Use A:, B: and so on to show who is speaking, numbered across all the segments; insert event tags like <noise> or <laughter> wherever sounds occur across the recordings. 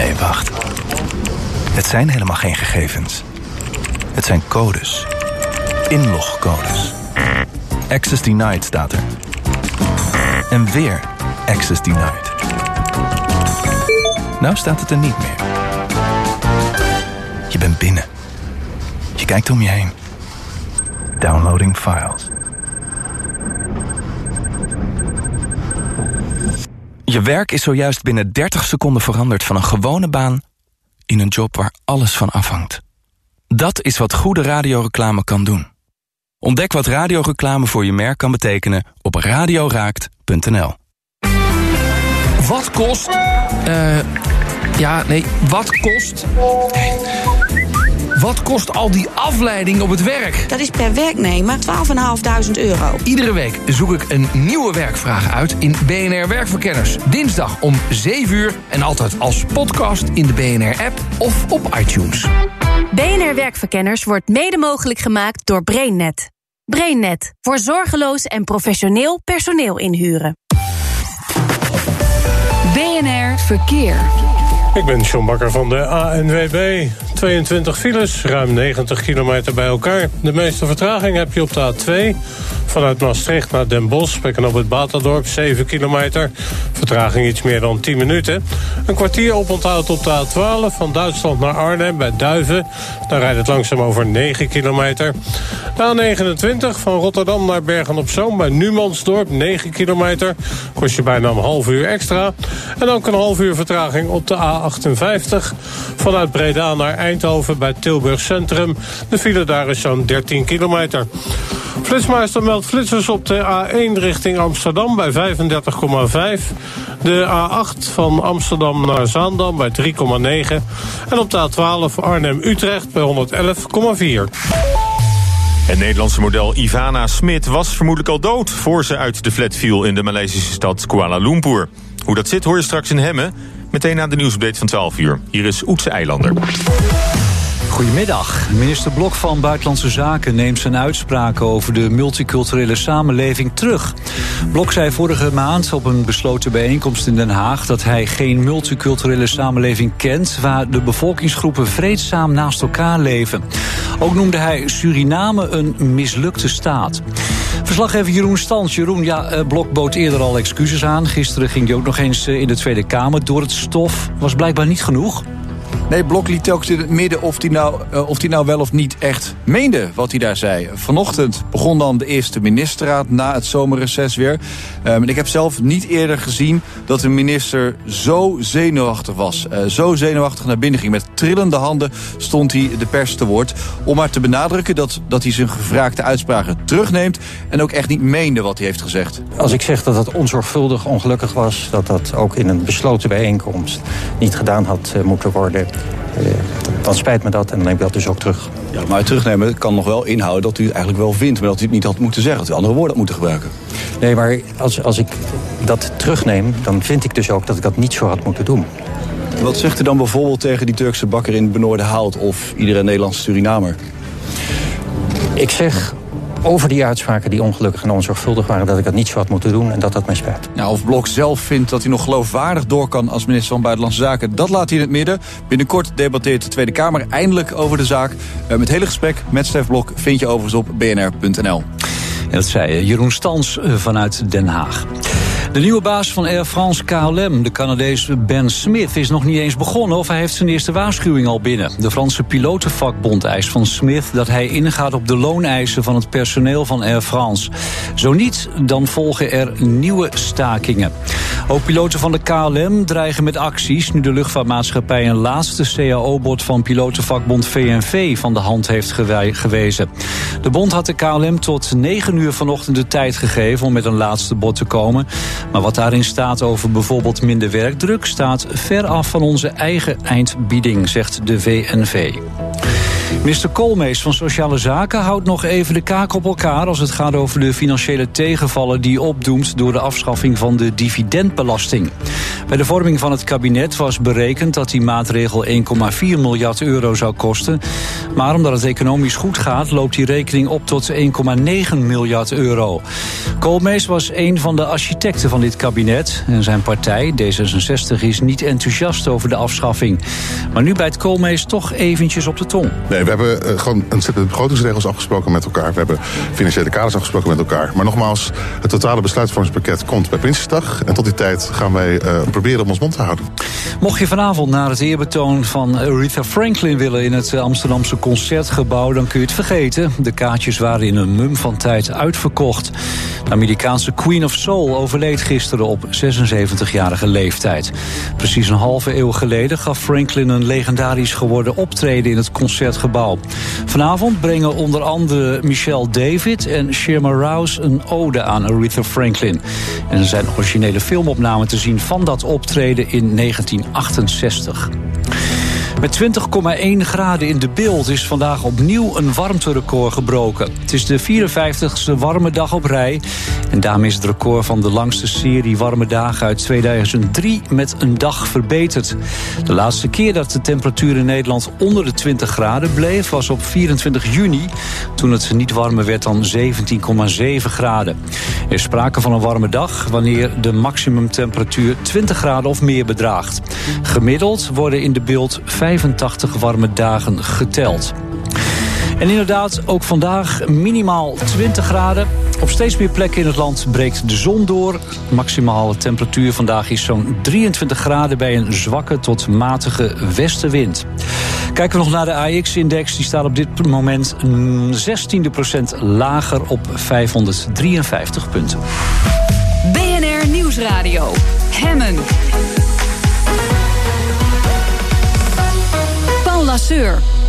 A: Nee, wacht. Het zijn helemaal geen gegevens. Het zijn codes. Inlogcodes. Access denied staat er. En weer access denied. Nou staat het er niet meer. Je bent binnen. Je kijkt om je heen. Downloading files. Je werk is zojuist binnen 30 seconden veranderd van een gewone baan in een job waar alles van afhangt. Dat is wat goede radioreclame kan doen. Ontdek wat radioreclame voor je merk kan betekenen op radioraakt.nl.
B: Wat kost... eh ja, nee, wat kost... Nee. Wat kost al die afleiding op het werk?
C: Dat is per werknemer 12.500 euro.
B: Iedere week zoek ik een nieuwe werkvraag uit in BNR Werkverkenners. Dinsdag om 7 uur en altijd als podcast in de BNR-app of op iTunes.
D: BNR Werkverkenners wordt mede mogelijk gemaakt door BrainNet. BrainNet voor zorgeloos en professioneel personeel inhuren.
E: BNR Verkeer.
F: Ik ben John Bakker van de ANWB. 22 files, ruim 90 kilometer bij elkaar. De meeste vertraging heb je op de A2. Vanuit Maastricht naar Den Bosch, bij op het Baterdorp, 7 kilometer. Vertraging iets meer dan 10 minuten. Een kwartier oponthoud op de A12 van Duitsland naar Arnhem bij Duiven. Daar rijdt het langzaam over 9 kilometer. De A29 van Rotterdam naar Bergen-op-Zoom bij Numansdorp, 9 kilometer. Kost je bijna een half uur extra. En ook een half uur vertraging op de A58 vanuit Breda naar Eindhoven bij Tilburg Centrum. De file daar is zo'n 13 kilometer. Flitsmeister meldt flitsers op de A1 richting Amsterdam bij 35,5. De A8 van Amsterdam naar Zaandam bij 3,9. En op de A12 Arnhem-Utrecht bij 111,4.
G: Het Nederlandse model Ivana Smit was vermoedelijk al dood... voor ze uit de flat viel in de Maleisische stad Kuala Lumpur. Hoe dat zit hoor je straks in Hemmen. Meteen na de nieuwsupdate van 12 uur. Hier is Oetse Eilander.
H: Goedemiddag. Minister Blok van Buitenlandse Zaken neemt zijn uitspraken over de multiculturele samenleving terug. Blok zei vorige maand op een besloten bijeenkomst in Den Haag dat hij geen multiculturele samenleving kent waar de bevolkingsgroepen vreedzaam naast elkaar leven. Ook noemde hij Suriname een mislukte staat. Verslaggever Jeroen Stans. Jeroen, ja, eh, Blok bood eerder al excuses aan. Gisteren ging hij ook nog eens eh, in de Tweede Kamer door het stof. Was blijkbaar niet genoeg.
I: Nee, Blok liet telkens in het midden of hij nou, uh, of nou wel of niet echt meende wat hij daar zei. Vanochtend begon dan de eerste ministerraad na het zomerreces weer. En ik heb zelf niet eerder gezien dat een minister zo zenuwachtig was. Uh, zo zenuwachtig naar binnen ging. Met trillende handen stond hij de pers te woord. Om maar te benadrukken dat, dat hij zijn gevraagde uitspraken terugneemt. En ook echt niet meende wat hij heeft gezegd.
J: Als ik zeg dat het onzorgvuldig ongelukkig was... dat dat ook in een besloten bijeenkomst niet gedaan had uh, moeten worden dan spijt me dat en dan neem ik dat dus ook terug.
I: Ja, maar terugnemen kan nog wel inhouden dat u het eigenlijk wel vindt... maar dat u het niet had moeten zeggen, dat u andere woorden had moeten gebruiken.
J: Nee, maar als, als ik dat terugneem, dan vind ik dus ook dat ik dat niet zo had moeten doen.
I: Wat zegt u dan bijvoorbeeld tegen die Turkse bakker in Benoorde Hout... of iedere Nederlandse Surinamer?
J: Ik zeg over die uitspraken die ongelukkig en onzorgvuldig waren... dat ik dat niet zo had moeten doen en dat dat mij spijt.
I: Nou, of Blok zelf vindt dat hij nog geloofwaardig door kan... als minister van Buitenlandse Zaken, dat laat hij in het midden. Binnenkort debatteert de Tweede Kamer eindelijk over de zaak. Uh, met hele gesprek met Stef Blok vind je overigens op bnr.nl.
H: En dat zei Jeroen Stans vanuit Den Haag. De nieuwe baas van Air France KLM, de Canadees Ben Smith, is nog niet eens begonnen of hij heeft zijn eerste waarschuwing al binnen. De Franse pilotenvakbond eist van Smith dat hij ingaat op de looneisen van het personeel van Air France. Zo niet, dan volgen er nieuwe stakingen. Ook piloten van de KLM dreigen met acties nu de luchtvaartmaatschappij een laatste CAO-bod van pilotenvakbond VNV van de hand heeft gewezen. De bond had de KLM tot 9 uur vanochtend de tijd gegeven om met een laatste bod te komen. Maar wat daarin staat over bijvoorbeeld minder werkdruk... staat ver af van onze eigen eindbieding, zegt de VNV. Minister Koolmees van Sociale Zaken houdt nog even de kaak op elkaar als het gaat over de financiële tegenvallen die opdoemt door de afschaffing van de dividendbelasting. Bij de vorming van het kabinet was berekend dat die maatregel 1,4 miljard euro zou kosten. Maar omdat het economisch goed gaat, loopt die rekening op tot 1,9 miljard euro. Koolmees was een van de architecten van dit kabinet en zijn partij, D66, is niet enthousiast over de afschaffing. Maar nu bijt Koolmees toch eventjes op de tong.
K: Hebben uh, gewoon een set begrotingsregels afgesproken met elkaar. We hebben financiële kaders afgesproken met elkaar. Maar nogmaals, het totale besluitvormingspakket komt bij Prinsjesdag. En tot die tijd gaan wij uh, proberen om ons mond te houden.
H: Mocht je vanavond naar het eerbetoon van Aretha Franklin willen in het Amsterdamse concertgebouw, dan kun je het vergeten. De kaartjes waren in een mum van tijd uitverkocht. De Amerikaanse Queen of Soul overleed gisteren op 76-jarige leeftijd. Precies een halve eeuw geleden gaf Franklin een legendarisch geworden optreden in het concertgebouw. Vanavond brengen onder andere Michelle David en Shirma Rouse een ode aan Aretha Franklin. En er zijn originele filmopnamen te zien van dat optreden in 1968. Met 20,1 graden in de beeld is vandaag opnieuw een warmterecord gebroken. Het is de 54ste warme dag op rij. En daarmee is het record van de langste serie warme dagen uit 2003 met een dag verbeterd. De laatste keer dat de temperatuur in Nederland onder de 20 graden bleef was op 24 juni. Toen het niet warmer werd dan 17,7 graden. Er is sprake van een warme dag wanneer de maximumtemperatuur 20 graden of meer bedraagt. Gemiddeld worden in de beeld 85 warme dagen geteld. En inderdaad, ook vandaag minimaal 20 graden. Op steeds meer plekken in het land breekt de zon door. De maximale temperatuur vandaag is zo'n 23 graden... bij een zwakke tot matige westenwind. Kijken we nog naar de AX-index. Die staat op dit moment 16 procent lager op 553 punten.
E: BNR Nieuwsradio. Hemmen.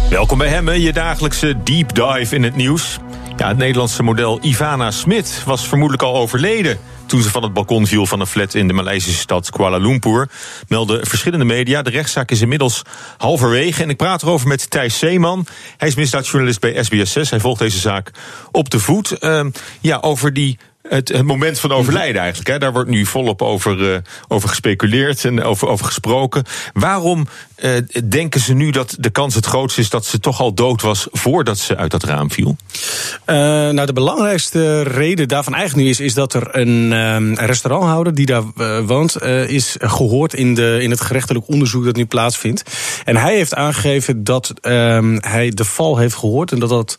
G: Welkom bij Hemmen, je dagelijkse deep dive in het nieuws. Ja, het Nederlandse model Ivana Smit was vermoedelijk al overleden toen ze van het balkon viel van een flat in de Maleisische stad Kuala Lumpur. Melden verschillende media. De rechtszaak is inmiddels halverwege. En ik praat erover met Thijs Zeeman. Hij is misdaadjournalist bij SBS6. Hij volgt deze zaak op de voet. Uh, ja, over die het, het, moment van overlijden eigenlijk. Hè. Daar wordt nu volop over, uh, over gespeculeerd en over, over gesproken. Waarom uh, denken ze nu dat de kans het grootst is dat ze toch al dood was voordat ze uit dat raam viel?
L: Uh, nou, de belangrijkste reden daarvan eigenlijk nu is, is dat er een um, restauranthouder die daar woont, is gehoord in, de, in het gerechtelijk onderzoek dat nu plaatsvindt. En hij heeft aangegeven dat um, hij de val heeft gehoord en dat dat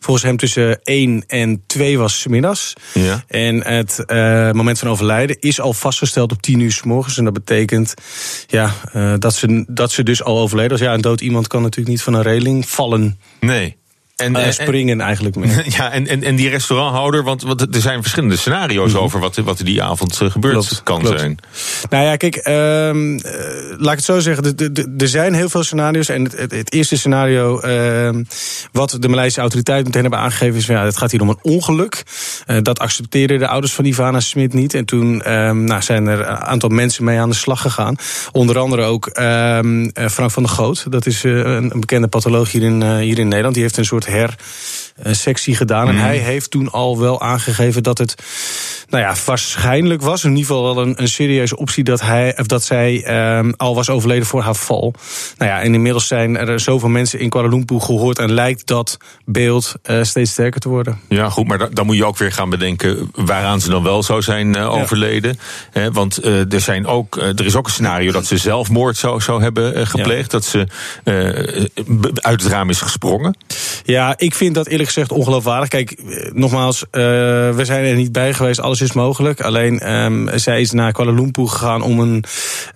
L: volgens hem tussen 1 en 2 was smiddags.
G: Ja.
L: En het uh, moment van overlijden is al vastgesteld op 10 uur s morgens. En dat betekent ja, uh, dat, ze, dat ze dus al overleden was. Ja, een dood iemand kan natuurlijk niet van een reling vallen.
G: Nee.
L: En, uh, springen eigenlijk mee. <laughs>
G: Ja, en, en, en die restauranthouder, want, want er zijn verschillende scenario's mm-hmm. over wat, wat er die avond gebeurd klopt, kan
L: klopt.
G: zijn.
L: Nou ja, kijk, um, uh, laat ik het zo zeggen. Er zijn heel veel scenario's. En het, het, het eerste scenario uh, wat de Maleisische autoriteiten meteen hebben aangegeven is: ja, het gaat hier om een ongeluk. Dat accepteerden de ouders van Ivana Smit niet. En toen um, nou, zijn er een aantal mensen mee aan de slag gegaan. Onder andere ook um, Frank van der Goot. Dat is een, een bekende patholoog hier in, hier in Nederland. Die heeft een soort her sectie gedaan. En
G: Mhm.
L: hij heeft toen al wel aangegeven dat het, nou ja, waarschijnlijk was. In ieder geval wel een, een serieuze optie dat, hij, of dat zij um, al was overleden voor haar val. Nou ja, en inmiddels zijn er zoveel mensen in Kuala Lumpur gehoord. En lijkt dat beeld uh, steeds sterker te worden.
G: Ja, goed, maar dan moet je ook weer gaan bedenken waaraan ze dan wel zou zijn uh, overleden. Ja. Want er, zijn ook, er is ook een scenario dat ze zelfmoord zou, zou hebben gepleegd. Ja. Dat ze uit het raam is gesprongen.
L: Ja, ik vind dat eerlijk gezegd ongeloofwaardig. Kijk, nogmaals, uh, we zijn er niet bij geweest. Alles is mogelijk. Alleen, um, zij is naar Kuala Lumpur gegaan om een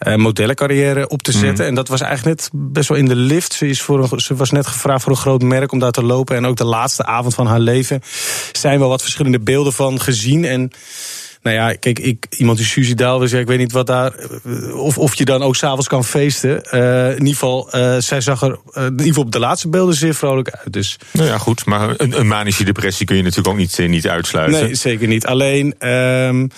L: uh, modellencarrière op te zetten. Mm. En dat was eigenlijk net best wel in de lift. Ze, is voor een, ze was net gevraagd voor een groot merk om daar te lopen. En ook de laatste avond van haar leven zijn wel wat verschillende beelden van gezien. En nou ja, kijk, ik, iemand die suicidaal is, ja, ik weet niet wat daar. Of, of je dan ook s'avonds kan feesten. Uh, in ieder geval, uh, zij zag er uh, in ieder geval op de laatste beelden zeer vrolijk uit. Dus.
G: Nou ja, goed, maar een, een manische depressie kun je natuurlijk ook niet, niet uitsluiten.
L: Nee, zeker niet. Alleen, um,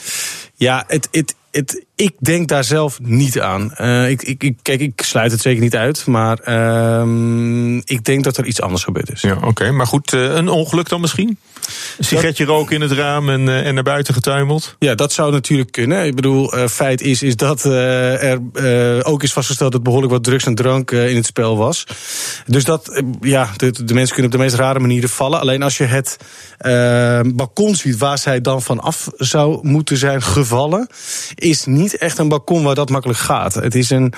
L: ja, het. het het, ik denk daar zelf niet aan. Uh, ik, ik, kijk, ik sluit het zeker niet uit, maar uh, ik denk dat er iets anders gebeurd is.
G: Ja, oké. Maar goed, een ongeluk dan misschien? Een sigaretje roken in het raam en, uh, en naar buiten getuimeld?
L: Ja, dat zou natuurlijk kunnen. Ik bedoel, feit is, is dat er ook is vastgesteld dat behoorlijk wat drugs en drank in het spel was. Dus dat, ja, de, de, mensen kunnen op de meest rare manieren vallen. Alleen als je het balkon ziet waar zij dan van af zou moeten zijn gevallen, is niet echt een balkon waar dat makkelijk gaat. Het is, een,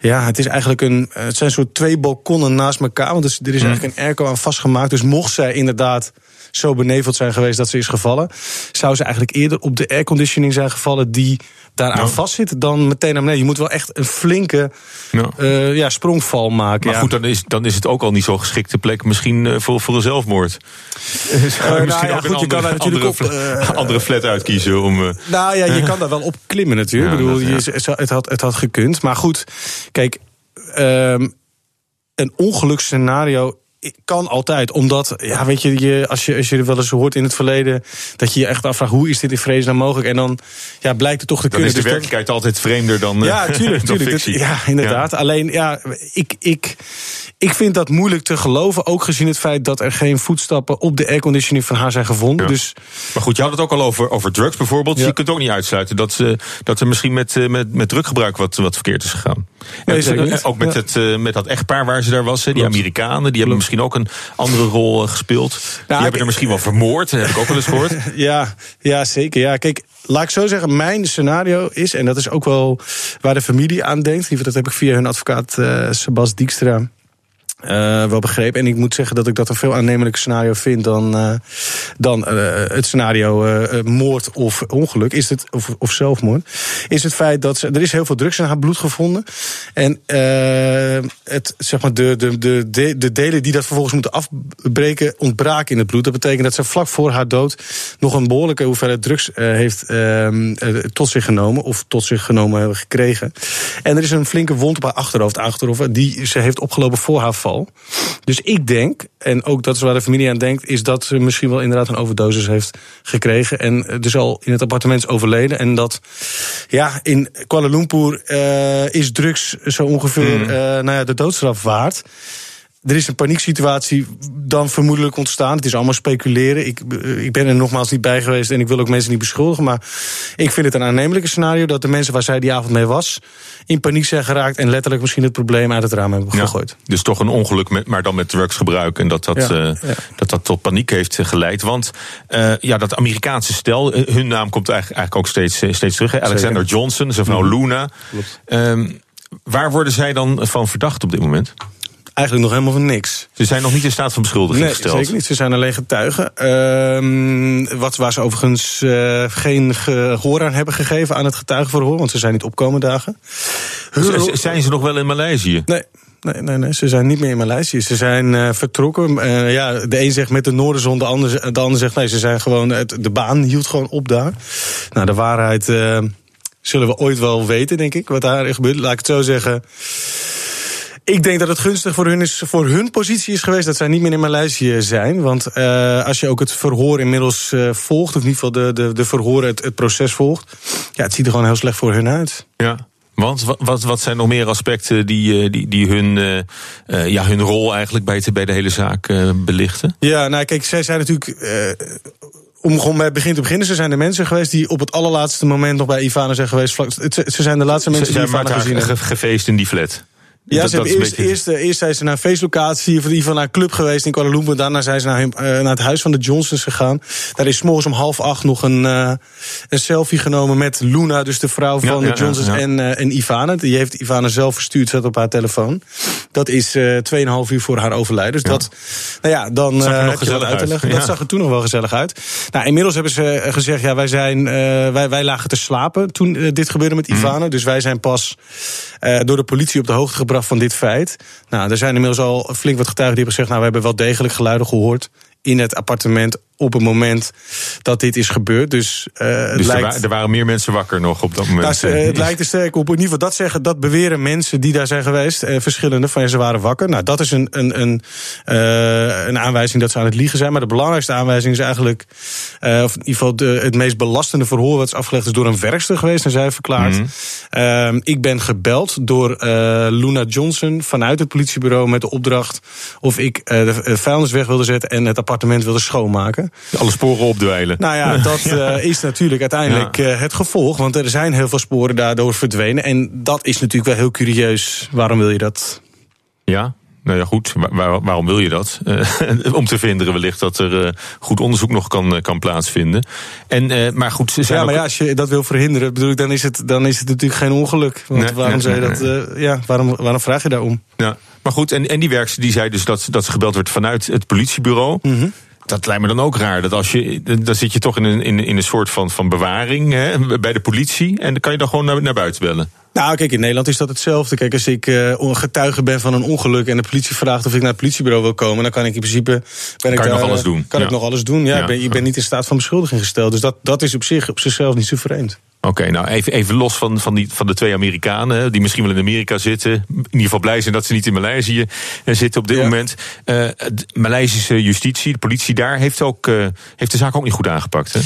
L: ja, het is eigenlijk een. Het zijn soort twee balkonnen naast elkaar. Want er is eigenlijk een airco aan vastgemaakt. Dus mocht zij inderdaad zo beneveld zijn geweest dat ze is gevallen, zou ze eigenlijk eerder op de airconditioning zijn gevallen die daaraan ja. vastzit, dan meteen naar beneden. Je moet wel echt een flinke ja. Uh, ja sprongval maken.
G: Maar
L: ja.
G: goed, dan is, dan is het ook al niet zo'n geschikte plek misschien uh, voor, voor een zelfmoord. <laughs>
L: Uh, misschien nou ja, ook goed, een andere, je kan daar natuurlijk
G: andere, op, andere flat uitkiezen om.
L: nou ja, je kan daar wel op klimmen natuurlijk. Ik bedoel, dat, je, het, had, het had gekund. Maar goed, kijk, um, een ongeluksscenario kan altijd, omdat, ja, weet je, je, als, je, als je er wel eens hoort in het verleden, dat je je echt afvraagt hoe is dit in vrees nou mogelijk? En dan ja, blijkt het toch te
G: dan
L: kunnen.
G: is de
L: dus
G: werkelijkheid dat, altijd vreemder dan.
L: Ja, <laughs> tuurlijk,
G: dan
L: tuurlijk. Dat, ja, inderdaad. Ja. Alleen, ja, ik, ik, ik vind dat moeilijk te geloven, ook gezien het feit dat er geen voetstappen op de airconditioning van haar zijn gevonden.
G: Ja.
L: Dus,
G: maar goed, je had het ook al over, over drugs bijvoorbeeld. Ja. Je kunt ook niet uitsluiten dat, ze, dat er misschien met, met, met druggebruik wat, wat verkeerd is gegaan.
L: Nee,
G: en, ook met, het, met dat echtpaar waar ze daar was, die. Amerikanen, die hebben misschien ook een andere rol gespeeld. Nou, die hebben er misschien wel vermoord, heb ik ook wel eens gehoord. <laughs>
L: ja, ja, zeker. Ja, kijk, laat ik zo zeggen, mijn scenario is, en dat is ook wel waar de familie aan denkt. Dat heb ik via hun advocaat uh, Sebas Dijkstra. Uh, wel begrepen. En ik moet zeggen dat ik dat een veel aannemelijker scenario vind dan, uh, dan uh, het scenario moord of ongeluk. Is het, of, of zelfmoord. Is het feit dat ze, er is heel veel drugs in haar bloed gevonden. En het, zeg maar de, de, de, de delen die dat vervolgens moeten afbreken ontbraken in het bloed. Dat betekent dat ze vlak voor haar dood nog een behoorlijke hoeveelheid drugs heeft ehm, tot zich genomen. Of tot zich genomen hebben gekregen. En er is een flinke wond op haar achterhoofd aangetroffen. Die ze heeft opgelopen voor haar val. Dus ik denk, en ook dat is waar de familie aan denkt, is dat ze misschien wel inderdaad een overdosis heeft gekregen. En dus al in het appartement is overleden. En dat, ja, in Kuala Lumpur uh, is drugs zo ongeveer mm. uh, nou ja, de doodstraf waard. Er is een panieksituatie dan vermoedelijk ontstaan. Het is allemaal speculeren. Ik, ik ben er nogmaals niet bij geweest en ik wil ook mensen niet beschuldigen. Maar ik vind het een aannemelijke scenario dat de mensen waar zij die avond mee was. in paniek zijn geraakt en letterlijk misschien het probleem uit het raam hebben gegooid.
G: Ja, dus toch een ongeluk, met, maar dan met drugsgebruik. En dat dat, ja, uh, ja. dat, dat tot paniek heeft geleid. Want uh, ja, dat Amerikaanse stel, hun naam komt eigenlijk, eigenlijk ook steeds, steeds terug. Hè? Alexander Zeker. Johnson, zijn vrouw mm. Luna. Um, waar worden zij dan van verdacht op dit moment?
L: Eigenlijk nog helemaal van niks.
G: Ze zijn nog niet in staat van beschuldiging
L: nee,
G: gesteld?
L: zeker niet. Ze zijn alleen getuigen. Uh, wat, waar ze overigens uh, geen gehoor aan hebben gegeven aan het getuigenverhoor... want ze zijn niet opkomen dagen.
G: Z zijn ze nog wel in Maleisië?
L: Nee. Nee, nee, nee, ze zijn niet meer in Maleisië. Ze zijn uh, vertrokken. Uh, ja, de een zegt met de noordenzon, de ander, de ander zegt nee, ze zijn gewoon. De baan hield gewoon op daar. Nou, de waarheid uh, zullen we ooit wel weten, denk ik, wat daar gebeurt. Laat ik het zo zeggen. Ik denk dat het gunstig voor hun, is, voor hun positie is geweest dat zij niet meer in Maleisië zijn. Want uh, als je ook het verhoor inmiddels uh, volgt, of in ieder geval de, de, de verhoren, het, het proces volgt. Ja, het ziet er gewoon heel slecht voor hun uit.
G: Ja. Want wat, wat zijn nog meer aspecten die, die, die hun, uh, ja, hun rol eigenlijk bij, bij de hele zaak belichten?
L: Ja, nou kijk, zij zijn natuurlijk om gewoon bij het begin te beginnen, ze zijn de mensen geweest die op het allerlaatste moment nog bij Ivana zijn geweest. Ze zijn de laatste mensen
G: ze
L: die Ivana gezien hebben.
G: Gefeest in die flat.
L: Ja, dat, ze hebben eerst, beetje... eerst, eerst zijn ze naar een feestlocatie, geval naar een club geweest in Kuala Lumpur. Daarna zijn ze naar, uh, naar het huis van de Johnsons gegaan. Daar is morgens om half acht nog een, uh, een selfie genomen met Luna, dus de vrouw van ja, de Johnsons ja, en, uh, en Ivana. Die heeft Ivana zelf verstuurd, zet op haar telefoon. Dat is tweeënhalf uur voor haar overlijden. Dus dat, nou ja, dan
G: heb je wat uit te leggen.
L: Dat zag er toen nog wel gezellig uit. Nou, inmiddels hebben ze gezegd, ja, wij, zijn, wij, wij lagen te slapen toen dit gebeurde met Ivana. Mm. Dus wij zijn pas door de politie op de hoogte gebracht van dit feit. Nou, er zijn inmiddels al flink wat getuigen die hebben gezegd... nou, we hebben wel degelijk geluiden gehoord in het appartement op het moment dat dit is gebeurd. Dus, uh, het
G: dus
L: lijkt...
G: er, wa er, waren meer mensen wakker nog op dat moment.
L: Nou, het lijkt er sterk op. In ieder geval dat zeggen, dat beweren mensen die daar zijn geweest. Eh, verschillende van ja, ze waren wakker. Nou, dat is een, een, een, uh, een aanwijzing dat ze aan het liegen zijn. Maar de belangrijkste aanwijzing is eigenlijk, of in ieder geval de, het meest belastende verhoor wat is afgelegd is door een werkster geweest. En zij heeft verklaard: mm -hmm. ik ben gebeld door Luna Johnson vanuit het politiebureau met de opdracht of ik de vuilnis weg wilde zetten en het appartement wilde schoonmaken.
G: Alle sporen opdwijlen.
L: Nou ja, <laughs> dat ja. is natuurlijk uiteindelijk ja. het gevolg. Want er zijn heel veel sporen daardoor verdwenen. En dat is natuurlijk wel heel curieus. Waarom wil je dat?
G: Ja, nou ja, goed. Waar, waarom wil je dat? Uh, <laughs> om te vinden wellicht dat er goed onderzoek nog kan, kan plaatsvinden. En, maar goed, ze zijn
L: ja, maar
G: ook...
L: ja, als je dat wil verhinderen, bedoel ik, dan is het, dan is het natuurlijk geen ongeluk. Want
G: Nee,
L: waarom
G: nee,
L: zou je
G: nee,
L: dat? eh, ja, waarom, waarom vraag je daarom?
G: Ja, maar goed, en, en die werkster die zei dus dat, dat ze gebeld werd vanuit het politiebureau. Dat lijkt me dan ook raar. Dat als je, dan zit je toch in een, in, in een soort van, van bewaring hè, bij de politie. En dan kan je dan gewoon naar, naar buiten bellen.
L: Nou, kijk, in Nederland is dat hetzelfde. Kijk, als ik uh, getuige ben van een ongeluk en de politie vraagt of ik naar het politiebureau wil komen, dan kan ik in principe. Ben
G: Kan
L: ik
G: je nog alles doen.
L: Kan
G: Ja.
L: ik nog alles doen? Ja,
G: Ja.
L: Ik, ben, ik ben niet in staat van beschuldiging gesteld. Dus dat, dat is op, zich, op zichzelf niet zo vreemd.
G: Oké, nou even, even los van, van, die, van de twee Amerikanen, die misschien wel in Amerika zitten. In ieder geval blij zijn dat ze niet in Maleisië eh, zitten op dit moment. Eh de Maleisische justitie, de politie daar, heeft, ook, heeft de zaak ook niet goed aangepakt. Hè?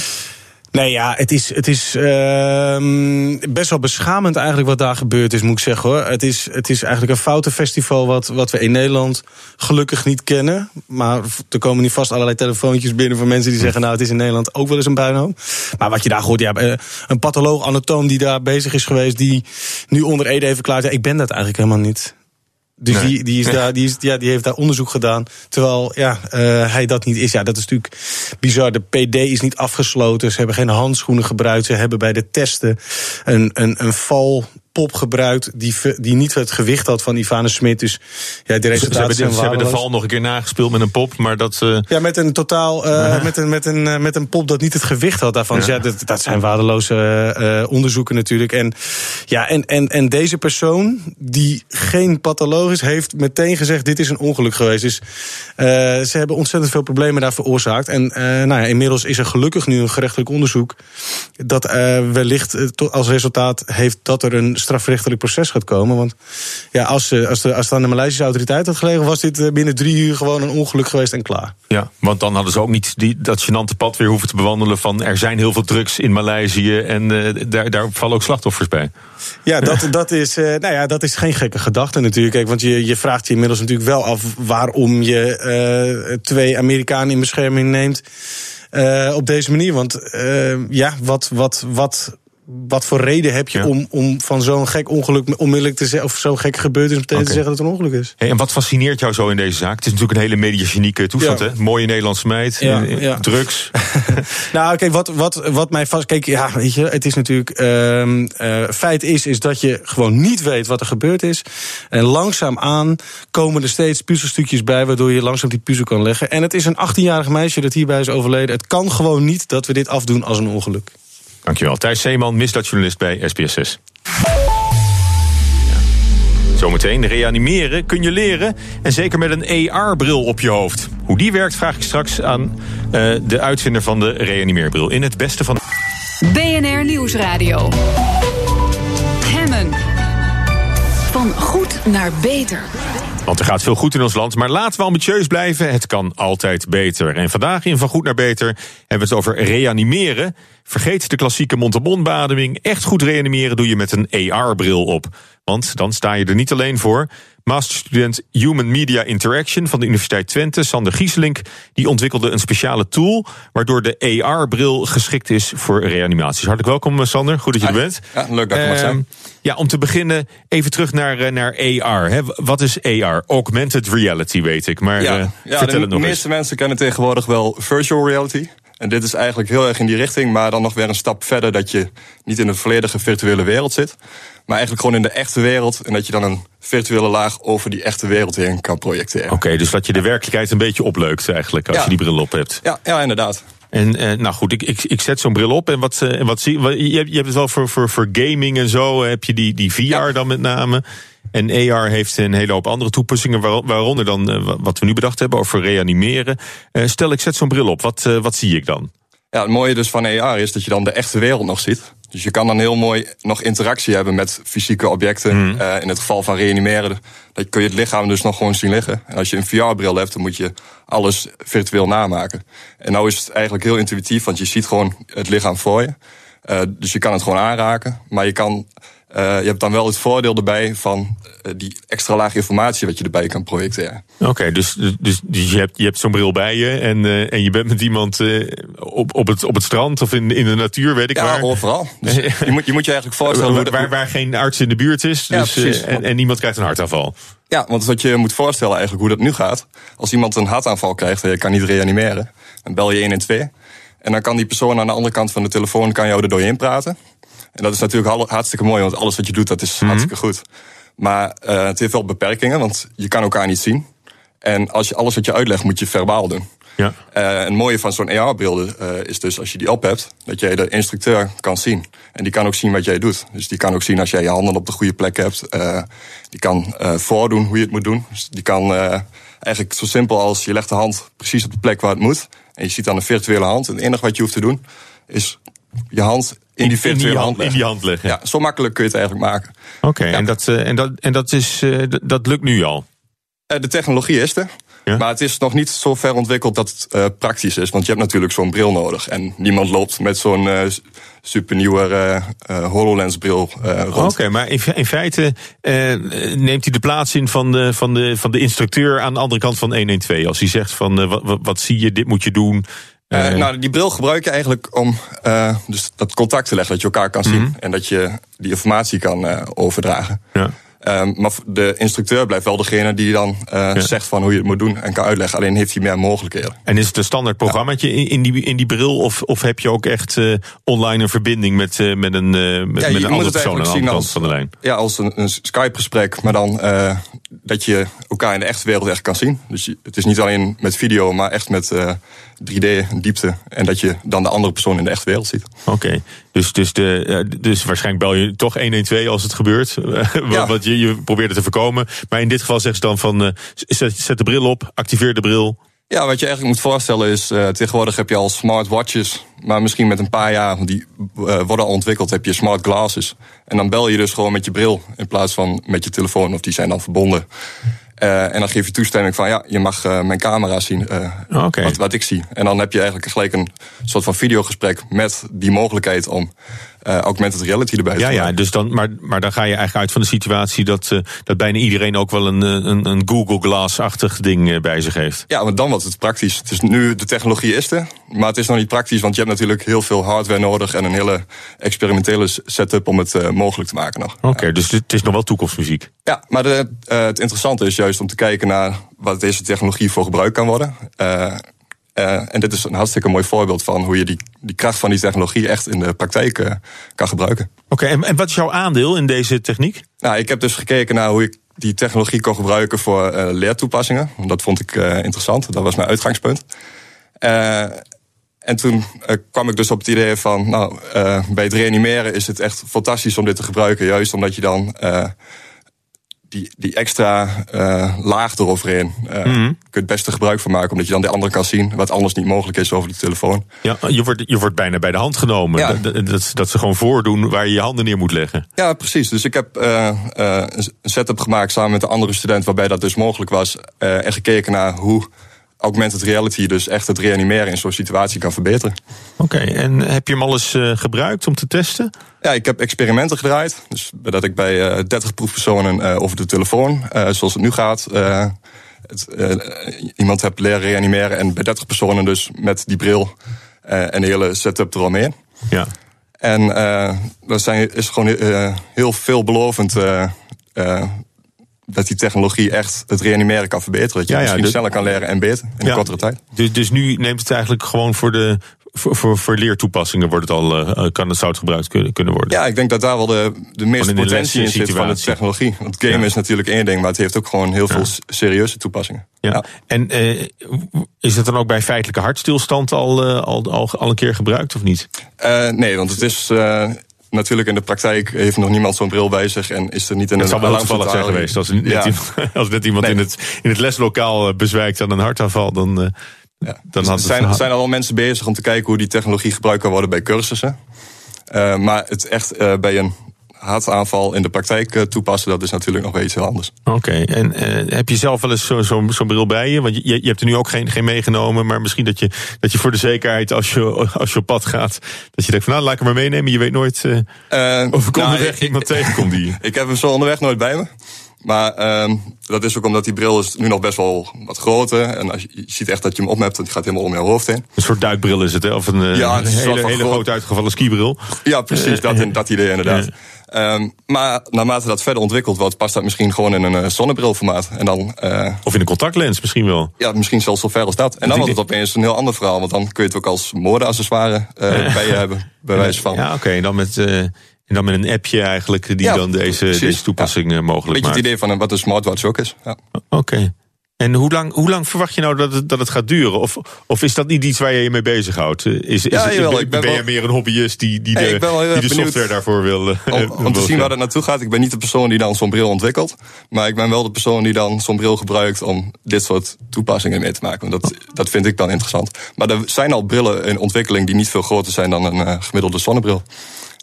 L: Nee, ja, het is, het is ehm, best wel beschamend eigenlijk wat daar gebeurd is, moet ik zeggen hoor. Het is, het is eigenlijk een foutenfestival wat, wat we in Nederland gelukkig niet kennen. Maar er komen nu vast allerlei telefoontjes binnen van mensen die zeggen... nou, het is in Nederland ook wel eens een puinhoop. Maar wat je daar hoort, ja, eh, een patholoog, anatoom die daar bezig is geweest... die nu onder Ede heeft verklaard, ja, ik ben dat eigenlijk helemaal niet. Dus
G: Nee.
L: die, die, is daar, die, is, ja, die heeft daar onderzoek gedaan. Terwijl ja, uh, hij dat niet is. Ja, dat is natuurlijk bizar. De PD is niet afgesloten. Ze hebben geen handschoenen gebruikt. Ze hebben bij de testen een, een, een valpop gebruikt. Die, die niet het gewicht had van Ivane Smit. Dus ja, de resultaten
G: ze, hebben de,
L: zijn
G: ze hebben de val nog een keer nagespeeld met een pop, maar dat. eh,
L: Ja, met een totaal. Uh, met, een, met, een, uh, met een pop dat niet het gewicht had daarvan. Ja. Dus ja, dat, dat zijn waardeloze uh, onderzoeken natuurlijk. En, ja, en, en, en deze persoon, die geen patholoog is, heeft meteen gezegd: dit is een ongeluk geweest. Dus ze hebben ontzettend veel problemen daar veroorzaakt. En nou ja, inmiddels is er gelukkig nu een gerechtelijk onderzoek. Dat wellicht als resultaat heeft dat er een strafrechtelijk proces gaat komen. Want ja, als, als, de, als het aan de Maleisische autoriteit had gelegen, was dit binnen drie uur gewoon een ongeluk geweest en klaar.
G: Ja, want dan hadden ze ook niet die, dat gênante pad weer hoeven te bewandelen van er zijn heel veel drugs in Maleisië en uh, daar, daar vallen ook slachtoffers bij.
L: Ja, dat, <laughs> dat, is, uh, nou ja, dat is geen gekke gedachte natuurlijk. Kijk, want je, je vraagt je inmiddels natuurlijk wel af waarom je uh, twee Amerikanen in bescherming neemt. op deze manier. Want ja, wat, wat, wat wat voor reden heb je ja. om, om van zo'n gek ongeluk onmiddellijk te zeggen, of zo'n gek gebeurtenis meteen okay. te zeggen dat het een ongeluk is?
G: Hey, en wat fascineert jou zo in deze zaak? Het is natuurlijk een hele mediagenieke toestand, ja. hè? Mooie Nederlandse meid,
L: ja,
G: ja. drugs. <laughs>
L: nou, kijk, wat, wat, wat mij vast. Kijk, ja, weet je, het is natuurlijk. Uh, uh, feit is, is dat je gewoon niet weet wat er gebeurd is. En langzaamaan komen er steeds puzzelstukjes bij, waardoor je langzaam die puzzel kan leggen. En het is een 18-jarig meisje dat hierbij is overleden. Het kan gewoon niet dat we dit afdoen als een ongeluk.
G: Dankjewel. Thijs Zeeman, misdaadjournalist bij SBS6. Zometeen reanimeren kun je leren. En zeker met een AR-bril op je hoofd. Hoe die werkt vraag ik straks aan uh, de uitvinder van de reanimeerbril. In het beste van...
E: BNR Nieuwsradio. Hemmen. Van goed naar beter.
G: Want er gaat veel goed in ons land, maar laten we ambitieus blijven. Het kan altijd beter. En vandaag in Van Goed naar Beter hebben we het over reanimeren. Vergeet de klassieke mond-op-mond bademing. Echt goed reanimeren doe je met een AR-bril op. Want dan sta je er niet alleen voor. Masterstudent Human Media Interaction van de Universiteit Twente, Sander Gieselink, die ontwikkelde een speciale tool waardoor de AR-bril geschikt is voor reanimaties. Hartelijk welkom, Sander. Goed dat je er bent.
M: Ja, leuk dat je mag zijn.
G: Ja, om te beginnen even terug naar, naar AR. Hè. Wat is AR? Augmented Reality, weet ik. Maar
M: ja,
G: uh,
M: ja,
G: vertel
M: de
G: het nog
M: meeste
G: eens.
M: mensen kennen tegenwoordig wel virtual reality. En dit is eigenlijk heel erg in die richting, maar dan nog weer een stap verder dat je niet in een volledige virtuele wereld zit, maar eigenlijk gewoon in de echte wereld en dat je dan een virtuele laag over die echte wereld heen kan projecteren.
G: Oké, okay, dus dat je de werkelijkheid een beetje opleukt eigenlijk als
M: ja.
G: je die bril op hebt.
M: Ja, ja inderdaad.
G: En uh, nou goed, ik, ik, ik zet zo'n bril op en wat, uh, wat zie je, hebt, je hebt het wel voor, voor, voor gaming en zo, heb je die, die VR ja. dan met name. En AR heeft een hele hoop andere toepassingen, waaronder dan wat we nu bedacht hebben over reanimeren. stel, ik zet zo'n bril op, wat, wat zie ik dan?
M: Ja, het mooie dus van AR is dat je dan de echte wereld nog ziet. Dus je kan dan heel mooi nog interactie hebben met fysieke objecten. Mm. in het geval van reanimeren, dan kun je het lichaam dus nog gewoon zien liggen. En als je een VR-bril hebt, dan moet je alles virtueel namaken. En nou is het eigenlijk heel intuïtief, want je ziet gewoon het lichaam voor je. Uh, dus je kan het gewoon aanraken, maar je kan uh, je hebt dan wel het voordeel erbij van uh, die extra laag informatie wat je erbij kan projecteren.
G: Oké, okay, dus, dus, dus je hebt, je hebt zo'n bril bij je en, uh, en je bent met iemand op, op, het, op het strand of in, in de natuur, weet ik
M: ja,
G: waar.
M: Ja, overal. Dus <laughs> je, moet, je moet je eigenlijk voorstellen...
G: waar, waar, waar geen arts in de buurt is dus, ja, en, en niemand krijgt een hartaanval.
M: Ja, want wat je moet voorstellen eigenlijk hoe dat nu gaat. Als iemand een hartaanval krijgt en je kan niet reanimeren, dan bel je 112. En dan kan die persoon aan de andere kant van de telefoon kan jou er doorheen praten. En dat is natuurlijk hartstikke mooi, want alles wat je doet, dat is mm hartstikke goed. Maar uh, het heeft wel beperkingen, want je kan elkaar niet zien. En als je alles wat je uitlegt, moet je verbaal doen. Ja. Uh, het mooie van zo'n AR-bril uh, is dus als je die op hebt, dat jij de instructeur kan zien. En die kan ook zien wat jij doet. Dus die kan ook zien als jij je handen op de goede plek hebt. Uh, die kan voordoen hoe je het moet doen. Dus die kan eigenlijk zo simpel als je legt de hand precies op de plek waar het moet. En je ziet dan een virtuele hand. En het enige wat je hoeft te doen, is je hand in die virtuele
G: in die
M: hand,
G: in die hand leggen.
M: Ja, zo makkelijk kun je het eigenlijk maken.
G: Oké, en, dat, uh, en, dat, en dat, is, uh, dat lukt nu al?
M: Uh, de technologie is er. Ja? Maar het is nog niet zo ver ontwikkeld dat het uh, praktisch is. Want je hebt natuurlijk zo'n bril nodig. En niemand loopt met zo'n uh, supernieuwe uh, HoloLens bril rond.
G: Oké, okay, maar in, in feite neemt hij de plaats in van de, van, de, van de instructeur aan de andere kant van 112. Als hij zegt van wat, wat zie je, dit moet je doen.
M: Uh, nou, die bril gebruik je eigenlijk om uh, dus dat contact te leggen, dat je elkaar kan zien. Mm -hmm. En dat je die informatie kan uh, overdragen. Ja. Um, maar de instructeur blijft wel degene die dan ja. zegt van hoe je het moet doen en kan uitleggen. Alleen heeft hij meer mogelijkheden.
G: En is het een standaard programmaatje ja. in, die, in die bril? Of, of heb je ook echt online een verbinding met, met een, met, ja, met een andere persoon aan de andere kant van de lijn?
M: Ja, als een, een Skype-gesprek, maar dan dat je elkaar in de echte wereld echt kan zien. Dus je, het is niet alleen met video, maar echt met 3D, diepte. En dat je dan de andere persoon in de echte wereld ziet.
G: Oké, okay. Dus, dus, de, dus waarschijnlijk bel je toch 112 als het gebeurt. <laughs> Ja. Want je, je probeert het te voorkomen. Maar in dit geval zeggen ze dan van, uh, zet, zet de bril op, activeer de bril.
M: Ja, wat je eigenlijk moet voorstellen is, uh, tegenwoordig heb je al smartwatches, maar misschien met een paar jaar, want die uh, worden al ontwikkeld, heb je smart glasses. En dan bel je dus gewoon met je bril in plaats van met je telefoon, of die zijn dan verbonden. Uh, en dan geef je toestemming van ja, je mag uh, mijn camera zien, uh, okay. wat, wat ik zie. En dan heb je eigenlijk gelijk een soort van videogesprek met die mogelijkheid om uh, augmented reality erbij
G: Ja, ja dus dan, maar, maar dan ga je eigenlijk uit van de situatie dat, uh, dat bijna iedereen ook wel een, een, een Google Glass-achtig ding bij zich heeft.
M: Ja, want dan wordt het praktisch. Het is nu, de technologie is er, maar het is nog niet praktisch, want je hebt natuurlijk heel veel hardware nodig en een hele experimentele setup om het mogelijk te maken nog.
G: Oké, okay, dus het is nog wel toekomstmuziek.
M: Ja, maar de, het interessante is juist om te kijken naar wat deze technologie voor gebruik kan worden. Uh, en dit is een hartstikke mooi voorbeeld van hoe je die, die kracht van die technologie echt in de praktijk uh, kan gebruiken.
G: Oké, okay, en, en, wat is jouw aandeel in deze techniek?
M: Nou, ik heb dus gekeken naar hoe ik die technologie kon gebruiken voor uh, leertoepassingen. Dat vond ik interessant, dat was mijn uitgangspunt. en toen kwam ik dus op het idee van, nou, bij het reanimeren is het echt fantastisch om dit te gebruiken. Juist omdat je dan die, die extra uh, laag eroverheen. Uh, mm -hmm. kun je het beste gebruik van maken, omdat je dan de andere kan zien, wat anders niet mogelijk is over de telefoon.
G: Ja, je wordt, je wordt bijna bij de hand genomen. Ja. Dat, dat, dat, ze gewoon voordoen waar je je handen neer moet leggen.
M: Ja, precies. Dus ik heb uh, een setup gemaakt samen met een andere student, waarbij dat dus mogelijk was. en gekeken naar hoe augmented reality dus echt het reanimeren in zo'n situatie kan verbeteren.
G: Oké, okay, en heb je hem al eens uh, gebruikt om te testen?
M: Ja, ik heb experimenten gedraaid. Dus dat ik bij uh, 30 proefpersonen uh, over de telefoon, zoals het nu gaat, het, iemand heb leren reanimeren. En bij 30 personen dus met die bril en de hele setup eromheen.
G: Ja.
M: En dat zijn, is gewoon heel veelbelovend dat die technologie echt het reanimeren kan verbeteren. Dat je ja, ja, misschien dus, sneller kan leren en beter in ja, kortere tijd.
G: Dus, dus nu neemt het eigenlijk gewoon voor de. Voor, voor, voor leertoepassingen wordt het al, uh, kan het zout gebruikt kunnen, kunnen worden.
M: Ja, ik denk dat daar wel de, de meeste potentie in zit van de technologie. Want game is natuurlijk één ding, maar het heeft ook gewoon heel veel serieuze toepassingen.
G: Ja. En uh, is het dan ook bij feitelijke hartstilstand al, uh, al, al, al een keer gebruikt of niet?
M: nee, want het is natuurlijk in de praktijk heeft nog niemand zo'n bril bij zich en is er niet in
G: Het
M: een
G: zal wel heel toevallig zijn geweest. Als, net
M: Ja.
G: iemand, <laughs> als net iemand in, het, in het leslokaal eh, bezwijkt aan een hartaanval, dan, eh, dan
M: Dus
G: had
M: er
G: het...
M: zijn, zijn al wel mensen bezig om te kijken hoe die technologie gebruikt kan worden bij cursussen. Eh, maar het echt bij een hartaanval in de praktijk eh, toepassen, dat is natuurlijk nog iets heel anders.
G: Oké, en eh, heb je zelf wel eens zo- zo'n zo'n bril bij je? Want je, je hebt er nu ook geen, geen meegenomen, maar misschien dat je, dat je voor de zekerheid, als je, als je op pad gaat, dat je denkt van nou, laat ik hem maar meenemen. Je weet nooit eh, of ik
M: nou,
G: onderweg
M: ik-
G: iemand tegenkom die... <laughs>
M: Ik heb hem zo onderweg nooit bij me. Maar ehm, dat is ook omdat die bril is nu nog best wel wat groter. En als je, je ziet echt dat je hem op hebt, en die gaat helemaal om je hoofd heen.
G: Een soort duikbril is het, hè? Of een eh,
M: Ja, een
G: hele,
M: van
G: hele
M: groot-
G: groot uitgevallen skibril.
M: Ja, precies, dat, dat idee inderdaad. Ehm, maar naarmate dat verder ontwikkeld wordt, past dat misschien gewoon in een eh, zonnebrilformaat. En dan, eh,
G: Of in een contactlens misschien wel.
M: ja, misschien zelfs zo ver als dat. En dan wordt het opeens een heel ander verhaal. Want dan kun je het ook als modeaccessoire bij je hebben, bij wijze van.
G: Ja, oké. En dan met... en dan met een appje eigenlijk die
M: Ja,
G: dan deze,
M: precies.
G: deze toepassing eh, mogelijk
M: Beetje
G: maakt.
M: het idee van eh, wat een smartwatch ook is. Ja.
G: Oké. En hoe lang, hoe lang verwacht je nou dat het, dat het gaat duren? Of, of is dat niet iets waar je je mee bezighoudt? Eh, Is, is,
M: Ja, jawel,
G: ben, je meer een hobbyist die, die de,
M: Hey,
G: die de software daarvoor wil...
M: Om, te zien waar het naartoe gaat. Ik ben niet de persoon die dan zo'n bril ontwikkelt. Maar ik ben wel de persoon die dan zo'n bril gebruikt om dit soort toepassingen mee te maken. Want dat, dat vind ik dan interessant. Maar er zijn al brillen in ontwikkeling die niet veel groter zijn dan een gemiddelde zonnebril.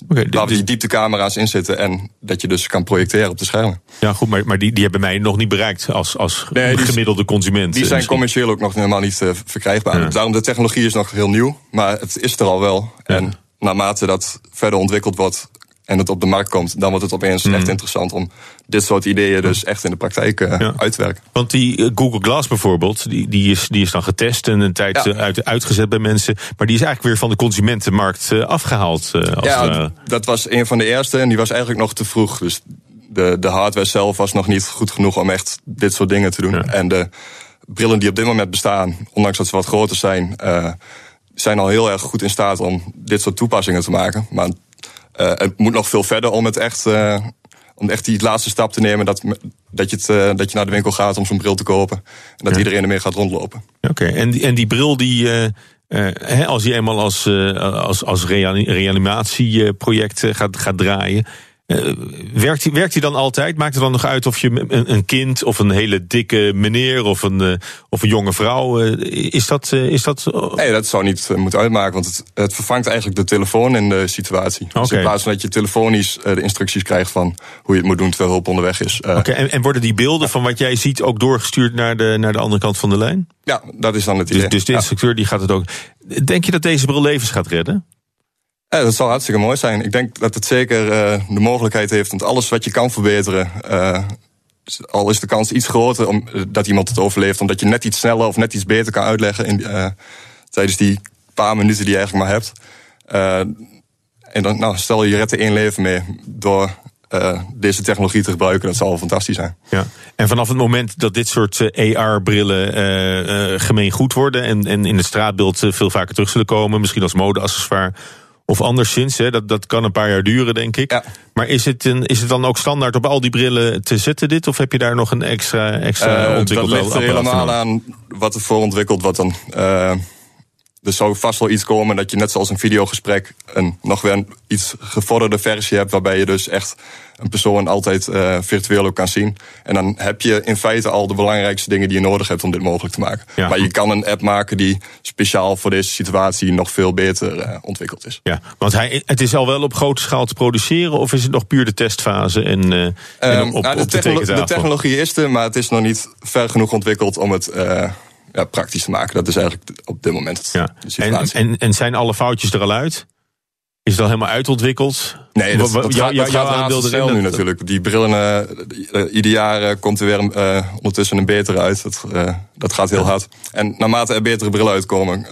M: Waar die dieptecamera's in zitten en dat je dus kan projecteren op de schermen.
G: Ja, goed, maar, maar die, die hebben mij nog niet bereikt als, als
M: Nee, die-
G: gemiddelde consument.
M: Die zijn
G: misschien.
M: commercieel ook nog helemaal niet eh, verkrijgbaar. Daarom de technologie is nog heel nieuw, maar het is er al wel. En naarmate dat verder ontwikkeld wordt en het op de markt komt, dan wordt het opeens echt interessant om dit soort ideeën dus echt in de praktijk eh, uit te werken.
G: Want die eh, Google Glass bijvoorbeeld, die, die, is, die is dan getest en een tijd
M: Ja.
G: eh, uit, uitgezet bij mensen. Maar die is eigenlijk weer van de consumentenmarkt eh, afgehaald. eh, als
M: Ja, dat was een van de eerste en die was eigenlijk nog te vroeg. Dus de, de hardware zelf was nog niet goed genoeg om echt dit soort dingen te doen. En de brillen die op dit moment bestaan, ondanks dat ze wat groter zijn, zijn al heel erg goed in staat om dit soort toepassingen te maken. Maar het moet nog veel verder om het echt. eh, om echt die laatste stap te nemen dat, dat, je het, eh, dat je naar de winkel gaat om zo'n bril te kopen. En dat iedereen ermee gaat rondlopen.
G: Oké, en, die- en die bril die. eh, eh, hè, als die eenmaal als, eh, als, als reani- reanimatieproject eh, gaat, gaat draaien. Eh, werkt, die, werkt die dan altijd? Maakt het dan nog uit of je een, een kind of een hele dikke meneer of een, eh, of een jonge vrouw. eh, is dat. is dat
M: Nee, dat zou niet moeten uitmaken, want het, het vervangt eigenlijk de telefoon in de situatie. Dus in plaats van dat je telefonisch de instructies krijgt van hoe je het moet doen terwijl hulp onderweg is.
G: Oké, en, en worden die beelden van wat jij ziet ook doorgestuurd naar de, naar de andere kant van de lijn?
M: Ja, dat is dan het idee.
G: Dus, dus de
M: Ja.
G: instructeur die gaat het ook. Denk je dat deze bril levens gaat redden?
M: Ja, dat zou hartstikke mooi zijn. Ik denk dat het zeker eh, de mogelijkheid heeft, want alles wat je kan verbeteren, eh, al is de kans iets groter om, eh, dat iemand het overleeft, omdat je net iets sneller of net iets beter kan uitleggen in, tijdens die paar minuten die je eigenlijk maar hebt. En dan, nou, stel je redt er één leven mee door deze technologie te gebruiken, dat zal fantastisch zijn.
G: Ja. En vanaf het moment dat dit soort AR-brillen eh eh, gemeen goed worden en, en in het straatbeeld veel vaker terug zullen komen, misschien als modeaccessoire of anderszins, hè, dat, dat kan een paar jaar duren, denk ik. Maar is het, een, is het dan ook standaard op al die brillen te zetten, dit? Of heb je daar nog een extra, extra
M: Eh, dat
G: ontwikkeld
M: ligt er helemaal aan wat er voor ontwikkeld wordt dan. Eh, er zou vast wel iets komen dat je net zoals een videogesprek een nog weer een iets gevorderde versie hebt, waarbij je dus echt een persoon altijd eh, virtueel ook kan zien. En dan heb je in feite al de belangrijkste dingen die je nodig hebt om dit mogelijk te maken.
G: Ja.
M: Maar je kan een app maken die speciaal voor deze situatie nog veel beter eh, ontwikkeld is.
G: Ja, want hij, het is al wel op grote schaal te produceren, of is het nog puur de testfase en, eh, en
M: Ehm,
G: op,
M: nou,
G: op
M: de, technologie is er, maar het is nog niet ver genoeg ontwikkeld om het ja, praktisch te maken. Dat is eigenlijk op dit moment het,
G: Ja.
M: de
G: En,
M: situatie.
G: en, en zijn alle foutjes er al uit? Is het al helemaal uitontwikkeld?
M: Nee, dat, dat gaat,
G: jou-
M: dat
G: jouw
M: gaat
G: erin,
M: nu natuurlijk. Die brillen, eh, eh, ieder jaar eh, komt er weer ondertussen een betere uit. Dat, dat gaat heel hard. En naarmate er betere brillen uitkomen,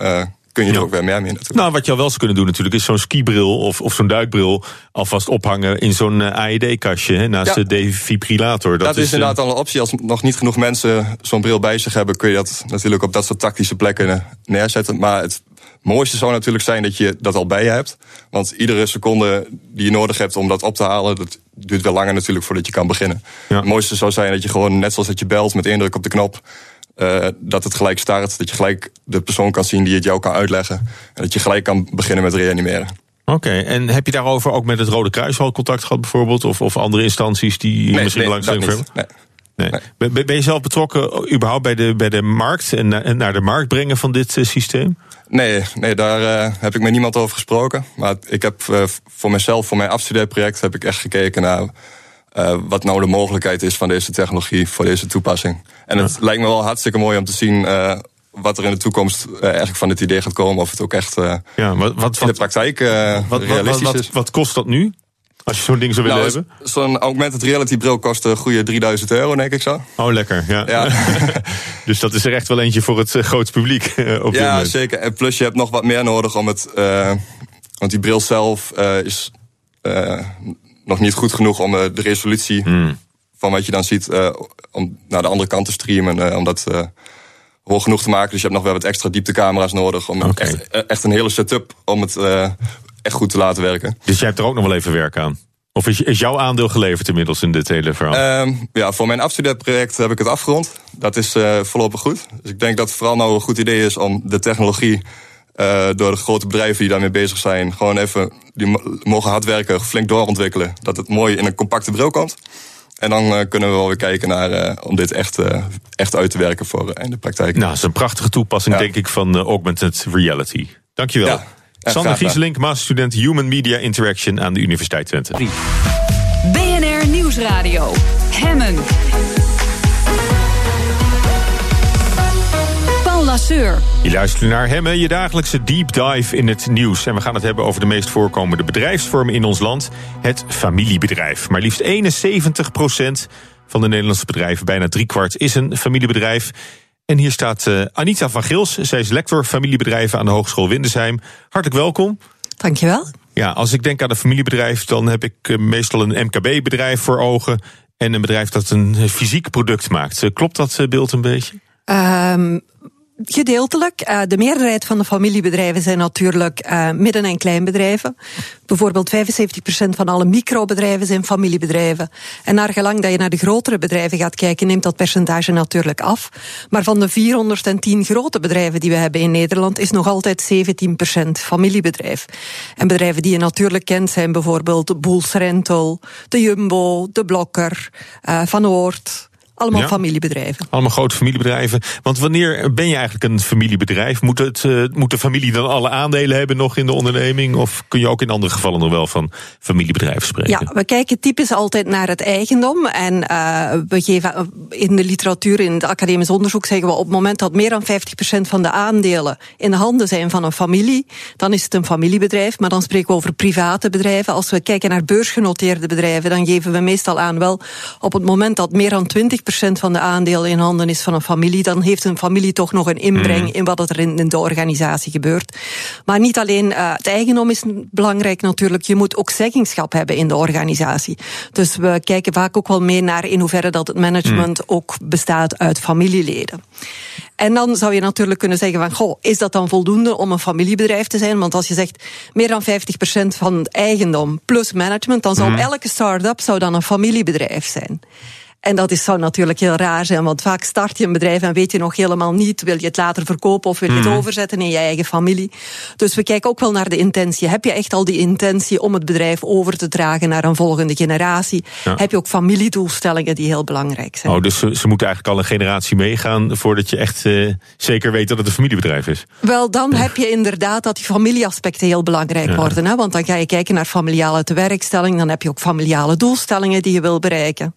M: kun je er ook weer meer mee natuurlijk.
G: Nou, wat je al wel eens kunnen doen natuurlijk, is zo'n skibril of, of zo'n duikbril alvast ophangen in zo'n AED-kastje naast
M: Ja.
G: de defibrillator.
M: Dat, is,
G: eh,
M: inderdaad al een optie. Als nog niet genoeg mensen zo'n bril bij zich hebben, kun je dat natuurlijk op dat soort tactische plekken neerzetten. Maar het mooiste zou natuurlijk zijn dat je dat al bij je hebt. Want iedere seconde die je nodig hebt om dat op te halen, dat duurt wel langer natuurlijk voordat je kan beginnen. Het mooiste zou zijn dat je gewoon, net zoals dat je belt met één druk op de knop, eh, dat het gelijk start. Dat je gelijk de persoon kan zien die het jou kan uitleggen. En dat je gelijk kan beginnen met reanimeren.
G: Oké, en heb je daarover ook met het Rode Kruis al contact gehad bijvoorbeeld? Of, of andere instanties die
M: Nee,
G: misschien
M: nee,
G: belangstelling voor hebben? Nee. Ben, ben je zelf betrokken überhaupt bij de, bij de markt en naar de markt brengen van dit eh, systeem?
M: Nee, nee daar eh, heb ik met niemand over gesproken. Maar ik heb eh, voor mezelf, voor mijn afstudeerproject, heb ik echt gekeken naar eh, wat nou de mogelijkheid is van deze technologie voor deze toepassing. En het lijkt me wel hartstikke mooi om te zien wat er in de toekomst eigenlijk van dit idee gaat komen. Of het ook echt eh,
G: ja, wat, wat,
M: in de praktijk eh,
G: Wat, wat,
M: realistisch
G: wat,
M: is.
G: wat kost dat nu? Als je zo'n ding zou willen
M: Nou,
G: hebben?
M: Zo'n augmented reality bril kost een goede 3000 euro, denk ik zo.
G: Oh, lekker. Ja.
M: Ja. <laughs>
G: dus dat is er echt wel eentje voor het eh, grote publiek eh, op dit
M: ja, zeker. En plus je hebt nog wat meer nodig om het... eh, want die bril zelf eh, is eh, nog niet goed genoeg om eh, de resolutie
G: Hmm.
M: van wat je dan ziet... eh, om naar de andere kant te streamen, eh, om dat eh, hoog genoeg te maken. Dus je hebt nog wel wat extra dieptecamera's nodig... om echt, eh, echt een hele setup om het eh, echt goed te laten werken.
G: Dus jij hebt er ook nog wel even werk aan? Of is, is jouw aandeel geleverd inmiddels in dit hele verhaal?
M: Ehm, ja, voor mijn afstudeerproject heb ik het afgerond. Dat is eh, voorlopig goed. Dus ik denk dat het vooral nou een goed idee is om de technologie eh, door de grote bedrijven die daarmee bezig zijn, gewoon even, die mo- mogen hard werken, flink doorontwikkelen. Dat het mooi in een compacte bril komt. En dan eh, kunnen we wel weer kijken naar om dit echt, echt uit te werken voor in de praktijk.
G: Nou, dat is een prachtige toepassing, denk ik, van augmented reality. Dankjewel.
M: Ja,
G: Sander. Gieselink, masterstudent Human Media Interaction aan de Universiteit Twente.
E: BNR Nieuwsradio. Hemmen. Paul Lasseur.
G: Je luistert naar Hemmen, je dagelijkse deep dive in het nieuws. En we gaan het hebben over de meest voorkomende bedrijfsvormen in ons land. Het familiebedrijf. Maar liefst 71% van de Nederlandse bedrijven, bijna driekwart, is een familiebedrijf. En hier staat eh, Anita van Gils. Zij is lector familiebedrijven aan de Hogeschool Windesheim. Hartelijk welkom.
N: Dankjewel.
G: Ja, als ik denk aan een familiebedrijf, dan heb ik eh, meestal een MKB-bedrijf voor ogen. En een bedrijf dat een eh, fysiek product maakt. Klopt dat beeld een beetje?
N: Ehm, gedeeltelijk. Eh, de meerderheid van de familiebedrijven zijn natuurlijk eh, midden- en kleinbedrijven. Bijvoorbeeld 75% van alle microbedrijven zijn familiebedrijven. En naar gelang dat je naar de grotere bedrijven gaat kijken, neemt dat percentage natuurlijk af. Maar van de 410 grote bedrijven die we hebben in Nederland, is nog altijd 17% familiebedrijf. En bedrijven die je natuurlijk kent zijn bijvoorbeeld Boels Rental, de Jumbo, de Blokker, eh, Van Oort. Allemaal
G: Ja.
N: familiebedrijven.
G: Allemaal grote familiebedrijven. Want wanneer ben je eigenlijk een familiebedrijf? Moet, het, eh, moet de familie dan alle aandelen hebben nog in de onderneming? Of kun je ook in andere gevallen nog wel van familiebedrijven spreken?
N: Ja, we kijken typisch altijd naar het eigendom. En uh, we geven uh, in de literatuur, in het academisch onderzoek, zeggen we op het moment dat meer dan 50% van de aandelen in de handen zijn van een familie, dan is het een familiebedrijf. Maar dan spreken we over private bedrijven. Als we kijken naar beursgenoteerde bedrijven, dan geven we meestal aan wel op het moment dat meer dan 20% van de aandelen in handen is van een familie, dan heeft een familie toch nog een inbreng
O: Mm.
N: in wat er in, in de organisatie gebeurt. Maar niet alleen uh, het eigendom is belangrijk natuurlijk, je moet ook zeggingschap hebben in de organisatie. Dus we kijken vaak ook wel mee naar in hoeverre dat het management
O: Mm.
N: ook bestaat uit familieleden. En dan zou je natuurlijk kunnen zeggen van, goh, is dat dan voldoende om een familiebedrijf te zijn? Want als je zegt meer dan 50% van het eigendom plus management, dan zou
O: Mm.
N: elke start-up zou dan een familiebedrijf zijn. En dat is, zou natuurlijk heel raar zijn, want vaak start je een bedrijf en weet je nog helemaal niet, wil je het later verkopen of wil je het
O: Mhm.
N: overzetten in je eigen familie. Dus we kijken ook wel naar de intentie. Heb je echt al die intentie om het bedrijf over te dragen naar een volgende generatie?
G: Ja.
N: Heb je ook familiedoelstellingen die heel belangrijk zijn?
G: Oh, dus ze, ze moeten eigenlijk al een generatie meegaan voordat je echt eh, zeker weet dat het een familiebedrijf is.
N: Wel, dan heb je inderdaad dat die familieaspecten heel belangrijk
G: Ja.
N: worden. Hè? Want dan ga je kijken naar familiale tewerkstelling, dan heb je ook familiale doelstellingen die je wil bereiken.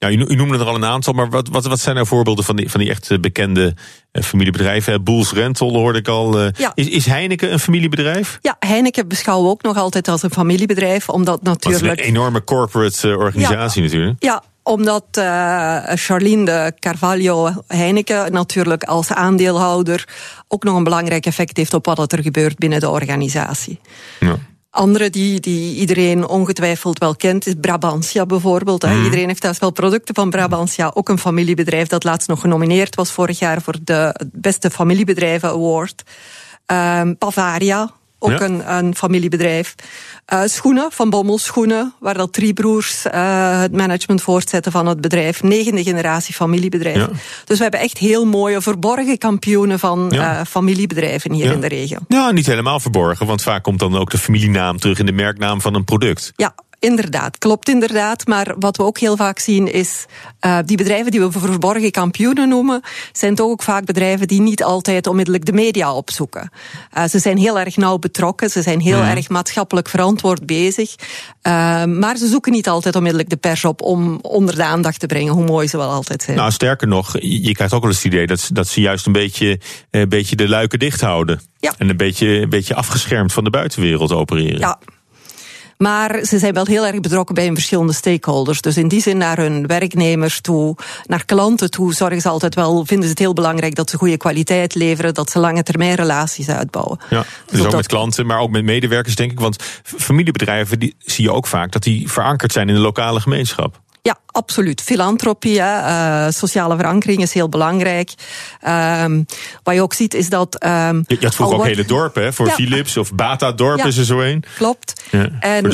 G: Ja. U, u noemde er al een aantal, maar wat, wat, wat zijn nou voorbeelden van die, van die echt eh, bekende eh, familiebedrijven? Boels Rental hoorde ik al. eh.
N: Ja.
G: is, is Heineken een familiebedrijf?
N: Ja, Heineken beschouwen we ook nog altijd als een familiebedrijf, omdat
G: Dat is
N: natuurlijk.
G: een enorme corporate organisatie natuurlijk.
N: Ja, omdat uh, Charlene de Carvalho Heineken natuurlijk als aandeelhouder ook nog een belangrijk effect heeft op wat er gebeurt binnen de organisatie.
G: Ja.
N: Andere die, die iedereen ongetwijfeld wel kent, is Brabantia bijvoorbeeld.
G: Mhm.
N: Mm. Iedereen heeft thuis wel producten van Brabantia. Ook een familiebedrijf dat laatst nog genomineerd was vorig jaar voor de beste familiebedrijven award. Um, Bavaria, ook
G: Ja.
N: een, een familiebedrijf. Eh, schoenen, van Bommel Schoenen, waar dat drie broers eh, het management voortzetten van het bedrijf. Negende generatie familiebedrijf.
G: Ja.
N: Dus we hebben echt heel mooie verborgen kampioenen van
G: Ja.
N: eh, familiebedrijven hier in de regio.
G: Ja, niet helemaal verborgen, want vaak komt dan ook de familienaam terug in de merknaam van een product.
N: Ja, inderdaad. Klopt inderdaad. Maar wat we ook heel vaak zien is, eh, die bedrijven die we verborgen kampioenen noemen, zijn toch ook vaak bedrijven die niet altijd onmiddellijk de media opzoeken. Eh, ze zijn heel erg nauw betrokken, ze zijn heel
G: Mhm.
N: erg maatschappelijk verantwoord bezig. Eh, maar ze zoeken niet altijd onmiddellijk de pers op om onder de aandacht te brengen, hoe mooi ze wel altijd zijn.
G: Nou, sterker nog, je krijgt ook wel eens het idee dat, ze- dat ze juist een beetje, een beetje de luiken dicht houden.
N: Ja.
G: En een beetje, een beetje afgeschermd van de buitenwereld opereren.
N: Ja. Maar ze zijn wel heel erg betrokken bij hun verschillende stakeholders. Dus in die zin naar hun werknemers toe, naar klanten toe, zorgen ze altijd wel, vinden ze het heel belangrijk dat ze goede kwaliteit leveren, dat ze lange termijn relaties uitbouwen.
G: Ja, dus
N: op
G: ook met klanten, maar ook met medewerkers, denk ik. Want familiebedrijven die zie je ook vaak dat die verankerd zijn in de lokale gemeenschap.
N: Ja, absoluut. Filantropie, eh, sociale verankering is heel belangrijk. Ehm, wat je ook ziet is dat. ehm,
G: Je, je had vroeger ook hele dorpen, hè? Voor
N: Ja.
G: Philips of Bata Dorp
N: Ja.
G: is er zo een.
N: Klopt.
G: Ja,
N: En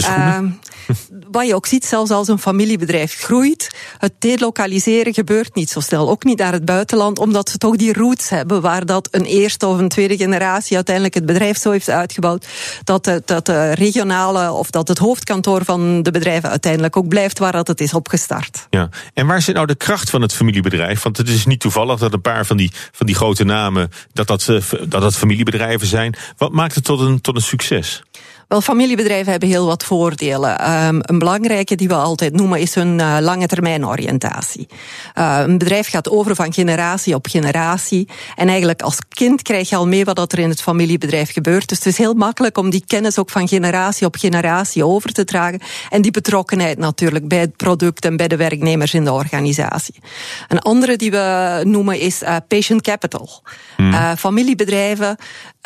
N: wat je ook ziet, zelfs als een familiebedrijf groeit, het delokaliseren gebeurt niet zo snel. Ook niet naar het buitenland, omdat ze toch die roots hebben waar dat een eerste of een tweede generatie uiteindelijk het bedrijf zo heeft uitgebouwd. Dat de, dat regionale of dat het hoofdkantoor van de bedrijven uiteindelijk ook blijft waar dat het is opgestart.
G: Ja. En waar zit nou de kracht van het familiebedrijf? Want het is niet toevallig dat een paar van die, van die grote namen... dat dat, eh, dat dat familiebedrijven zijn. Wat maakt het tot een, tot een succes?
N: Wel, familiebedrijven hebben heel wat voordelen. Ehm, een belangrijke die we altijd noemen is hun eh, lange termijn oriëntatie. Eh, een bedrijf gaat over van generatie op generatie. En eigenlijk als kind krijg je al mee wat er in het familiebedrijf gebeurt. Dus het is heel makkelijk om die kennis ook van generatie op generatie over te dragen. En die betrokkenheid natuurlijk bij het product en bij de werknemers in de organisatie. Een andere die we noemen is eh, patient capital. Eh, familiebedrijven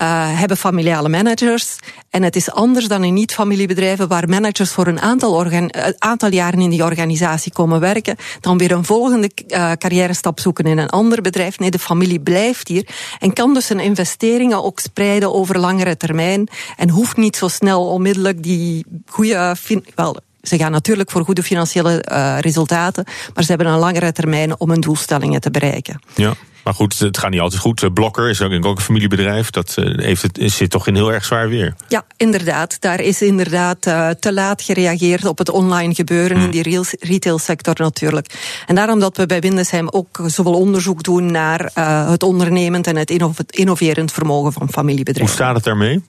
N: eh, hebben familiale managers. En het is anders dan in niet-familiebedrijven, waar managers voor een aantal, eh, aantal jaren in die organisatie komen werken, dan weer een volgende eh carrière stap zoeken in een ander bedrijf. Nee, de familie blijft hier en kan dus zijn investeringen ook spreiden over langere termijn. En hoeft niet zo snel onmiddellijk die goede. Wel, ze gaan natuurlijk voor goede financiële eh, resultaten, maar ze hebben een langere termijn om hun doelstellingen te bereiken.
G: Ja. Maar goed, het gaat niet altijd goed. Eh, Blokker is ook, een familiebedrijf. Dat eh, heeft het, zit toch in heel erg zwaar weer.
N: Ja, inderdaad. Daar is inderdaad te laat gereageerd op het online gebeuren in die real- retailsector natuurlijk. En daarom dat we bij Windesheim ook zoveel onderzoek doen naar het ondernemend en het innov- innoverend vermogen van
G: Hoe
N: familiebedrijven.
G: staat het daarmee?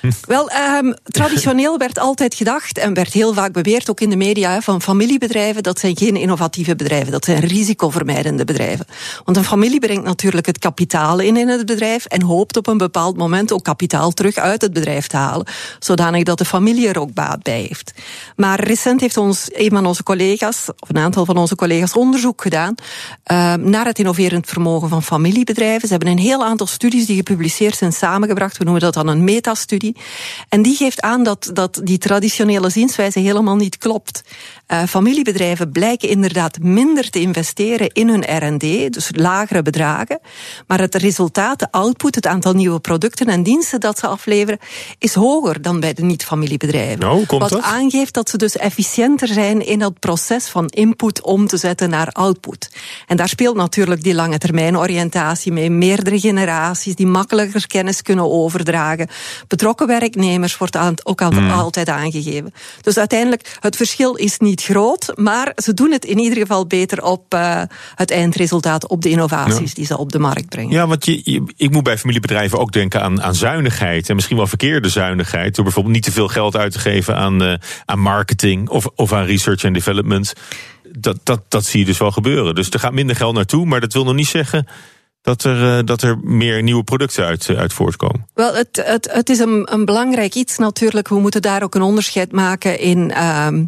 G: <laughs>
N: Wel, ehm, traditioneel werd altijd gedacht en werd heel vaak beweerd, ook in de media, van familiebedrijven, dat zijn geen innovatieve bedrijven, dat zijn risicovermijdende bedrijven. Want een familie brengt natuurlijk het kapitaal in in het bedrijf en hoopt op een bepaald moment ook kapitaal terug uit het bedrijf te halen, zodanig dat de familie er ook baat bij heeft. Maar recent heeft ons een van onze collega's, of een aantal van onze collega's, onderzoek gedaan ehm, naar het innoverend vermogen van familiebedrijven. Ze hebben een heel aantal studies die gepubliceerd zijn samengebracht. We noemen dat dan een metastudie. En die geeft aan dat, dat die traditionele zienswijze helemaal niet klopt. Eh, familiebedrijven blijken inderdaad minder te investeren in hun R&D, dus lagere bedragen. Maar het resultaat, de output, het aantal nieuwe producten en diensten dat ze afleveren, is hoger dan bij de niet-familiebedrijven.
G: Nou,
N: Wat
G: dat?
N: aangeeft dat ze dus efficiënter zijn in dat proces van input om te zetten naar output. En daar speelt natuurlijk die lange termijn oriëntatie mee. Meerdere generaties die makkelijker kennis kunnen overdragen. Betrokken werknemers wordt aan- ook al-
G: Hmm.
N: altijd aangegeven. Dus uiteindelijk, het verschil is niet groot, maar ze doen het in ieder geval beter op eh, het eindresultaat, op de innovaties
G: Ja.
N: die ze op de markt brengen.
G: Ja, want je, je- ik moet bij familiebedrijven ook denken aan, aan zuinigheid. En misschien wel verkeerde zuinigheid. Door bijvoorbeeld niet te veel geld uit te geven aan, eh, aan marketing of, of aan research en development. Dat, dat, dat zie je dus wel gebeuren. Dus er gaat minder geld naartoe. Maar dat wil nog niet zeggen dat er, eh, dat er meer nieuwe producten uit, eh, uit voortkomen.
N: Wel, het, het, het is een, een belangrijk iets natuurlijk. We moeten daar ook een onderscheid maken in ehm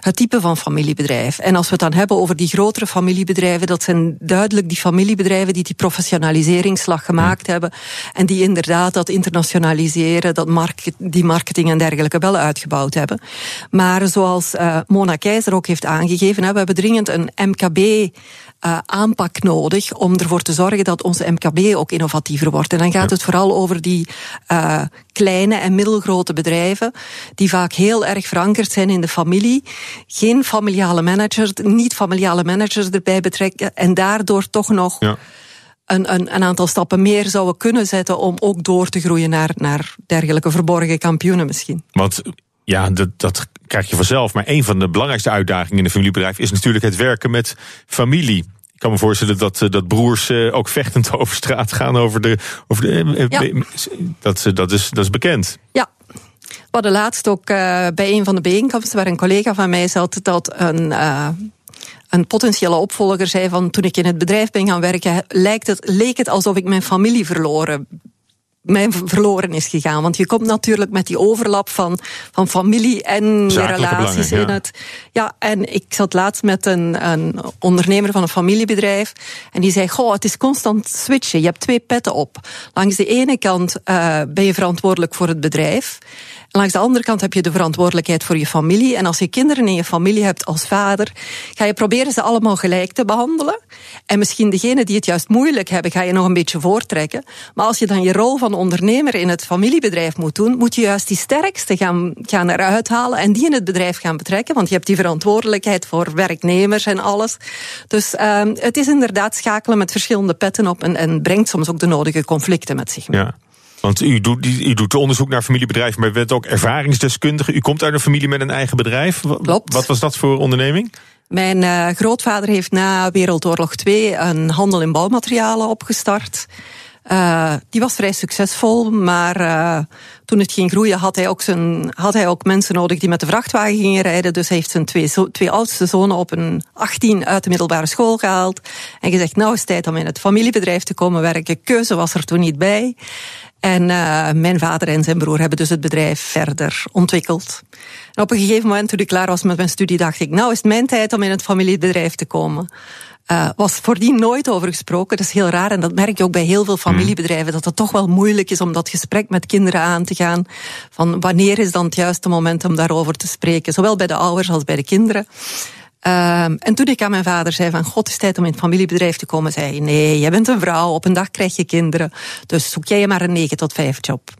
N: het type van familiebedrijf. En als we het dan hebben over die grotere familiebedrijven, dat zijn duidelijk die familiebedrijven die die professionaliseringsslag gemaakt hebben. En die inderdaad dat internationaliseren, dat market, die marketing en dergelijke wel uitgebouwd hebben. Maar zoals eh, Mona Keizer ook heeft aangegeven, hè, we hebben dringend een MKB uh, aanpak nodig om ervoor te zorgen dat onze MKB ook innovatiever wordt. En dan gaat het vooral over die uh, kleine en middelgrote bedrijven, die vaak heel erg verankerd zijn in de familie. Geen familiale manager, niet familiale managers erbij betrekken en daardoor toch nog. Ja. Een, een, een, aantal stappen meer zouden kunnen zetten om ook door te groeien naar, naar dergelijke verborgen kampioenen misschien.
G: Want ja, dat, dat krijg je vanzelf. Maar een van de belangrijkste uitdagingen in een familiebedrijf is natuurlijk het werken met familie. Ik kan me voorstellen dat, eh, dat broers eh, ook vechtend <laughs> over straat gaan over de. Over de ja. dat, dat, is, dat is bekend.
N: Ja, we hadden laatst ook bij een van de bijeenkomsten waar een collega van mij zat, dat een. Uh, een potentiële opvolger zei van toen ik in het bedrijf ben gaan werken, lijkt het, leek het alsof ik mijn familie verloren mijn verloren is gegaan. Want je komt natuurlijk met die overlap van, van familie en relaties in het. Ja, en ik zat laatst met een, een ondernemer van een familiebedrijf. En die zei: Goh, het is constant switchen. Je hebt twee petten op. Langs de ene kant uh, ben je verantwoordelijk voor het bedrijf. Langs de andere kant heb je de verantwoordelijkheid voor je familie. En als je kinderen in je familie hebt als vader, ga je proberen ze allemaal gelijk te behandelen. En misschien degene die het juist moeilijk hebben, ga je nog een beetje voortrekken. Maar als je dan je rol van ondernemer in het familiebedrijf moet doen, moet je juist die sterkste gaan, gaan eruit halen en die in het bedrijf gaan betrekken. Want je hebt die verantwoordelijkheid voor werknemers en alles. Dus uh, het is inderdaad schakelen met verschillende petten op en, en brengt soms ook de nodige conflicten met zich mee.
G: Ja. Want u doet, u doet onderzoek naar familiebedrijven, maar u bent ook ervaringsdeskundige. U komt uit een familie met een eigen bedrijf.
N: Klopt.
G: Wat was dat voor onderneming?
N: Mijn uh, grootvader heeft na Wereldoorlog 2 een handel in bouwmaterialen opgestart. Uh, die was vrij succesvol, maar uh, toen het ging groeien had hij, ook zijn, had hij ook mensen nodig die met de vrachtwagen gingen rijden. Dus hij heeft zijn twee, twee oudste zonen op een 18 uit de middelbare school gehaald. En gezegd, nou is het tijd om in het familiebedrijf te komen werken. Keuze was er toen niet bij. En uh, mijn vader en zijn broer hebben dus het bedrijf verder ontwikkeld. En op een gegeven moment, toen ik klaar was met mijn studie, dacht ik, nou is het mijn tijd om in het familiebedrijf te komen. Uh, was voordien nooit over gesproken. Dat is heel raar en dat merk je ook bij heel veel familiebedrijven, dat het toch wel moeilijk is om dat gesprek met kinderen aan te gaan. Van wanneer is dan het juiste moment om daarover te spreken, zowel bij de ouders als bij de kinderen. Um, en toen ik aan mijn vader zei van god, is tijd om in het familiebedrijf te komen, zei hij nee, jij bent een vrouw, op een dag krijg je kinderen, dus zoek jij maar een 9 tot 5 job.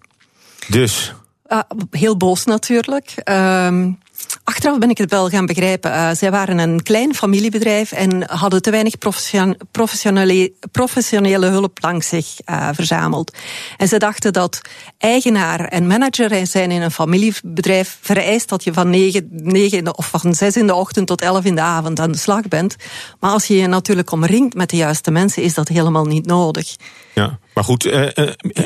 G: Dus?
N: Uh, heel boos natuurlijk. Um, Achteraf ben ik het wel gaan begrijpen. Uh, zij waren een klein familiebedrijf en hadden te weinig professionele, hulp langs zich uh, verzameld. En ze dachten dat eigenaar en manager zijn in een familiebedrijf vereist dat je van 9, 9 of van 6 in de ochtend tot 11 in de avond aan de slag bent. Maar als je je natuurlijk omringt met de juiste mensen, is dat helemaal niet nodig.
G: Ja, maar goed, uh,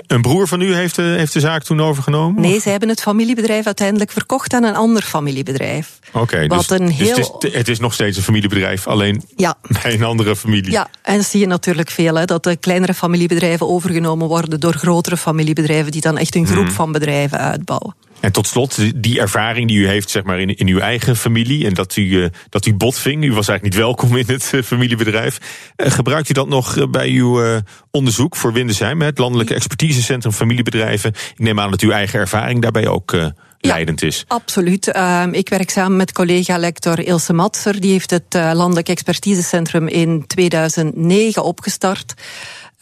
G: een broer van u heeft, heeft de zaak toen overgenomen?
N: Nee, ze hebben het familiebedrijf uiteindelijk verkocht aan een ander familiebedrijf.
G: Oké, okay, dus, een heel... dus het, is, het, is, nog steeds een familiebedrijf, alleen ja. bij <laughs> een andere familie.
N: Ja, en zie je natuurlijk veel, hè, dat de kleinere familiebedrijven overgenomen worden door grotere familiebedrijven die dan echt een groep hmm. van bedrijven uitbouwen.
G: En tot slot, die ervaring die u heeft zeg maar, in, in uw eigen familie... en dat u, uh, dat u botving, u was eigenlijk niet welkom in het uh, familiebedrijf... Uh, gebruikt u dat nog bij uw onderzoek voor Windesheim... het Landelijke Expertisecentrum Familiebedrijven? Ik neem aan dat uw eigen ervaring daarbij ook leidend is.
N: Absoluut. Ehm, ik werk samen met collega-lector Ilse Matser. Die heeft het Landelijk Expertisecentrum in 2009 opgestart...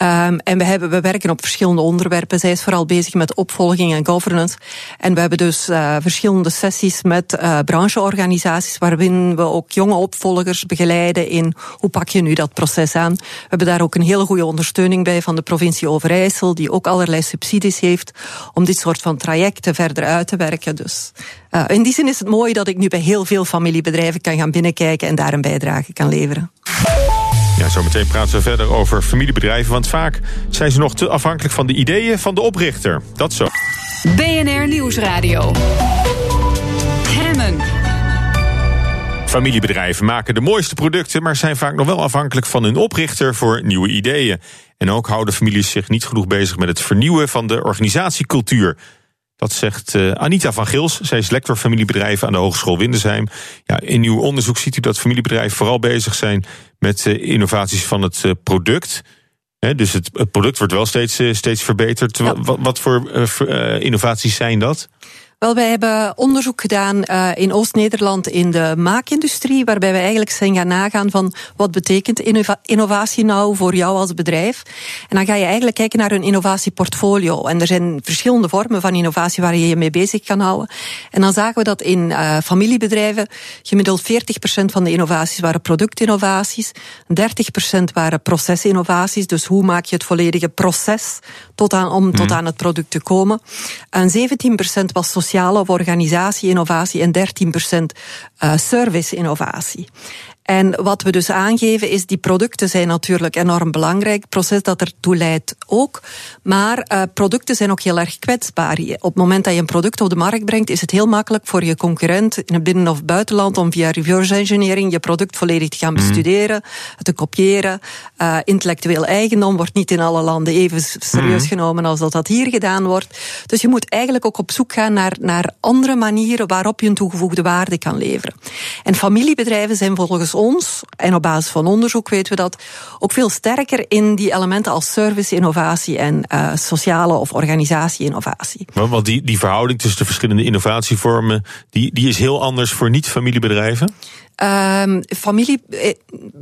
N: Um, en we, hebben, we werken op verschillende onderwerpen. Zij is vooral bezig met opvolging en governance. En we hebben dus uh, verschillende sessies met uh, brancheorganisaties, waarin we ook jonge opvolgers begeleiden in hoe pak je nu dat proces aan. We hebben daar ook een hele goede ondersteuning bij van de provincie Overijssel, die ook allerlei subsidies heeft om dit soort van trajecten verder uit te werken. Dus uh, in die zin is het mooi dat ik nu bij heel veel familiebedrijven kan gaan binnenkijken en daar een bijdrage kan leveren.
G: Ja, zometeen praten we verder over familiebedrijven, want vaak zijn ze nog te afhankelijk van de ideeën van de oprichter. Dat zo.
E: BNR Nieuwsradio. Hemmen.
G: Familiebedrijven maken de mooiste producten, maar zijn vaak nog wel afhankelijk van hun oprichter voor nieuwe ideeën. En ook houden families zich niet genoeg bezig met het vernieuwen van de organisatiecultuur. Dat zegt uh, Anita van Gils. Zij is lector familiebedrijven aan de Hogeschool Windesheim. Ja, in uw onderzoek ziet u dat familiebedrijven vooral bezig zijn met uh, innovaties van het uh, product. He, dus het, het, product wordt wel steeds, steeds verbeterd. Ja. Wat, wat, voor innovaties zijn dat?
N: Wel, wij hebben onderzoek gedaan uh, in Oost-Nederland in de maakindustrie, waarbij we eigenlijk zijn gaan nagaan van wat betekent innova innovatie nou voor jou als bedrijf. En dan ga je eigenlijk kijken naar een innovatieportfolio. En er zijn verschillende vormen van innovatie waar je je mee bezig kan houden. En dan zagen we dat in uh, familiebedrijven gemiddeld 40% van de innovaties waren productinnovaties, 30% waren procesinnovaties, dus hoe maak je het volledige proces tot aan, om tot aan het product te komen. En 17% was sociale of organisatie-innovatie en 13% uh, service-innovatie. En wat we dus aangeven is, die producten zijn natuurlijk enorm belangrijk. Het proces dat ertoe leidt ook. Maar uh, producten zijn ook heel erg kwetsbaar. Op het moment dat je een product op de markt brengt, is het heel makkelijk voor je concurrent in het binnen- of buitenland om via reverse engineering je product volledig te gaan bestuderen, te kopiëren. Uh, intellectueel eigendom wordt niet in alle landen even serieus genomen als dat dat hier gedaan wordt. Dus je moet eigenlijk ook op zoek gaan naar, naar andere manieren waarop je een toegevoegde waarde kan leveren. En familiebedrijven zijn volgens ons, en op basis van onderzoek weten we dat, ook veel sterker in die elementen als service, innovatie en uh, sociale of organisatie-innovatie.
G: Want die, die verhouding tussen de verschillende innovatievormen, die, die is heel anders voor niet-familiebedrijven?
N: Um, familie, eh,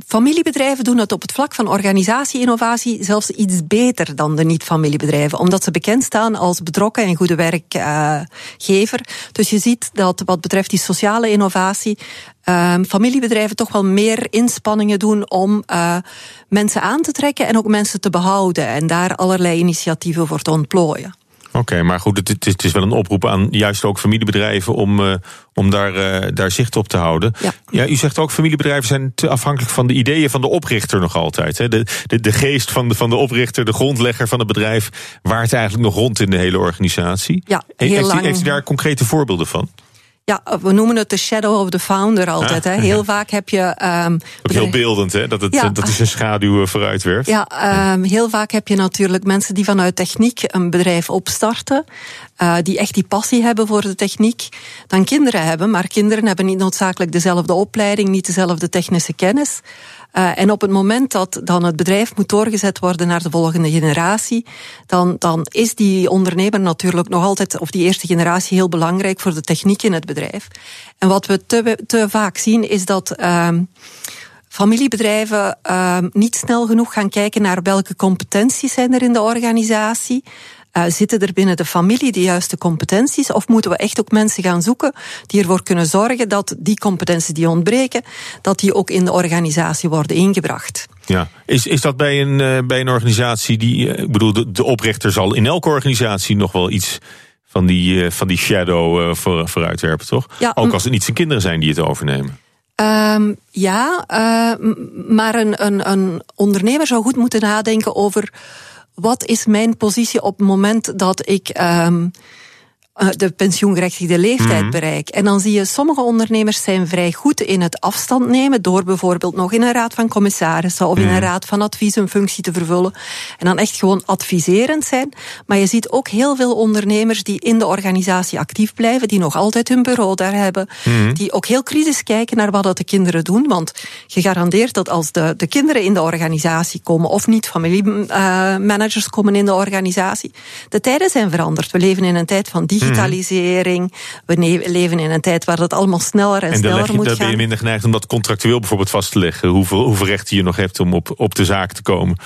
N: familiebedrijven doen het op het vlak van organisatie-innovatie zelfs iets beter dan de niet-familiebedrijven, omdat ze bekend staan als betrokken en goede werkgever. Dus je ziet dat wat betreft die sociale innovatie, um, familiebedrijven toch wel meer inspanningen doen om uh, mensen aan te trekken en ook mensen te behouden en daar allerlei initiatieven voor te ontplooien.
G: Oké, okay, maar goed, het, het, is, het, is, wel een oproep aan juist ook familiebedrijven om, uh, om daar, uh, daar zicht op te houden.
N: Ja.
G: ja. u zegt ook familiebedrijven zijn te afhankelijk van de ideeën van de oprichter nog altijd. Hè? De, de, de geest van de, van de oprichter, de grondlegger van het bedrijf, waart eigenlijk nog rond in de hele organisatie.
N: Ja, heel
G: heeft,
N: lang.
G: U, heeft u daar concrete voorbeelden van?
N: Ja, we noemen het de shadow of the founder altijd. Hè. Heel vaak heb je. Um,
G: Ook heel beeldend, hè? Dat, het,
N: Ja.
G: dat is een schaduw vooruit werpt.
N: Ja, um, heel vaak heb je natuurlijk mensen die vanuit techniek een bedrijf opstarten. Uh, die echt die passie hebben voor de techniek. Dan kinderen hebben, maar kinderen hebben niet noodzakelijk dezelfde opleiding, niet dezelfde technische kennis. Uh, en op het moment dat dan het bedrijf moet doorgezet worden naar de volgende generatie, dan, dan is die ondernemer natuurlijk nog altijd, of die eerste generatie, heel belangrijk voor de techniek in het bedrijf. En wat we te, te vaak zien is dat. Uh, familiebedrijven uh, niet snel genoeg gaan kijken naar welke competenties zijn er in de organisatie. Uh, zitten er binnen de familie de juiste competenties? Of moeten we echt ook mensen gaan zoeken die ervoor kunnen zorgen dat die competenties die ontbreken, dat die ook in de organisatie worden ingebracht?
G: Ja, is, is dat bij een, uh, bij een organisatie die, uh, ik bedoel, de, de oprichter zal in elke organisatie nog wel iets van die, van die shadow voor, vooruitwerpen, toch?
N: Ja,
G: ook als het niet zijn kinderen zijn die het overnemen.
N: Um, ja, maar een, een, een ondernemer zou goed moeten nadenken over wat is mijn positie op het moment dat ik um, de pensioengerechtigde leeftijd mm. bereik. En dan zie je, sommige ondernemers zijn vrij goed in het afstand nemen door bijvoorbeeld nog in een raad van commissarissen of in een raad van advies een functie te vervullen. En dan echt gewoon adviserend zijn. Maar je ziet ook heel veel ondernemers die in de organisatie actief blijven, die nog altijd hun bureau daar hebben, mm. die ook heel kritisch kijken naar wat dat de kinderen doen. Want gegarandeerd dat als de, de kinderen in de organisatie komen, of niet familiemanagers uh, komen in de organisatie, de tijden zijn veranderd. We leven in een tijd van digitalisering. We leven in een tijd waar dat allemaal sneller en,
G: en
N: sneller
G: je,
N: moet gaan.
G: ben je minder geneigd om dat contractueel bijvoorbeeld vast te leggen. Hoeveel, hoeveel rechten je nog hebt om op, op de zaak te komen.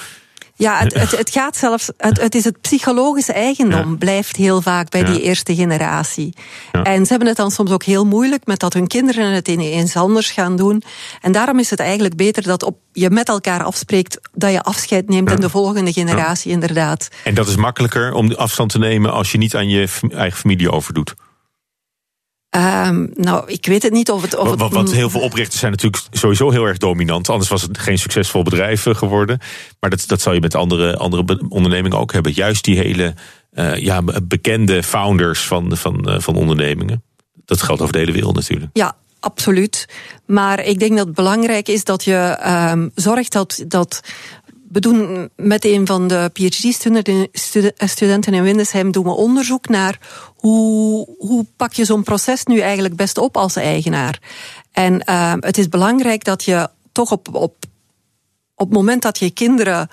N: Ja, het, het, het gaat zelfs. Het, het is het psychologische eigendom, ja. blijft heel vaak bij ja. die eerste generatie. Ja. En ze hebben het dan soms ook heel moeilijk met dat hun kinderen het ineens anders gaan doen. En daarom is het eigenlijk beter dat op, je met elkaar afspreekt dat je afscheid neemt in de volgende generatie, inderdaad.
G: En dat is makkelijker om afstand te nemen als je niet aan je eigen familie overdoet.
N: Um, nou, ik weet het niet of het. Of
G: want, want heel veel oprichters zijn natuurlijk sowieso heel erg dominant. Anders was het geen succesvol bedrijf geworden. Maar dat, dat zal je met andere, andere ondernemingen ook hebben. Juist die hele uh, ja, bekende founders van, van, uh, van ondernemingen. Dat geldt over de hele wereld natuurlijk.
N: Ja, absoluut. Maar ik denk dat het belangrijk is dat je um, zorgt dat. dat we met een van de PhD-studenten in Windesheim doen we onderzoek naar hoe, hoe pak je zo'n proces nu eigenlijk best op als eigenaar. En uh, het is belangrijk dat je toch op, op, op het moment dat je kinderen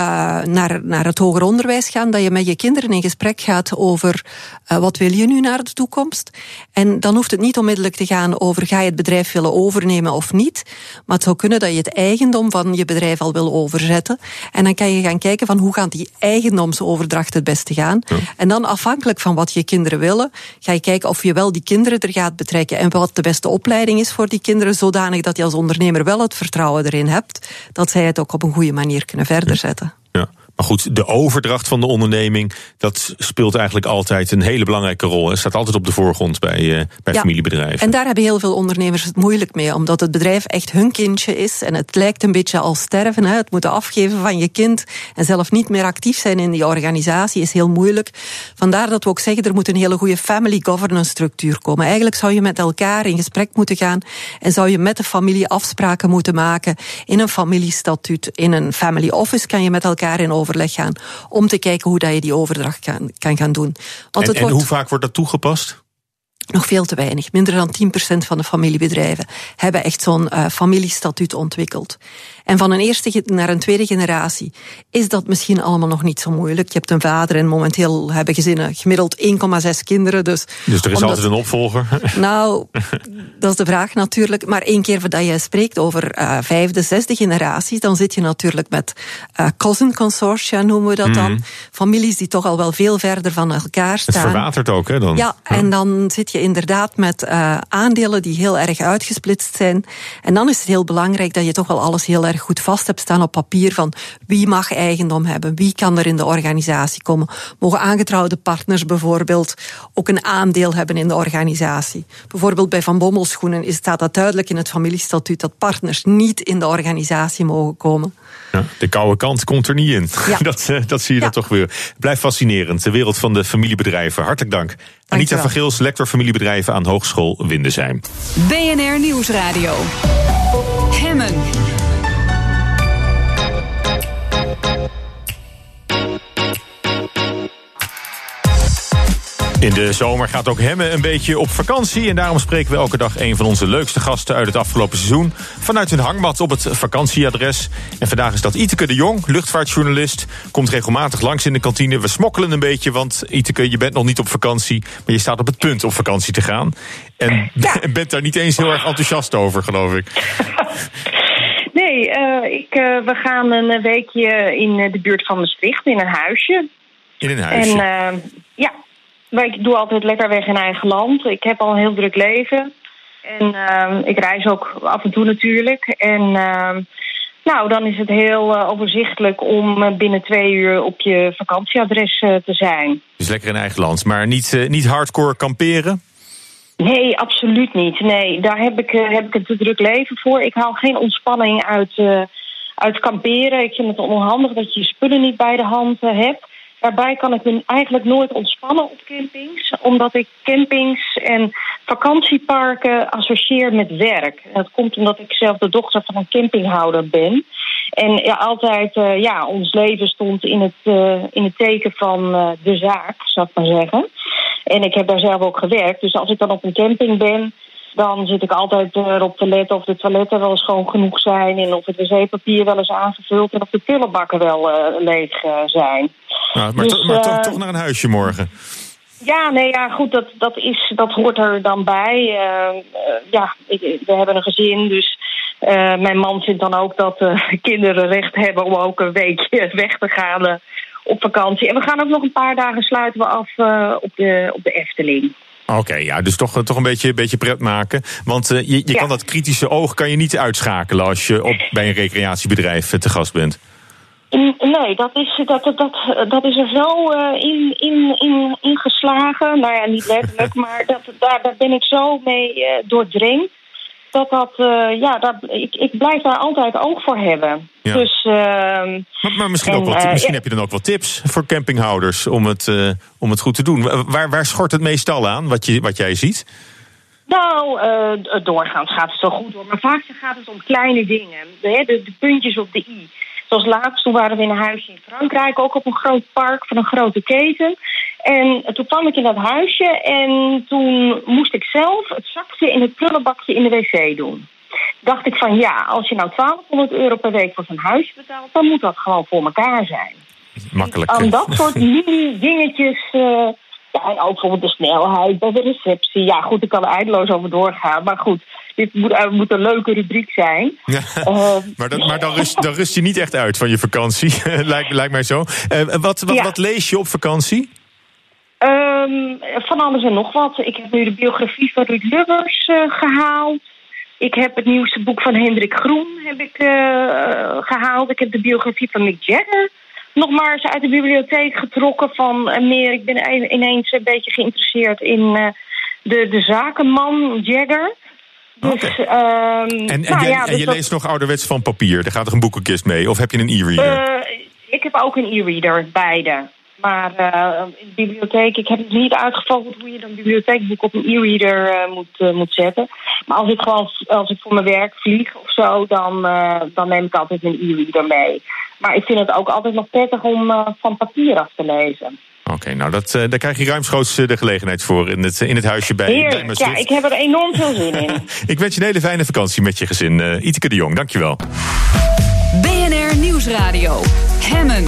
N: uh, naar, naar het hoger onderwijs gaan, dat je met je kinderen in gesprek gaat over uh, wat wil je nu naar de toekomst. En dan hoeft het niet onmiddellijk te gaan over ga je het bedrijf willen overnemen of niet. Maar het zou kunnen dat je het eigendom van je bedrijf al wil overzetten. En dan kan je gaan kijken van hoe gaat die eigendomsoverdracht het beste gaan. Ja. En dan afhankelijk van wat je kinderen willen, ga je kijken of je wel die kinderen er gaat betrekken en wat de beste opleiding is voor die kinderen, zodanig dat je als ondernemer wel het vertrouwen erin hebt dat zij het ook op een goede manier kunnen verder zetten.
G: Maar goed, de overdracht van de onderneming, dat speelt eigenlijk altijd een hele belangrijke rol. Het staat altijd op de voorgrond bij, uh, bij
N: ja,
G: familiebedrijven.
N: En daar hebben heel veel ondernemers het moeilijk mee, omdat het bedrijf echt hun kindje is. En het lijkt een beetje als sterven. Hè. Het moeten afgeven van je kind en zelf niet meer actief zijn in die organisatie is heel moeilijk. Vandaar dat we ook zeggen, er moet een hele goede family governance structuur komen. Eigenlijk zou je met elkaar in gesprek moeten gaan en zou je met de familie afspraken moeten maken in een familiestatuut, in een family office kan je met elkaar in overleg gaan. Om te kijken hoe dat je die overdracht kan, kan gaan doen.
G: Want en, het wordt, en hoe vaak wordt dat toegepast?
N: Nog veel te weinig. Minder dan 10% van de familiebedrijven hebben echt zo'n uh, familiestatuut ontwikkeld. En van een eerste naar een tweede generatie is dat misschien allemaal nog niet zo moeilijk. Je hebt een vader en momenteel hebben gezinnen gemiddeld 1,6 kinderen. Dus,
G: dus er is omdat, altijd een opvolger? <laughs>
N: Nou, dat is de vraag natuurlijk. Maar één keer dat je spreekt over uh, vijfde, zesde generaties, dan zit je natuurlijk met uh, cousin consortia, noemen we dat dan. Mm. Families die toch al wel veel verder van elkaar staan.
G: Het verwatert ook, hè? Dan.
N: Ja, ja. en dan zit je inderdaad met uh, aandelen die heel erg uitgesplitst zijn. En dan is het heel belangrijk dat je toch wel alles heel erg goed vast hebt staan op papier van wie mag eigendom hebben, wie kan er in de organisatie komen. Mogen aangetrouwde partners bijvoorbeeld ook een aandeel hebben in de organisatie. Bijvoorbeeld bij Van Bommelschoenen staat dat duidelijk in het familiestatuut dat partners niet in de organisatie mogen komen.
G: Ja, de koude kant komt er niet in. Ja. <laughs> Dat, dat zie je ja. dan toch weer. Blijft fascinerend. De wereld van de familiebedrijven. Hartelijk dank. Anita van Gils, lector familiebedrijven aan Hogeschool Windesheim.
E: BNR Nieuwsradio. Hemmen.
G: In de zomer gaat ook Hemme een beetje op vakantie. En daarom spreken we elke dag een van onze leukste gasten uit het afgelopen seizoen. Vanuit hun hangmat op het vakantieadres. En vandaag is dat Iteke de Jong, luchtvaartjournalist. Komt regelmatig langs in de kantine. We smokkelen een beetje, want Iteke, je bent nog niet op vakantie. Maar je staat op het punt op vakantie te gaan. En ja. <laughs> bent daar niet eens heel erg enthousiast over, geloof ik. <laughs>
O: Nee, uh, ik, uh, we gaan een weekje in de buurt van Maastricht in een huisje.
G: In een huisje?
O: En uh, ja, maar ik doe altijd lekker weg in eigen land. Ik heb al een heel druk leven. En uh, ik reis ook af en toe natuurlijk. En uh, nou, dan is het heel uh, overzichtelijk om binnen twee uur op je vakantieadres uh, te zijn.
G: Dus lekker in eigen land, maar niet, niet hardcore kamperen?
O: Nee, absoluut niet. Nee, daar heb ik, heb ik een te druk leven voor. Ik haal geen ontspanning uit, uit kamperen. Ik vind het onhandig dat je je spullen niet bij de hand hebt. Daarbij kan ik me eigenlijk nooit ontspannen op campings, omdat ik campings en vakantieparken associeer met werk. Dat komt omdat ik zelf de dochter van een campinghouder ben. En ja, altijd, uh, ja, ons leven stond in het, uh, in het teken van uh, de zaak, zou ik maar zeggen. En ik heb daar zelf ook gewerkt. Dus als ik dan op een camping ben, dan zit ik altijd erop te letten of de toiletten wel schoon genoeg zijn. En of het wc-papier wel eens aangevuld en of de pillenbakken wel leeg zijn.
G: Nou, maar, dus, to, maar toch, toch naar een huisje morgen.
O: Ja, nee, ja, goed, dat, dat, is, dat hoort er dan bij. Uh, uh, ja, ik, we hebben een gezin, dus uh, mijn man vindt dan ook dat <laughs> kinderen recht hebben om ook een weekje <laughs> weg te gaan op vakantie. En we gaan ook nog een paar dagen sluiten we af op, de, op de Efteling.
G: Oké, okay, ja, dus toch, toch een beetje, beetje pret maken. Want je, je ja. kan dat kritische oog kan je niet uitschakelen als je op, <laughs> bij een recreatiebedrijf te gast bent.
O: Nee, dat is, dat, dat, dat, is er zo uh, in, in, in, ingeslagen. Nou ja, niet letterlijk, <laughs> maar dat, daar, daar ben ik zo mee uh, doordringd. Dat dat, uh, ja, dat, ik, ik blijf daar altijd oog voor hebben. Ja. Dus,
G: maar, maar, misschien, en, ook wat, misschien heb je dan ook wat tips voor campinghouders om het, om het goed te doen. Waar, waar schort het meestal aan, wat, je, wat jij ziet?
O: Nou, doorgaans gaat het zo goed hoor. Maar vaak gaat het om kleine dingen. De, de, de puntjes op de i. Zoals laatst, toen waren we in een huisje in Frankrijk, ook op een groot park van een grote keten. En toen kwam ik in dat huisje en toen moest ik zelf het zakje in het prullenbakje in de wc doen. dacht ik van ja, als je nou 1200 euro per week voor zo'n huisje betaalt, dan moet dat gewoon voor elkaar zijn.
G: Makkelijk.
O: Aan dat soort <laughs> mini dingetjes. eh, ja, en ook bijvoorbeeld de snelheid bij de receptie. Ja, goed, ik kan er eindeloos over doorgaan. Maar goed, dit moet, eh, moet een leuke rubriek zijn.
G: Ja,
O: Eh, <laughs>
G: maar dat, maar dan, rust, dan rust je niet echt uit van je vakantie, <laughs> lijkt, lijkt mij zo. Eh, wat, wat,
O: Ja.
G: wat lees je op vakantie?
O: Ehm, van alles en nog wat. Ik heb nu de biografie van Ruud Lubbers eh, gehaald. Ik heb het nieuwste boek van Hendrik Groen heb ik, eh, gehaald. Ik heb de biografie van Mick Jagger nog maar eens uit de bibliotheek getrokken van meer. Ik ben ineens een beetje geïnteresseerd in de, de zakenman Jagger. Dus, ehm,
G: En, en,
O: nou
G: jij-
O: ja,
G: en
O: dus
G: je
O: dat-
G: leest nog ouderwets van papier. Daar gaat er een boekenkist mee. Of heb je een e-reader?
O: Eh, ik heb ook een e-reader, beide. Maar eh, in de bibliotheek, ik heb het niet uitgevogeld hoe je dan een bibliotheekboek op een e-reader eh, moet, moet zetten. Maar als ik gewoon als ik voor mijn werk vlieg of zo, dan, dan neem ik altijd een e-reader mee. Maar ik vind het ook altijd nog prettig om van papier af te lezen.
G: Oké, nou dat, eh, daar krijg je ruimschoots eh, de gelegenheid voor in het, in het huisje bij, bij
O: Heerlijk,
G: Maastricht.
O: ja, ik heb er enorm veel zin in. <laughs>
G: Ik wens je een hele fijne vakantie met je gezin. Iteke de Jong, dankjewel.
E: BNR Nieuwsradio. Hemmen.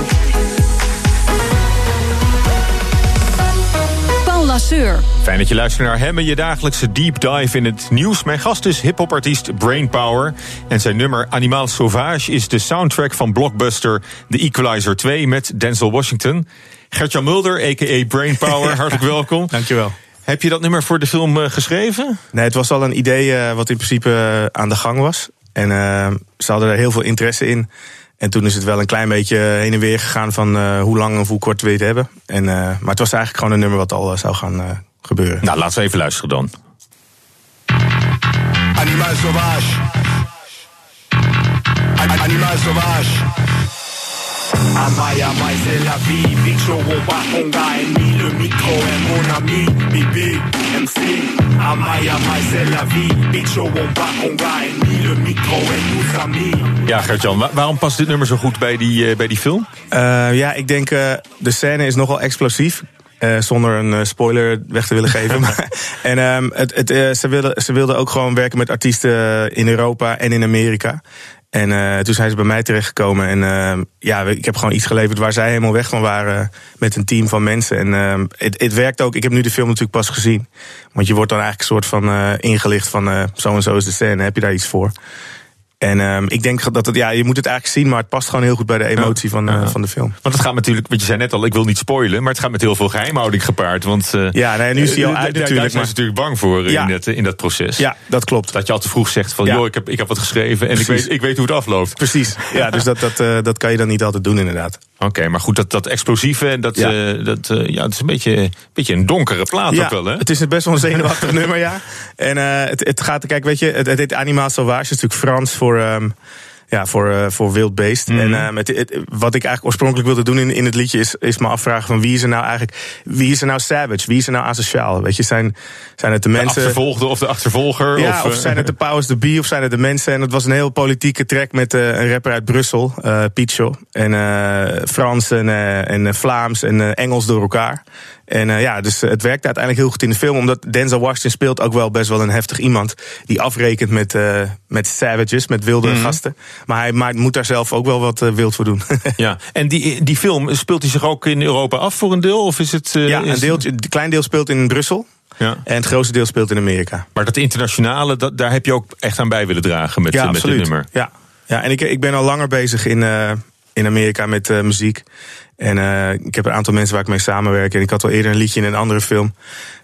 E: Paul Lasseur.
G: Fijn dat je luistert naar Hemmen, je dagelijkse deep dive in het nieuws. Mijn gast is hiphopartiest Brainpower. En zijn nummer Animal Sauvage is de soundtrack van blockbuster The Equalizer 2 met Denzel Washington. Gertjan Mulder, a.k.a. Brainpower, <laughs> hartelijk welkom.
P: Dankjewel.
G: Heb je dat nummer voor de film eh, geschreven?
P: Nee, het was al een idee eh, wat in principe eh, aan de gang was. En ze hadden er heel veel interesse in. En toen is het wel een klein beetje heen en weer gegaan van eh, hoe lang of hoe kort we het hebben. En, eh, maar het was eigenlijk gewoon een nummer wat al zou gaan eh, gebeuren.
G: Nou, laten we even luisteren dan.
Q: Animal sauvage. An- Animal sauvage. Amaya, amaya, c'est la vie. Big Show, on va, on gagne. Le micro est mon ami. Bibi, MC. Amaya, amaya, c'est la vie. Big Show, on va, on gagne. Le micro est nos amis.
G: Ja, Gertjan, wa- waarom past dit nummer zo goed bij die, eh, bij die film?
P: Eh, ja, ik denk uh, de scène is nogal explosief. Uh, zonder een uh, spoiler weg te willen geven. <laughs> en um, het, het, uh, ze, wilden, ze wilden ook gewoon werken met artiesten in Europa en in Amerika. En uh, toen zijn ze bij mij terechtgekomen. En uh, ja, ik heb gewoon iets geleverd waar zij helemaal weg van waren. Met een team van mensen. En uh, het, het werkt ook. Ik heb nu de film natuurlijk pas gezien. Want je wordt dan eigenlijk een soort van uh, ingelicht van zo en zo is de scène. Heb je daar iets voor? En um, ik denk dat het, ja, je moet het eigenlijk zien, maar het past gewoon heel goed bij de emotie van, uh, ja. van de film.
G: Want het gaat natuurlijk, want je zei net al, ik wil niet spoilen, maar het gaat met heel veel geheimhouding gepaard. Want uh,
P: ja, nee, nu is hij al uit natuurlijk.
G: Daar zijn ze natuurlijk bang voor ja. in, het, in dat proces.
P: Ja, dat klopt.
G: Dat je al te vroeg zegt van, joh, ik heb, ik heb wat geschreven en ik weet, ik weet hoe het afloopt.
P: Precies, ja, dus dat, dat, uh, dat kan je dan niet altijd doen inderdaad.
G: Oké, okay, maar goed, dat, dat explosieve, dat, ja. Uh, dat, uh, ja, dat is een beetje, een beetje een donkere plaat
P: ja,
G: ook wel, hè?
P: het is best wel een zenuwachtig <laughs> nummer, ja. En uh, het, het gaat, kijk, weet je, het, het heet Animaal Sauvage, is natuurlijk Frans voor... Um, ja, voor, uh, voor wild beest. Mm. En uh, met, het, wat ik eigenlijk oorspronkelijk wilde doen in, in het liedje is, is me afvragen van wie is er nou eigenlijk, wie is er nou savage, wie is er nou asociaal? Weet je, zijn, zijn het de mensen.
G: De achtervolgde of de achtervolger?
P: Ja,
G: of,
P: of zijn het de powers to be of zijn het de mensen? En het was een heel politieke track met een rapper uit Brussel, uh, Picho. En Frans en, en Vlaams en Engels door elkaar. En uh, ja, dus het werkt uiteindelijk heel goed in de film. Omdat Denzel Washington speelt ook wel best wel een heftig iemand. Die afrekent met, uh, met savages, met wilde mm -hmm. gasten. Maar hij moet daar zelf ook wel wat wild voor doen. <laughs>
G: ja, en die, die film, speelt hij zich ook in Europa af voor een deel? Of is het,
P: ja, een, deeltje, een klein deel speelt in Brussel. Ja. En het grootste deel speelt in Amerika.
G: Maar dat internationale, dat, daar heb je ook echt aan bij willen dragen met,
P: ja,
G: met dit nummer.
P: Ja, ja en ik, ik ben al langer bezig in, uh, in Amerika met uh, muziek. En uh, ik heb een aantal mensen waar ik mee samenwerk. En ik had al eerder een liedje in een andere film.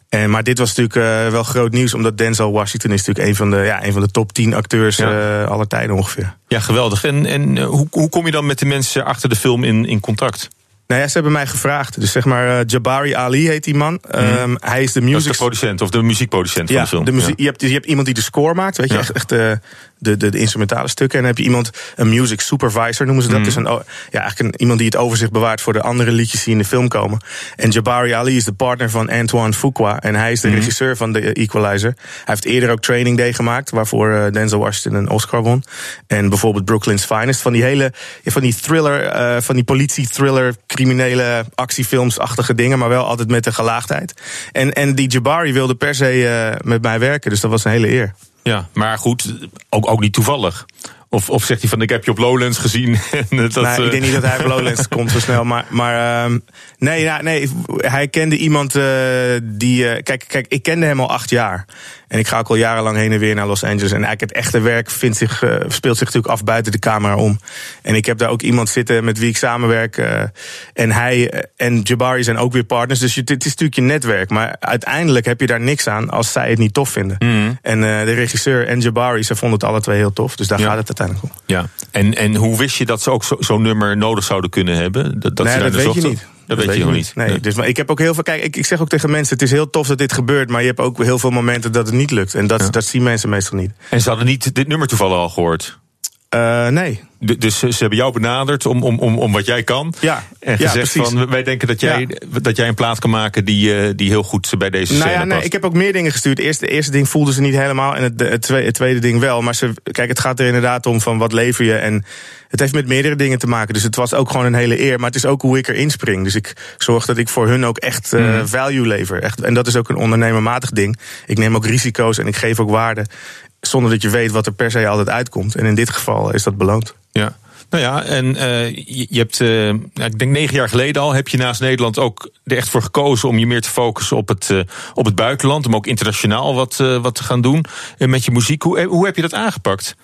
P: En, maar dit was natuurlijk uh, wel groot nieuws, omdat Denzel Washington is natuurlijk een van de, ja, een van de top 10 acteurs ja. uh, aller tijden ongeveer.
G: Ja, geweldig. En, en hoe, hoe kom je dan met de mensen achter de film in, in contact?
P: Nou ja, ze hebben mij gevraagd. Dus zeg maar, uh, Jabari Ali heet die man. Mm. Um, hij is de music...
G: Dat is de producent of de muziekproducent
P: ja,
G: van de film.
P: De muziek, ja. je, hebt, je hebt iemand die de score maakt, weet je, ja. echt, echt de, de, de, de, instrumentale stukken. En dan heb je iemand, een music supervisor noemen ze dat. Mm. Dus een, ja, eigenlijk een, iemand die het overzicht bewaart voor de andere liedjes die in de film komen. En Jabari Ali is de partner van Antoine Fuqua. En hij is de mm. regisseur van The Equalizer. Hij heeft eerder ook Training Day gemaakt, waarvoor Denzel Washington een Oscar won. En bijvoorbeeld Brooklyn's Finest. Van die hele, van die thriller, uh, van die politie-thriller, criminele actiefilmsachtige dingen, maar wel altijd met een gelaagdheid. En, en die Jabari wilde per se uh, met mij werken, dus dat was een hele eer.
G: Ja, maar goed, ook, ook niet toevallig. Of, of zegt hij van, ik heb je op Lowlands gezien. <laughs> en dat,
P: nee, ik
G: eh,
P: denk niet dat hij op <laughs> Lowlands komt zo snel. Maar, maar ehm, nee, ja, nee, hij kende iemand eh, die... eh, kijk, kijk, ik kende hem al acht jaar. En ik ga ook al jarenlang heen en weer naar Los Angeles. En eigenlijk het echte werk vindt zich, eh, speelt zich natuurlijk af buiten de camera om. En ik heb daar ook iemand zitten met wie ik samenwerk. eh, en hij eh, en Jabari zijn ook weer partners. Dus het is natuurlijk je netwerk. Maar uiteindelijk heb je daar niks aan als zij het niet tof vinden. En eh, de regisseur en Jabari, ze vonden het alle twee heel tof. Dus daar gaat het uiteindelijk om.
G: Ja, en, en hoe wist je dat ze ook zo- zo'n nummer nodig zouden kunnen hebben? Dat, dat
P: nee,
G: ze daar
P: dat weet je niet.
G: Dat, weet je nog niet.
P: Nee, Dus, maar ik heb ook heel veel. Kijk, ik, ik zeg ook tegen mensen: het is heel tof dat dit gebeurt. Maar je hebt ook heel veel momenten dat het niet lukt. En dat, dat zien mensen meestal niet.
G: En ze hadden niet dit nummer toevallig al gehoord?
P: Eh, nee.
G: dus ze hebben jou benaderd om, om, om, om wat jij kan.
P: Ja,
G: En gezegd van, wij denken dat jij, dat jij een plaat kan maken die, eh, die heel goed bij deze
P: Nou
G: scène
P: ja, nee,
G: past.
P: ik heb ook meer dingen gestuurd. Eerst, het eerste ding voelden ze niet helemaal. En het, het, tweede, het tweede ding wel. Maar ze, kijk, het gaat er inderdaad om van wat lever je. En het heeft met meerdere dingen te maken. Dus het was ook gewoon een hele eer. Maar het is ook hoe ik erin spring. Dus ik zorg dat ik voor hun ook echt eh,
G: Mhm.
P: value lever. Echt, en dat is ook een ondernemermatig ding. Ik neem ook risico's en ik geef ook waarde. Zonder dat je weet wat er per se altijd uitkomt. En in dit geval is dat beloond.
G: Ja. Nou ja, en eh, je, hebt, eh, ik denk negen jaar geleden al, heb je naast Nederland ook er echt voor gekozen om je meer te focussen op het, eh, op het buitenland. Om ook internationaal wat, wat te gaan doen met je muziek. Hoe, hoe heb je dat aangepakt?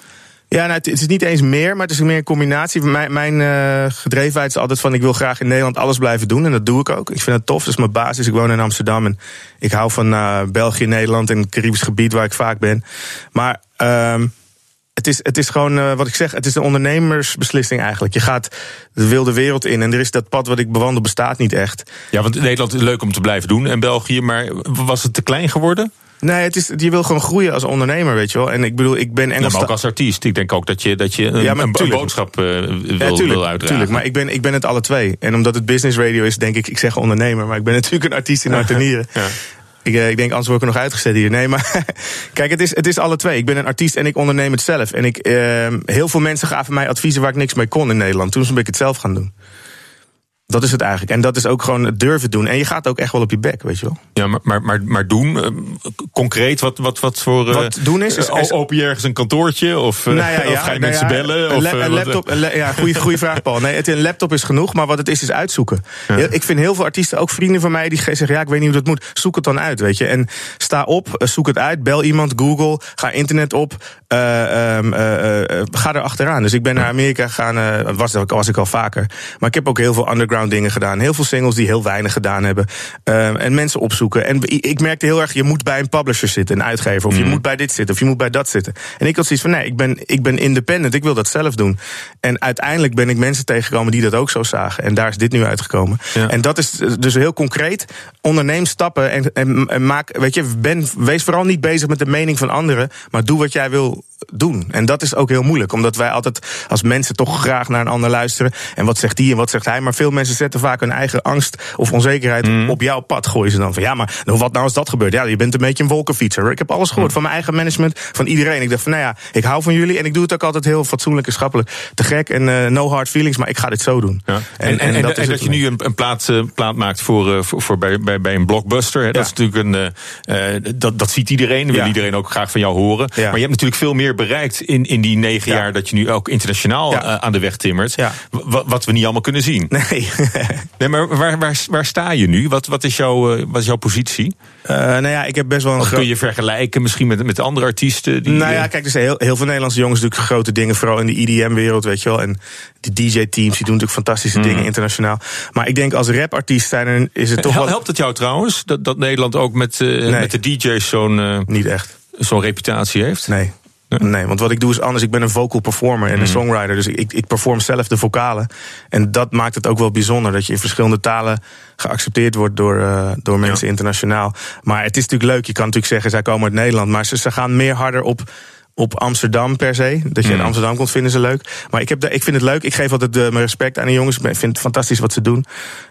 P: Ja, nou, het, is niet eens meer, maar het is meer een combinatie. Mijn, mijn eh, gedrevenheid is altijd van ik wil graag in Nederland alles blijven doen. En dat doe ik ook. Ik vind het tof. Dat is mijn basis. Ik woon in Amsterdam en ik hou van eh, België, Nederland en het Caribisch gebied waar ik vaak ben. Maar ehm, het, is, het is gewoon eh, wat ik zeg, het is een ondernemersbeslissing eigenlijk. Je gaat de wilde wereld in en er is dat pad wat ik bewandel bestaat niet echt.
G: Ja, want Nederland is leuk om te blijven doen en België, maar was het te klein geworden?
P: Nee, het is, je wil gewoon groeien als ondernemer, weet je wel. En ik bedoel, ik ben
G: Ja,
P: Engels.
G: maar ook als artiest. Ik denk ook dat je, dat je een,
P: Ja,
G: boodschap eh, wil,
P: Ja,
G: wil
P: tuurlijk,
G: uitdragen.
P: tuurlijk, maar ik ben, ik ben het alle twee. En omdat het business radio is, denk ik, ik zeg ondernemer, maar ik ben <laughs> natuurlijk een artiest in hart en nieren. Ik, eh, ik denk, anders word ik er nog uitgezet hier. Nee, maar <laughs> kijk, het is, het is alle twee. Ik ben een artiest en ik onderneem het zelf. En ik, eh, heel veel mensen gaven mij adviezen waar ik niks mee kon in Nederland. Toen ben ik het zelf gaan doen. Dat is het eigenlijk. En dat is ook gewoon het durven doen. En je gaat ook echt wel op je bek, weet je wel.
G: Ja, maar, maar, maar, maar doen, eh, concreet, wat, wat, wat voor... eh,
P: Wat doen is- is-
G: eh, open je ergens een kantoortje? Of,
P: Nou ja, <laughs>
G: of ga je
P: nou
G: mensen
P: ja,
G: bellen?
P: Een,
G: Of,
P: een laptop, een la- ja, goede, goede vraag, Paul. Nee, het, een laptop is genoeg, maar wat het is, is uitzoeken. Ik vind heel veel artiesten, ook vrienden van mij, die zeggen: ja, ik weet niet hoe dat moet. Zoek het dan uit, weet je. En sta op, zoek het uit, bel iemand, Google, ga internet op, eh, ehm, eh, eh, ga er achteraan. Dus ik ben naar Amerika gegaan, was, was ik al vaker. Maar ik heb ook heel veel underground dingen gedaan. Heel veel singles die heel weinig gedaan hebben. Ehm, en mensen opzoeken. En ik ik merkte heel erg, je moet bij een publisher zitten, een uitgever. Of je moet bij dit zitten, of je moet bij dat zitten. En ik had zoiets van, nee, ik ben, ik ben independent, ik wil dat zelf doen. En uiteindelijk ben ik mensen tegengekomen die dat ook zo zagen. En daar is dit nu uitgekomen. En dat is dus heel concreet. Onderneem stappen en, en, en maak, weet je, ben, wees vooral niet bezig met de mening van anderen, maar doe wat jij wil doen. En dat is ook heel moeilijk, omdat wij altijd als mensen toch graag naar een ander luisteren. En wat zegt die en wat zegt hij? Maar veel mensen zetten vaak hun eigen angst of onzekerheid op jouw pad. Gooien ze dan van ja, maar nou, wat nou als dat gebeurt? Ja, je bent een beetje een wolkenfietser. Ik heb alles gehoord van mijn eigen management, van iedereen. Ik dacht van nou ja, ik hou van jullie en ik doe het ook altijd heel fatsoenlijk en schappelijk. Te gek en eh, no hard feelings, maar ik ga dit zo doen.
G: Ja. En, en, en, dat, je nu een, een plaat, eh, plaat maakt voor, eh, voor, voor bij, bij, bij een blockbuster. Hè, Dat is natuurlijk een. dat, dat ziet iedereen. Wil
P: Ja.
G: iedereen ook graag van jou horen. Maar je hebt natuurlijk veel meer bereikt in, in die negen jaar dat je nu ook internationaal eh, aan de weg timmert. Wa- Wat we niet allemaal kunnen zien.
P: Nee. <laughs>
G: nee, maar waar, waar, waar sta je nu? Wat, wat, is, jouw, eh, wat is jouw positie?
P: Eh, nou ja, ik heb best wel een
G: Of kun je vergelijken misschien met, met andere artiesten? Die,
P: nou ja, kijk, er zijn heel, heel veel Nederlandse jongens doen natuurlijk grote dingen, vooral in de EDM-wereld, weet je wel. En die DJ-teams, die doen natuurlijk fantastische
G: Mhm.
P: dingen internationaal. Maar ik denk als rapartiest zijn is het toch wel...
G: Helpt het jou trouwens dat, dat Nederland ook met,
P: Nee.
G: met de DJ's zo'n
P: Niet echt.
G: zo'n reputatie heeft?
P: Nee. Nee, want wat ik doe is anders. Ik ben een vocal performer en een
G: Mhm.
P: songwriter. Dus ik, ik perform zelf de vocalen. En dat maakt het ook wel bijzonder. Dat je in verschillende talen geaccepteerd wordt door, eh, door mensen internationaal. Maar het is natuurlijk leuk. Je kan natuurlijk zeggen, zij komen uit Nederland. Maar ze, ze gaan meer harder op, op Amsterdam per se. Dat je in
G: Hmm.
P: Amsterdam komt, vinden ze leuk. Maar ik, heb de, ik vind het leuk. Ik geef altijd eh, mijn respect aan de jongens. Ik vind het fantastisch wat ze doen.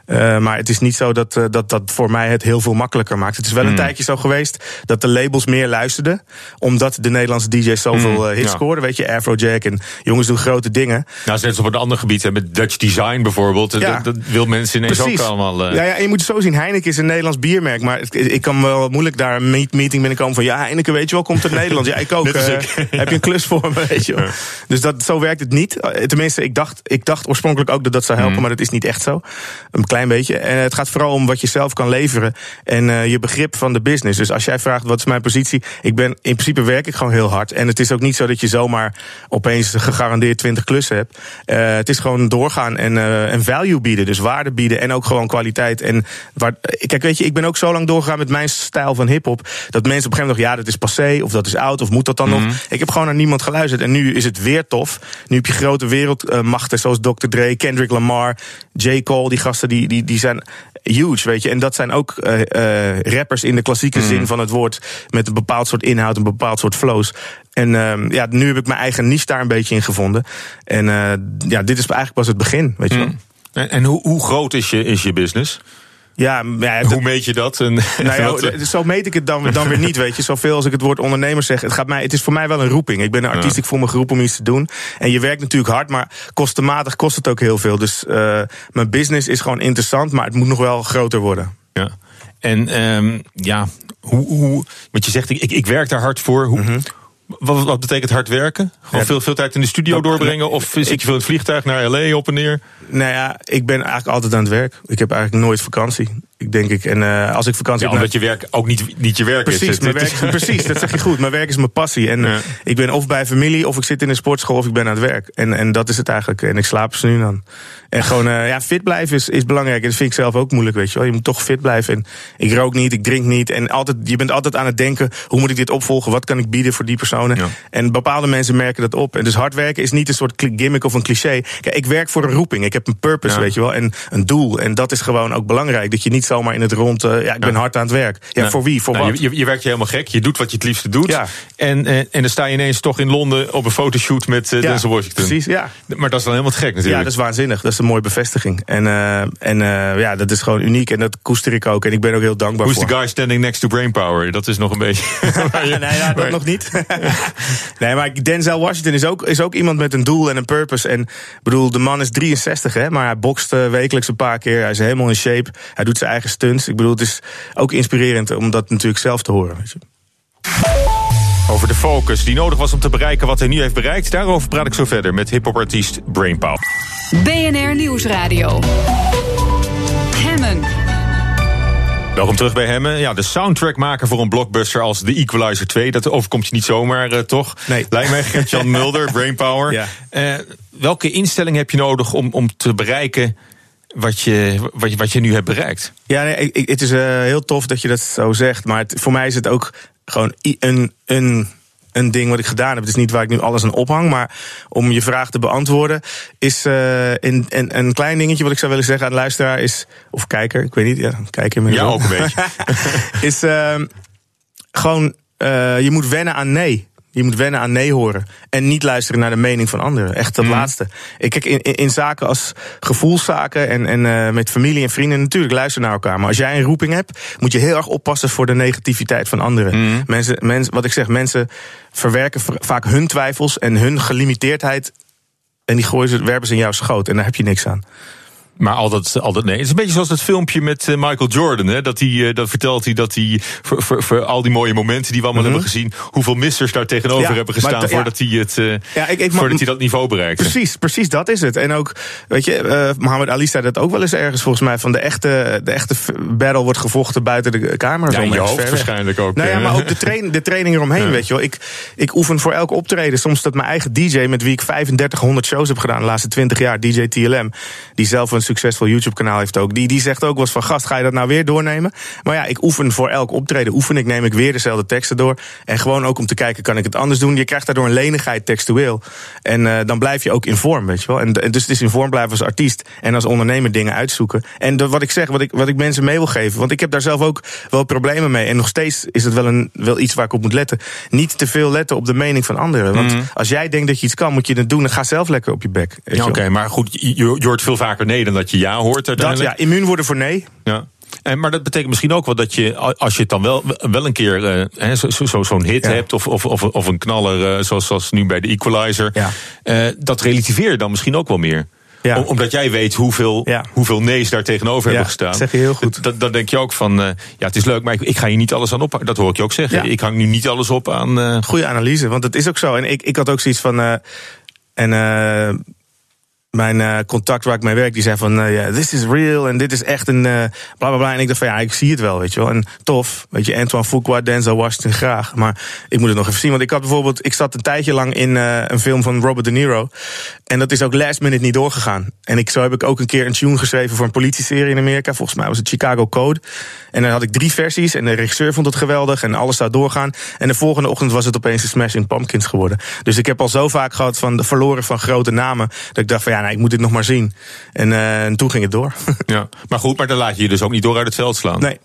P: Eh, maar het is niet zo dat, eh, dat dat voor mij het heel veel makkelijker maakt. Het is wel een
G: Hmm.
P: tijdje zo geweest dat de labels meer luisterden. Omdat de Nederlandse DJ's zoveel
G: Hmm,
P: hits
G: ja.
P: scoorden. Weet je, Afrojack en jongens doen grote dingen.
G: Nou, als op een ander gebied, hè, met Dutch Design bijvoorbeeld.
P: Ja.
G: Dat, dat wil mensen ineens ook allemaal...
P: Ja, ja, en je moet het zo zien. Heineken is een Nederlands biermerk. Maar het- ik kan wel moeilijk daar een meet- meeting binnenkomen van... ja, Heineken, weet je wel, komt uit Nederland. Ja, ik <laughs> ook. <laughs> Heb je een klus voor me, weet je wel. Dus dat, zo werkt het niet. Eh, Tenminste, ik dacht, ik dacht oorspronkelijk ook dat dat zou helpen...
G: Mm.
P: maar dat is niet echt zo. Een klein beetje. En het gaat vooral om wat je zelf kan leveren... en eh, je begrip van de business. Dus als jij vraagt, wat is mijn positie? Ik ben, in principe werk ik gewoon heel hard. En het is ook niet zo dat je zomaar opeens gegarandeerd 20 klussen hebt. Eh, het is gewoon doorgaan en, en value bieden. Dus waarde bieden en ook gewoon kwaliteit. En waar, kijk, weet je, ik ben ook zo lang doorgegaan met mijn stijl van hip-hop. Dat mensen op een gegeven moment ja, dat is passé of dat is oud of moet dat dan
G: Mhm.
P: nog. Ik heb gewoon naar niemand geluisterd. En nu is het weer tof. Nu heb je grote wereldmachten zoals Dr. Dre, Kendrick Lamar, J. Cole. Die gasten die, die, die zijn huge, weet je. En dat zijn ook eh, eh, rappers in de klassieke
G: Mhm.
P: zin van het woord. Met een bepaald soort inhoud, een bepaald soort flows. En ehm, ja, nu heb ik mijn eigen niche daar een beetje in gevonden. En eh, ja, dit is eigenlijk pas het begin, weet je wel.
G: En, en hoe, hoe groot is je, is je business?
P: Ja, ja
G: hoe meet je dat? En, <laughs>
P: Nou ja, zo meet ik het dan, dan weer niet, weet je. Zoveel als ik het woord ondernemer zeg. Het, gaat mij, het is voor mij wel een roeping. Ik ben een artiest, ik voel me geroepen om iets te doen. En je werkt natuurlijk hard, maar kostenmatig kost het ook heel veel. Dus eh, mijn business is gewoon interessant, maar het moet nog wel groter worden.
G: Ja. En ehm, ja, hoe, hoe, want je zegt, ik, ik, ik werk daar hard voor. Hoe, wat, wat betekent hard werken? Gewoon
P: Ja,
G: veel, veel tijd in de studio
P: dat-
G: doorbrengen? Of zit je veel in het vliegtuig naar L.A. op en neer?
P: Nou ja, ik ben eigenlijk altijd aan het werk. Ik heb eigenlijk nooit vakantie. Ik denk ik. En eh, als ik vakantie
G: Ja,
P: heb.
G: omdat je werk ook niet, niet je werk
P: Precies,
G: is.
P: mijn werk, <laughs> precies, dat zeg je goed. Mijn werk is mijn passie. En eh, ik ben of bij familie, of ik zit in een sportschool, of ik ben aan het werk. En, en dat is het eigenlijk. En ik slaap ze nu dan. En gewoon, eh, ja, fit blijven is, is belangrijk. En dat vind ik zelf ook moeilijk, weet je wel. Je moet toch fit blijven. En ik rook niet, ik drink niet. En altijd, je bent altijd aan het denken, hoe moet ik dit opvolgen? Wat kan ik bieden voor die personen? En bepaalde mensen merken dat op. En dus hard werken is niet een soort gimmick of een cliché. Kijk, ik werk voor een roeping. Ik heb een purpose,
G: Ja.
P: weet je wel. En een doel. En dat is gewoon ook belangrijk. Dat je niet zomaar in het rond, eh, ja, ik ben hard aan het werk. Ja, voor wie? Voor
G: Nou,
P: wat?
G: Je, je, werkt je helemaal gek. Je doet wat je het liefste doet. En, eh, en dan sta je ineens toch in Londen op een fotoshoot met
P: Ja,
G: Denzel Washington.
P: precies, ja.
G: Maar dat is dan helemaal gek
P: Ja,
G: natuurlijk.
P: dat is waanzinnig. Dat is een mooie bevestiging. En, eh, en eh, ja, dat is gewoon uniek. En dat koester ik ook. En ik ben ook heel dankbaar
G: Who's
P: voor.
G: the guy standing next to Brainpower? Dat is nog een beetje... <laughs>
P: nee, ja, dat nog niet. <laughs> nee, maar Denzel Washington is ook, is ook iemand met een doel en een purpose. En bedoel, de man is 63, hè, maar hij bokst eh, wekelijks een paar keer. Hij is helemaal in shape. Hij doet zijn eigen stunts. Ik bedoel, het is ook inspirerend om dat natuurlijk zelf te horen. Weet je.
G: Over de focus die nodig was om te bereiken wat hij nu heeft bereikt. Daarover praat ik zo verder met hiphopartiest Brainpower.
E: BNR Nieuwsradio. Hemmen.
G: Welkom terug bij Hemmen. Ja, de soundtrack maken voor een blockbuster als The Equalizer 2. Dat overkomt je niet zomaar, eh, toch?
P: Nee.
G: Lijkt mij Gert-Jan <laughs> Mulder, Brainpower.
P: Ja.
G: Eh, welke instelling heb je nodig om, om te bereiken wat je, wat, je, wat je nu hebt bereikt?
P: Ja, nee, ik, het is eh, heel tof dat je dat zo zegt. Maar het- voor mij is het ook gewoon een, een, een ding wat ik gedaan heb. Het is niet waar ik nu alles aan ophang. Maar om je vraag te beantwoorden, is eh, een, een, een klein dingetje wat ik zou willen zeggen aan de luisteraar is. Of kijker, ik weet niet. Ja, kijker
G: Ja, ook een beetje. <laughs>
P: is ehm, gewoon, eh, je moet wennen aan nee. Je moet wennen aan nee horen. En niet luisteren naar de mening van anderen. Echt dat laatste. Ik kijk in, in, in zaken als gevoelszaken en, en eh, met familie en vrienden, natuurlijk luister naar elkaar. Maar als jij een roeping hebt, moet je heel erg oppassen voor de negativiteit van anderen. Mensen, mensen, wat ik zeg, mensen verwerken vaak hun twijfels en hun gelimiteerdheid. En die gooien ze, werpen ze in jouw schoot. En daar heb je niks aan.
G: Maar altijd, altijd nee. Het is een beetje zoals dat filmpje met eh, Michael Jordan. Hè? Dat, hij, eh, dat vertelt hij dat hij voor, voor, voor al die mooie momenten die we allemaal hebben gezien, hoeveel missers daar tegenover
P: Mhm. Ja,
G: hebben gestaan voordat hij het eh,
P: Ja, ik, ik,
G: voordat hij dat niveau bereikte.
P: Precies, precies dat is het. En ook, weet je, eh Mohammed Ali zei dat ook wel eens ergens volgens mij. Van de echte, de echte battle wordt gevochten buiten de kamer.
G: Ja, in je hoofd waarschijnlijk ook,
P: Nou ja, maar ook de, train, de training eromheen,
G: Ja.
P: weet je wel. Ik, ik oefen voor elk optreden. Soms dat mijn eigen DJ, met wie ik 3500 shows heb gedaan de laatste 20 jaar, DJ TLM. Die zelf een succesvol YouTube-kanaal heeft ook. Die, die zegt ook wel eens van, gast, ga je dat nou weer doornemen? Maar ja, ik oefen voor elk optreden, oefen ik, neem ik weer dezelfde teksten door. En gewoon ook om te kijken, kan ik het anders doen? Je krijgt daardoor een lenigheid textueel. En uh, dan blijf je ook in vorm, weet je wel. En, dus het is in vorm blijven als artiest en als ondernemer dingen uitzoeken. En dat, wat ik zeg, wat ik, wat ik mensen mee wil geven, want ik heb daar zelf ook wel problemen mee. En nog steeds is het wel, een, wel iets waar ik op moet letten. Niet te veel letten op de mening van anderen. Want
G: Mhm.
P: als jij denkt dat je iets kan, moet je het doen. Dan ga zelf lekker op je bek.
G: Ja, Oké, maar goed, je, je hoort veel vaker nee dat je ja hoort
P: Dat,
G: uiteindelijk.
P: ja, immuun worden voor nee.
G: Ja. En, maar dat betekent misschien ook wel dat je, als je het dan wel, wel een keer eh, hè, zo- zo- zo- zo'n hit hebt, of, of, of, of een knaller, eh, zoals, zoals nu bij de Equalizer, eh, dat relativeer je dan misschien ook wel meer.
P: Ja.
G: Om- omdat jij weet hoeveel, hoeveel nee's daar tegenover hebben gestaan.
P: zeg je heel goed.
G: Dan, dan denk je ook van, eh, ja, het is leuk, maar ik, ik ga hier niet alles aan op. Dat hoor ik je ook zeggen. Ik hang nu niet alles op aan. eh,
P: Goede analyse, want het is ook zo. En ik, ik had ook zoiets van. eh, en eh, mijn eh, contact waar ik mee werk, die zei van, eh, this is real en dit is echt een eh bla bla bla. En ik dacht van, ja, ik zie het wel, weet je wel. En tof, weet je, Antoine Fuqua, Denzel Washington, graag. Maar ik moet het nog even zien, want ik had bijvoorbeeld, ik zat een tijdje lang in een film van Robert De Niro. En dat is ook last minute niet doorgegaan. En ik, zo heb ik ook een keer een tune geschreven voor een politieserie in Amerika. Volgens mij was het Chicago Code. En dan had ik drie versies en de regisseur vond het geweldig en alles zou doorgaan. En de volgende ochtend was het opeens een Smashing Pumpkins geworden. Dus ik heb al zo vaak gehad van de verloren van grote namen. Dat ik dacht van ja, nou, ik moet dit nog maar zien. En, eh, en toen ging het door. <laughs>
G: ja. Maar goed, maar dan laat je je dus ook niet door uit het veld slaan.
P: Nee.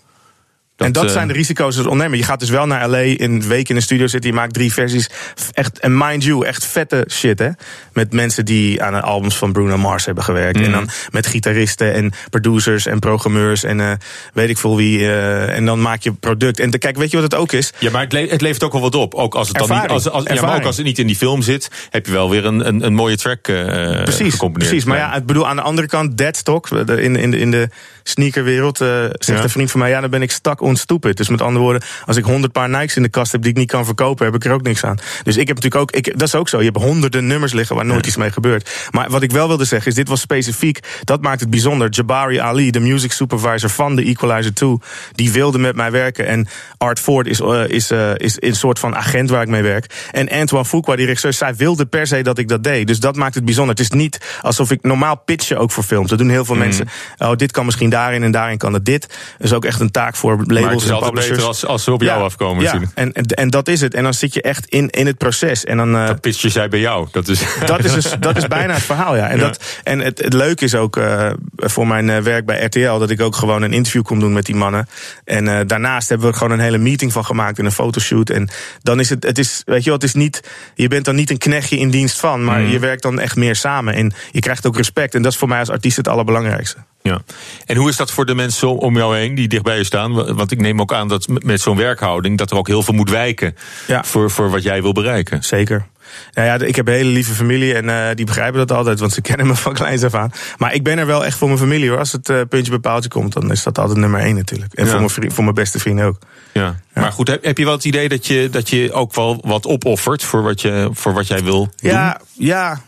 P: En dat
G: eh,
P: zijn de risico's als ondernemer. Je gaat dus wel naar LA, in een week in een studio zitten, je maakt drie versies. Echt, en mind you, echt vette shit, hè? Met mensen die aan de albums van Bruno Mars hebben gewerkt. En dan met gitaristen en producers en programmeurs en eh, weet ik veel wie. eh, en dan maak je product. En kijk, weet je wat het ook is?
G: Ja, maar het, le- het levert ook wel wat op. Ook als het dan niet, als, als, ja, maar ook als het niet in die film zit, heb je wel weer een, een, een mooie track eh
P: Precies, precies. Maar ja, ik bedoel, aan de andere kant, deadstock. de- In, in, de, in de sneakerwereld eh, zegt
G: Ja.
P: een vriend van mij... ja, dan ben ik stuck on stupid. Dus met andere woorden, als ik honderd paar Nikes in de kast heb... die ik niet kan verkopen, heb ik er ook niks aan. Dus ik heb natuurlijk ook... Ik, dat is ook zo. Je hebt honderden nummers liggen waar nooit iets mee gebeurt. Maar wat ik wel wilde zeggen is, dit was specifiek... dat maakt het bijzonder. Jabari Ali, de music supervisor van de Equalizer 2... die wilde met mij werken. En Art Ford is, eh, is, eh, is een soort van agent waar ik mee werk. En Antoine Fuqua, die regisseur, zij wilde per se dat ik dat deed. Dus dat maakt het bijzonder. Het is niet alsof ik normaal pitchen ook voor films. Dat doen heel veel
G: Mhm.
P: mensen. Oh, dit kan misschien daarin en daarin kan het dit. Dat is ook echt een taak voor labels
G: maar het is
P: en publishers.
G: beter als, als ze op jou
P: Ja,
G: afkomen
P: ja,
G: natuurlijk.
P: En, en, en dat is het. En dan zit je echt in, in het proces. En dan, eh,
G: Dat pitchen zij bij jou. Dat is,
P: dat is, dus, dat is <laughs> bijna het verhaal, ja. En,
G: Ja.
P: Dat, en het, het leuke is ook eh, voor mijn eh, werk bij RTL... dat ik ook gewoon een interview kon doen met die mannen. En daarnaast hebben we er gewoon een hele meeting van gemaakt... en een fotoshoot. En dan is het, het is, weet je wel, het is niet... je bent dan niet een knechtje in dienst van... maar
G: Mhm.
P: je werkt dan echt meer samen. En je krijgt ook respect. En dat is voor mij als artiest het allerbelangrijkste.
G: Ja. En hoe is dat voor de mensen om jou heen die dichtbij je staan? Want ik neem ook aan dat met zo'n werkhouding... dat er ook heel veel moet wijken voor, voor wat jij wil bereiken.
P: Zeker. Nou ja, ik heb een hele lieve familie en eh, die begrijpen dat altijd, want ze <laughs> kennen me van kleins af aan. Maar ik ben er wel echt voor mijn familie hoor. Als het eh, puntje bij paaltje komt, dan is dat altijd nummer één natuurlijk. En
G: Ja.
P: voor, mijn vriend, voor mijn beste vrienden ook.
G: Ja. Maar goed, heb, heb je wel het idee dat je, dat je ook wel wat opoffert voor wat, je, voor wat jij wil
P: Ja, ja.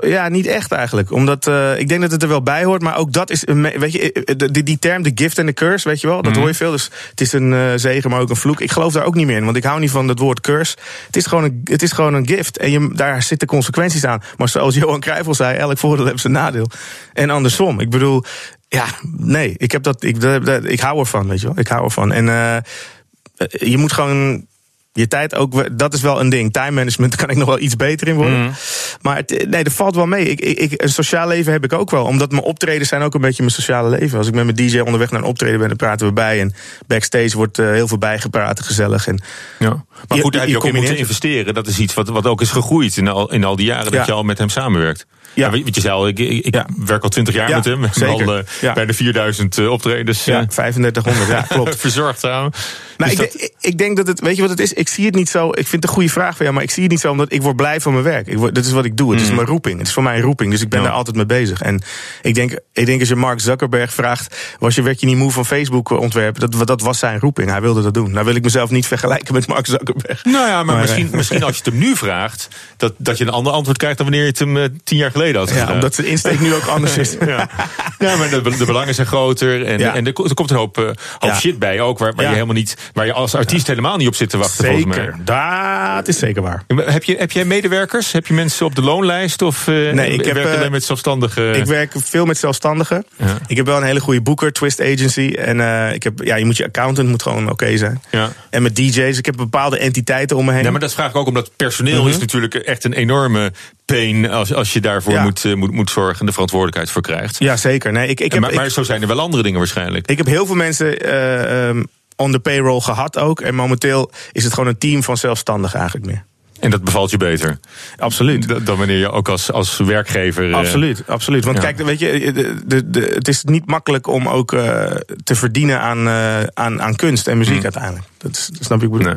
P: Ja, niet echt eigenlijk. Omdat eh, ik denk dat het er wel bij hoort. Maar ook dat is. Weet je, eh, de- die, die term, de gift en de curse, weet je wel. Dat
G: Mhm.
P: hoor je veel. Dus het is een eh, zegen, maar ook een vloek. Ik geloof daar ook niet meer in. Want ik hou niet van dat woord curse. Het is gewoon een, het is gewoon een gift. En je, daar zitten consequenties aan. Maar zoals Johan Cruijff al zei, elk voordeel heeft zijn nadeel. En andersom. Ik bedoel, ja, nee. Ik, heb dat, ik, dat, ik hou ervan, weet je wel. Ik hou ervan. En eh, je moet gewoon je tijd ook, dat is wel een ding. Time management <laughs> kan ik nog wel iets beter in worden.
G: Mhm.
P: Maar het, nee, dat valt wel mee. Ik, ik, ik- een sociaal leven heb ik ook wel. Omdat mijn optredens zijn ook een beetje mijn sociale leven. Als ik met mijn DJ onderweg naar een optreden ben, dan praten we bij. En backstage wordt eh, heel veel bijgepraat, gezellig. En
G: Ja. Maar
P: Je-
G: goed, heb je
P: je
G: ook in moeten investeren. Dat is iets wat, wat ook is gegroeid in al, in al die jaren
P: Ja.
G: dat je al met hem samenwerkt. Ja. weet je- al, ik, ik, werk al twintig jaar
P: Ja,
G: met hem.
P: Zeker.
G: al eh,
P: Ja.
G: bijna 4000 eh, optredens.
P: Ja,
G: eh,
P: 3500, ja, <laughs> klopt.
G: verzorgd samen. Dus
P: ik,
G: dat-
P: ik denk dat het, weet je wat het is? Ik zie het niet zo. Ik vind het een goede vraag van jou, maar ik zie het niet zo omdat ik word blij van mijn werk. Ik word, dat is wat ik doe. Het is
G: Mm.
P: mijn roeping. Het is voor mij een roeping. Dus ik ben daar altijd mee bezig. En ik denk, ik denk als je Mark Zuckerberg vraagt, was je, werd je niet moe van Facebook ontwerpen? Dat, dat was zijn roeping. Hij wilde dat doen. Nou wil ik mezelf niet vergelijken met Mark Zuckerberg.
G: Nou ja, maar,
P: Maar,
G: misschien,
P: eh,
G: misschien als je het hem nu vraagt, dat, dat je een ander antwoord krijgt dan wanneer je het hem eh, tien jaar geleden geleden had
P: Ja, omdat de insteek nu ook anders is. <laughs>
G: ja. ja, maar de, de belangen zijn groter. En,
P: Ja.
G: en er, ko- er komt een hoop, eh, hoop shit bij ook. Waar, waar je helemaal niet. Waar je als artiest helemaal niet op zit te wachten.
P: Zeker, dat is zeker waar.
G: Heb je, heb jij medewerkers? Heb je mensen op de loonlijst? Of eh
P: Nee, ik heb,
G: werk je
P: eh,
G: alleen met zelfstandigen?
P: Ik werk veel met zelfstandigen. Ik heb wel een hele goede boeker, Twist Agency. En ik heb, ja, je moet je accountant moet gewoon oké zijn.
G: Ja.
P: En met DJ's, ik heb bepaalde entiteiten om me heen.
G: Ja, maar dat vraag ik ook omdat personeel
P: Mhm.
G: is natuurlijk echt een enorme pain als, als je daarvoor
P: Ja.
G: moet, eh, moet, moet zorgen en de verantwoordelijkheid voor krijgt.
P: Ja, zeker. Nee, ik, ik heb,
G: maar, maar
P: ik,
G: zo zijn er wel andere dingen waarschijnlijk.
P: ik heb heel veel mensen eh, ehm, on the payroll gehad ook. En momenteel is het gewoon een team van zelfstandigen eigenlijk meer.
G: En dat bevalt je beter?
P: Absoluut.
G: Dan dan wanneer je ook als, als werkgever... eh,
P: Absoluut, absoluut. Want
G: ja.
P: kijk, weet je, de, de, de- het is niet makkelijk om ook te verdienen aan, aan, aan kunst en muziek uiteindelijk. Dat, is, dat snap ik bedoel.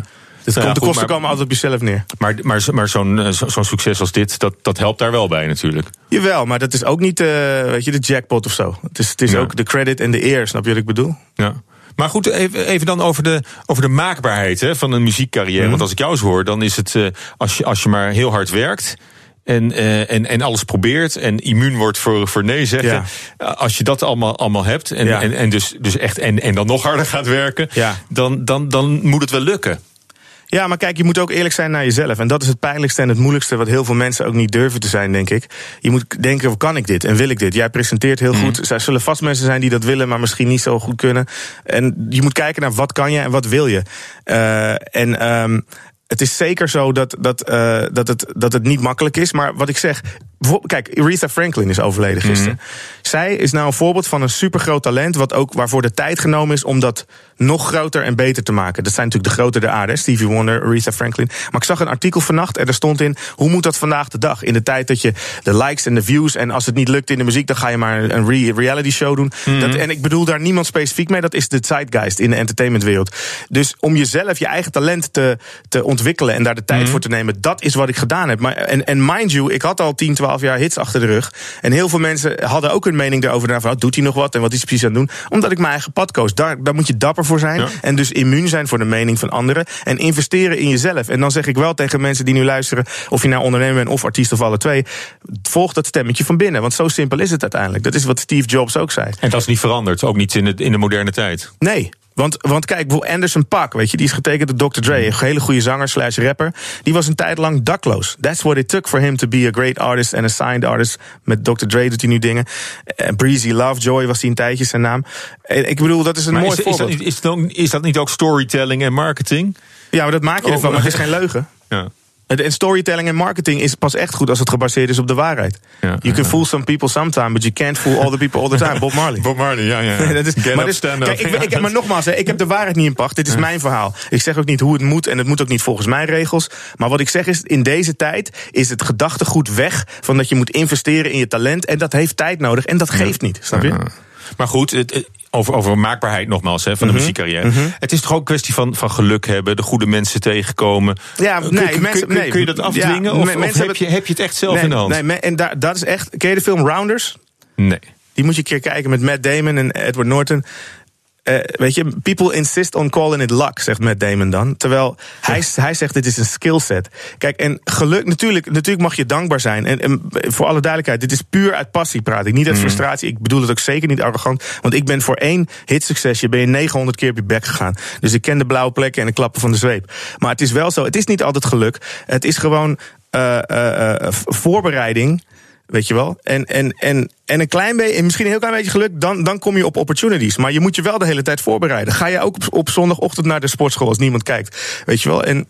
P: Dus
G: Nou
P: komt, de
G: goed,
P: kosten
G: maar-
P: komen altijd op jezelf neer.
G: Maar, maar, maar zo'n eh, zo- zo'n succes als dit, dat, dat helpt daar wel bij natuurlijk.
P: Jawel, maar dat is ook niet eh, weet je, de jackpot of zo. Het is, het is
G: Ja.
P: ook de credit en de eer, snap je wat ik bedoel?
G: Ja. Maar goed, even, even dan over de, over de maakbaarheid hè, van een muziekcarrière.
P: Mhm.
G: Want als ik jou eens hoor, dan is het eh, als, je, als je maar heel hard werkt. En, en, en alles probeert en immuun wordt voor, voor nee zeggen.
P: Ja.
G: Als je dat allemaal, allemaal hebt en,
P: Ja.
G: en, en, dus, dus echt en, en dan nog harder gaat werken,
P: Ja.
G: dan, dan, dan moet het wel lukken.
P: Ja, maar kijk, je moet ook eerlijk zijn naar jezelf. En dat is het pijnlijkste en het moeilijkste wat heel veel mensen ook niet durven te zijn, denk ik. Je moet denken, kan ik dit en wil ik dit? Jij presenteert heel goed. Er zullen vast mensen zijn die dat willen, maar misschien niet zo goed kunnen. En je moet kijken naar wat kan je en wat wil je. Eh, en ehm, het is zeker zo dat, dat, eh, dat, het, dat het niet makkelijk is. Maar wat ik zeg, kijk, Aretha Franklin is overleden gisteren. Zij is nou een voorbeeld van een supergroot talent, wat ook waarvoor de tijd genomen is om dat nog groter en beter te maken. Dat zijn natuurlijk de grote der aarde, Stevie Wonder, Aretha Franklin. Maar ik zag een artikel vannacht en er stond in, hoe moet dat vandaag de dag? In de tijd dat je de likes en de views en als het niet lukt in de muziek, dan ga je maar een re- reality show doen. Dat, en ik bedoel daar niemand specifiek mee, dat is de zeitgeist in de entertainmentwereld. Dus om jezelf, je eigen talent te, te ontwikkelen en daar de tijd voor te nemen, dat is wat ik gedaan heb. Maar, en, en mind you, ik had al 10, 12 jaar hits achter de rug. En heel veel mensen hadden ook hun mening daarover. Van, oh, doet hij nog wat en wat is hij precies aan het doen? Omdat ik mijn eigen pad koos. Daar, daar moet je dapper voor zijn.
G: Ja.
P: En dus immuun zijn voor de mening van anderen. En investeren in jezelf. En dan zeg ik wel tegen mensen die nu luisteren, of je nou ondernemer bent of artiest of alle twee, volg dat stemmetje van binnen. Want zo simpel is het uiteindelijk. Dat is wat Steve Jobs ook zei.
G: En dat is niet veranderd, ook niet in de, in de moderne tijd.
P: Nee. Want, want kijk, bijvoorbeeld Anderson Paak, weet je, die is getekend door Dr. Dre, een hele goede zanger slash rapper. Die was een tijd lang dakloos. That's what it took for him to be a great artist and a signed artist. Met Dr. Dre doet hij nu dingen. Eh, Breezy Lovejoy was hij een tijdje zijn naam. Eh, ik bedoel, dat is een
G: Maar
P: mooi
G: is, is, dat
P: voorbeeld.
G: niet, is, dat, is dat niet ook storytelling en marketing?
P: Ja, maar dat maak je ervan, maar het is geen <laughs> leugen.
G: Ja.
P: En storytelling en marketing is pas echt goed als het gebaseerd is op de waarheid.
G: Ja,
P: you can fool some people sometime, but you can't fool all the people all the time. Bob Marley. <laughs>
G: Bob Marley, ja, ja. <laughs>
P: dat is,
G: Get
P: maar, dus,
G: up.
P: kijk, ik, ik, maar nogmaals, hè, ik heb de waarheid niet in pacht. Dit is mijn verhaal. Ik zeg ook niet hoe het moet en het moet ook niet volgens mijn regels. Maar wat ik zeg is, in deze tijd is het gedachtegoed weg van dat je moet investeren in je talent. En dat heeft tijd nodig en dat geeft niet. Snap je?
G: Maar goed, het- over, over maakbaarheid nogmaals hè, van de
P: Mhm,
G: muziekcarrière.
P: mhm.
G: Het is toch ook een kwestie van, van geluk hebben, de goede mensen tegenkomen.
P: Ja,
G: Kun-
P: nee,
G: kun,
P: mensen,
G: kun-
P: nee.
G: kun je dat afdwingen?
P: Ja,
G: of heb, je, heb je het echt zelf
P: nee,
G: in de hand?
P: Nee, en daar, dat is echt. Ken je de film Rounders?
G: Nee.
P: Die moet je een keer kijken met Matt Damon en Edward Norton. Eh, weet je, people insist on calling it luck, zegt Matt Damon dan. Terwijl hij, hij zegt, dit is een skillset. Kijk, en geluk, natuurlijk, natuurlijk mag je dankbaar zijn. En, en voor alle duidelijkheid, dit is puur uit passie praat ik. Niet uit
G: Mhm.
P: frustratie. Ik bedoel het ook zeker niet arrogant. Want ik ben voor één hitsuccesje, ben je 900 keer op je bek gegaan. Dus ik ken de blauwe plekken en de klappen van de zweep. Maar het is wel zo, het is niet altijd geluk. Het is gewoon eh, eh, voorbereiding. Weet je wel? En, en, en, en een klein beetje, en misschien een heel klein beetje geluk, dan, dan kom je op opportunities. Maar je moet je wel de hele tijd voorbereiden. Ga je ook op, op zondagochtend naar de sportschool als niemand kijkt? Weet je wel? En.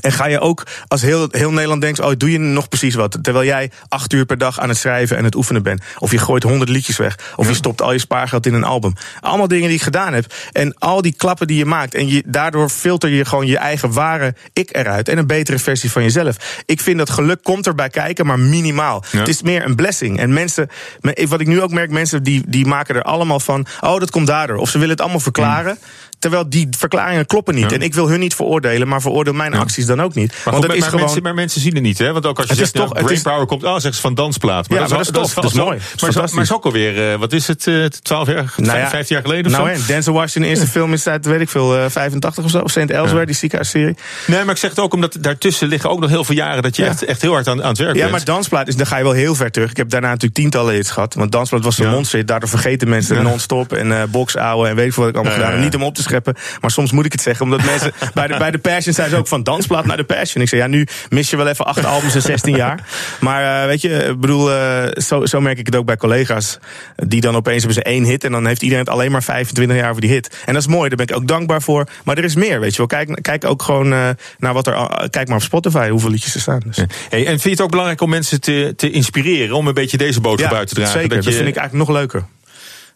P: En ga je ook, als heel, heel Nederland denkt, oh, doe je nog precies wat? Terwijl jij acht uur per dag aan het schrijven en het oefenen bent. Of je gooit honderd liedjes weg. Of je stopt al je spaargeld in een album. Allemaal dingen die ik gedaan heb. En al die klappen die je maakt. En je, daardoor filter je gewoon je eigen ware ik eruit. En een betere versie van jezelf. Ik vind dat geluk komt erbij kijken, maar minimaal.
G: Ja.
P: Het is meer een blessing. En mensen, me- wat ik nu ook merk, mensen die, die maken er allemaal van, oh, dat komt daardoor. Of ze willen het allemaal verklaren. Terwijl die verklaringen kloppen niet.
G: Ja.
P: En ik wil hun niet veroordelen, maar veroordeel mijn acties dan ook niet.
G: Maar,
P: Want
G: goed, maar,
P: is
G: maar
P: gewoon.
G: mensen, maar mensen zien het niet, hè? Want ook als je
P: Het is
G: zegt,
P: toch-
G: nou,
P: is-
G: Brainpower komt, oh, zeggen ze van dansplaat.
P: Ja, maar dat is dat is mooi, dat is
G: Maar, is-
P: fantastisch.
G: maar is ook alweer, eh, wat is het, eh, 12 jaar,
P: Nou ja,
G: 15 jaar geleden of
P: Nou,
G: zo?
P: en Denzel Washington, eerste film is uit, weet ik veel, eh, 85 of zo. Of St. Elsewhere, die ziekenhuisserie.
G: Nee, maar ik zeg het ook omdat daartussen liggen ook nog heel veel jaren dat je
P: Ja.
G: echt, echt heel hard aan, aan het werk
P: Ja,
G: bent.
P: maar Dansplaat, is, dan ga je wel heel ver terug. Ik heb daarna natuurlijk tientallen hits gehad. Want Dansplaat was een
G: Ja.
P: monster. Daardoor vergeten mensen
G: Ja.
P: non-stop en eh boxouwen en weet ik veel wat ik allemaal
G: Ja,
P: gedaan heb.
G: ja,
P: Niet om op te scheppen, maar soms moet ik het zeggen. Omdat mensen <laughs> bij de, bij de Passion zijn ze ook van Dansplaat naar de Passion. Ik zeg, ja, nu mis je wel even acht albums en 16 jaar. Maar eh, weet je, ik bedoel, eh, zo, zo merk ik het ook bij collega's. Die dan opeens hebben ze één hit en dan heeft iedereen het alleen maar 25 jaar voor die hit. En dat is mooi, daar ben ik ook dankbaar voor. Maar er is meer, weet je wel. Kijk, kijk ook gewoon eh, naar wat er. Kijk maar op Spotify hoeveel liedjes er staan. Dus.
G: Hey, en vind je het ook belangrijk om mensen te, te inspireren, om een beetje deze boodschap
P: Ja,
G: uit te dragen?
P: Zeker, dat,
G: je,
P: vind ik eigenlijk nog leuker.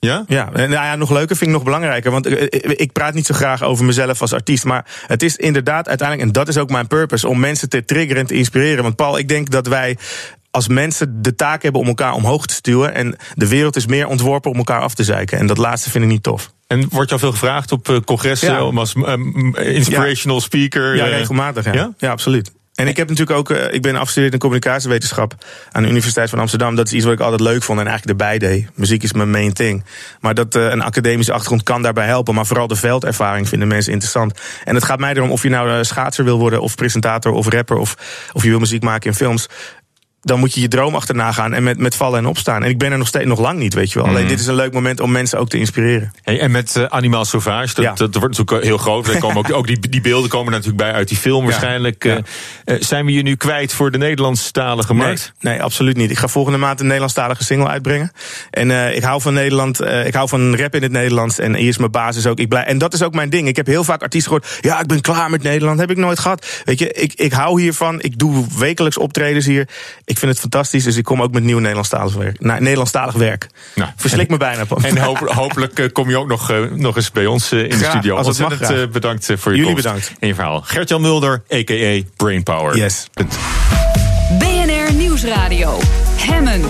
G: Ja?
P: Ja, nou ja, nog leuker vind ik nog belangrijker. Want eh, eh, ik praat niet zo graag over mezelf als artiest. Maar het is inderdaad uiteindelijk, en dat is ook mijn purpose, om mensen te triggeren en te inspireren. Want Paul, ik denk dat wij als mensen de taak hebben om elkaar omhoog te stuwen. En de wereld is meer ontworpen om elkaar af te zeiken. En dat laatste vind ik niet tof.
G: En wordt jou veel gevraagd op eh, congressen
P: Ja.
G: om als inspirational speaker?
P: Ja, regelmatig. Ja,
G: ja?
P: ja? absoluut. En ik heb natuurlijk ook, eh, ik ben afgestudeerd in communicatiewetenschap aan de Universiteit van Amsterdam. Dat is iets wat ik altijd leuk vond en eigenlijk erbij deed. Muziek is mijn main thing. Maar dat eh, een academische achtergrond kan daarbij helpen. Maar vooral de veldervaring vinden mensen interessant. En het gaat mij erom of je nou eh, schaatser wil worden, of presentator, of rapper, of, of je wil muziek maken in films. Dan moet je je droom achterna gaan en met, met vallen en opstaan. En ik ben er nog steeds nog lang niet, weet je wel. Alleen
G: Mhm.
P: dit is een leuk moment om mensen ook te inspireren.
G: Hey, en met eh, Animal Sauvage, dat,
P: Ja.
G: dat wordt natuurlijk heel groot. Er komen ook, <laughs> ook die, die beelden komen natuurlijk bij uit die film waarschijnlijk.
P: Ja.
G: Eh, eh, zijn we je nu kwijt voor de Nederlandstalige markt?
P: Nee, nee, absoluut niet. Ik ga volgende maand een Nederlandstalige single uitbrengen. En ik hou van Nederland. ik hou van rap in het Nederlands. En hier is mijn basis ook. Ik blij, en dat is ook mijn ding. Ik heb heel vaak artiesten gehoord. Ja, ik ben klaar met Nederland. Heb ik nooit gehad. Weet je, ik, ik hou hiervan. Ik doe wekelijks optredens hier. Ik vind het fantastisch. Dus ik kom ook met nieuw Nederlandstalig werk. Nou, Nederlandstalig werk.
G: Nou,
P: Verslik me bijna.
G: En hoop- hopelijk eh, kom je ook nog, eh, nog eens bij ons eh, in de studio.
P: als het mag,
G: bedankt voor je
P: Jullie
G: komst
P: bedankt.
G: En je verhaal. Gert-Jan Mulder, a.k.a. Brainpower.
P: Yes.
E: BNR Nieuwsradio. Hemmen.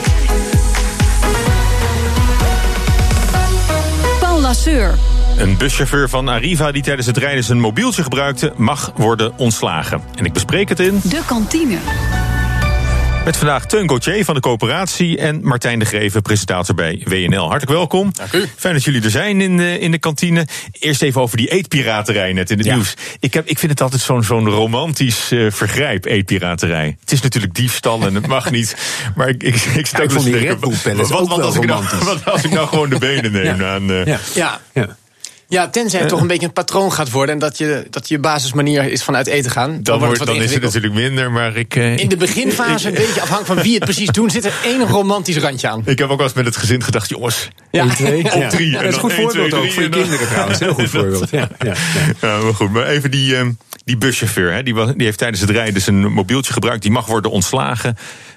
E: Paul Lasseur.
G: Een buschauffeur van Arriva die tijdens het rijden zijn mobieltje gebruikte... mag worden ontslagen. En ik bespreek het in...
E: De kantine.
G: Met vandaag Teun Gauthier van de coöperatie en Martijn de Greven, presentator bij WNL. Hartelijk welkom. Dank u. Fijn dat jullie er zijn in de, in de kantine. Eerst even over die eetpiraterij net in het nieuws. Ik, heb, ik vind het altijd zo'n zo'n romantisch eh, vergrijp, eetpiraterij. Het is natuurlijk diefstal en het mag niet. <laughs> Maar ik, ik, ik, sta
R: ik
G: ook
R: vond
G: te
R: die
G: denken,
R: Red Bull pellets
G: wat- als ik nou-. <laughs> Wat als ik nou gewoon de benen <laughs> neem aan... eh,
R: Ja.
S: Ja.
R: Ja.
S: Tenzij het
G: Eh.
S: toch een beetje een patroon gaat worden... en dat je, dat je basismanier is van uit eten gaan. Dan,
G: Dan,
S: wordt het
G: dan is het natuurlijk minder, maar ik... eh,
S: In de beginfase, een beetje afhankelijk van wie het precies doet... zit er één romantisch randje aan.
G: Ik heb ook wel eens met het gezin gedacht, jongens.
S: Ja.
R: Eén, twee. <laughs>
G: Op
R: Ja.
G: drie.
R: Ja,
G: En
R: dat is een goed
G: één, twee,
R: voorbeeld ook voor je kinderen trouwens. Heel goed <laughs> voorbeeld. Ja, ja, ja.
G: Ja, maar goed. Maar even die, ehm, die buschauffeur, hè, die, die heeft tijdens het rijden zijn mobieltje gebruikt. Die mag worden ontslagen.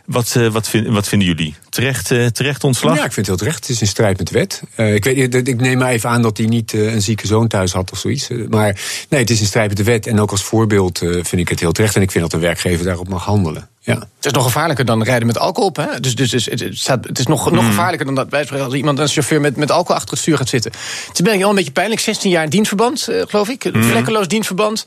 G: Wat, eh, wat, vind- wat vinden jullie? Terecht, eh, terecht ontslag?
R: Ja, ik vind het heel terecht. Het is in strijd met de wet. Eh, ik, weet, ik neem maar even aan dat hij niet een zieke zoon thuis had of zoiets. Maar nee, het is in strijd met de wet. En ook als voorbeeld eh, vind ik het heel terecht. En ik vind dat een werkgever daarop mag handelen. Ja.
S: Het is nog gevaarlijker dan rijden met alcohol op. Hè? Dus, dus, dus het, staat, het is nog, nog gevaarlijker dan dat wij spreken als iemand, een chauffeur met, met alcohol achter het stuur gaat zitten. Het is ben wel een beetje pijnlijk. 16 jaar dienstverband, geloof ik.
G: Mhm.
S: Vlekkeloos dienstverband.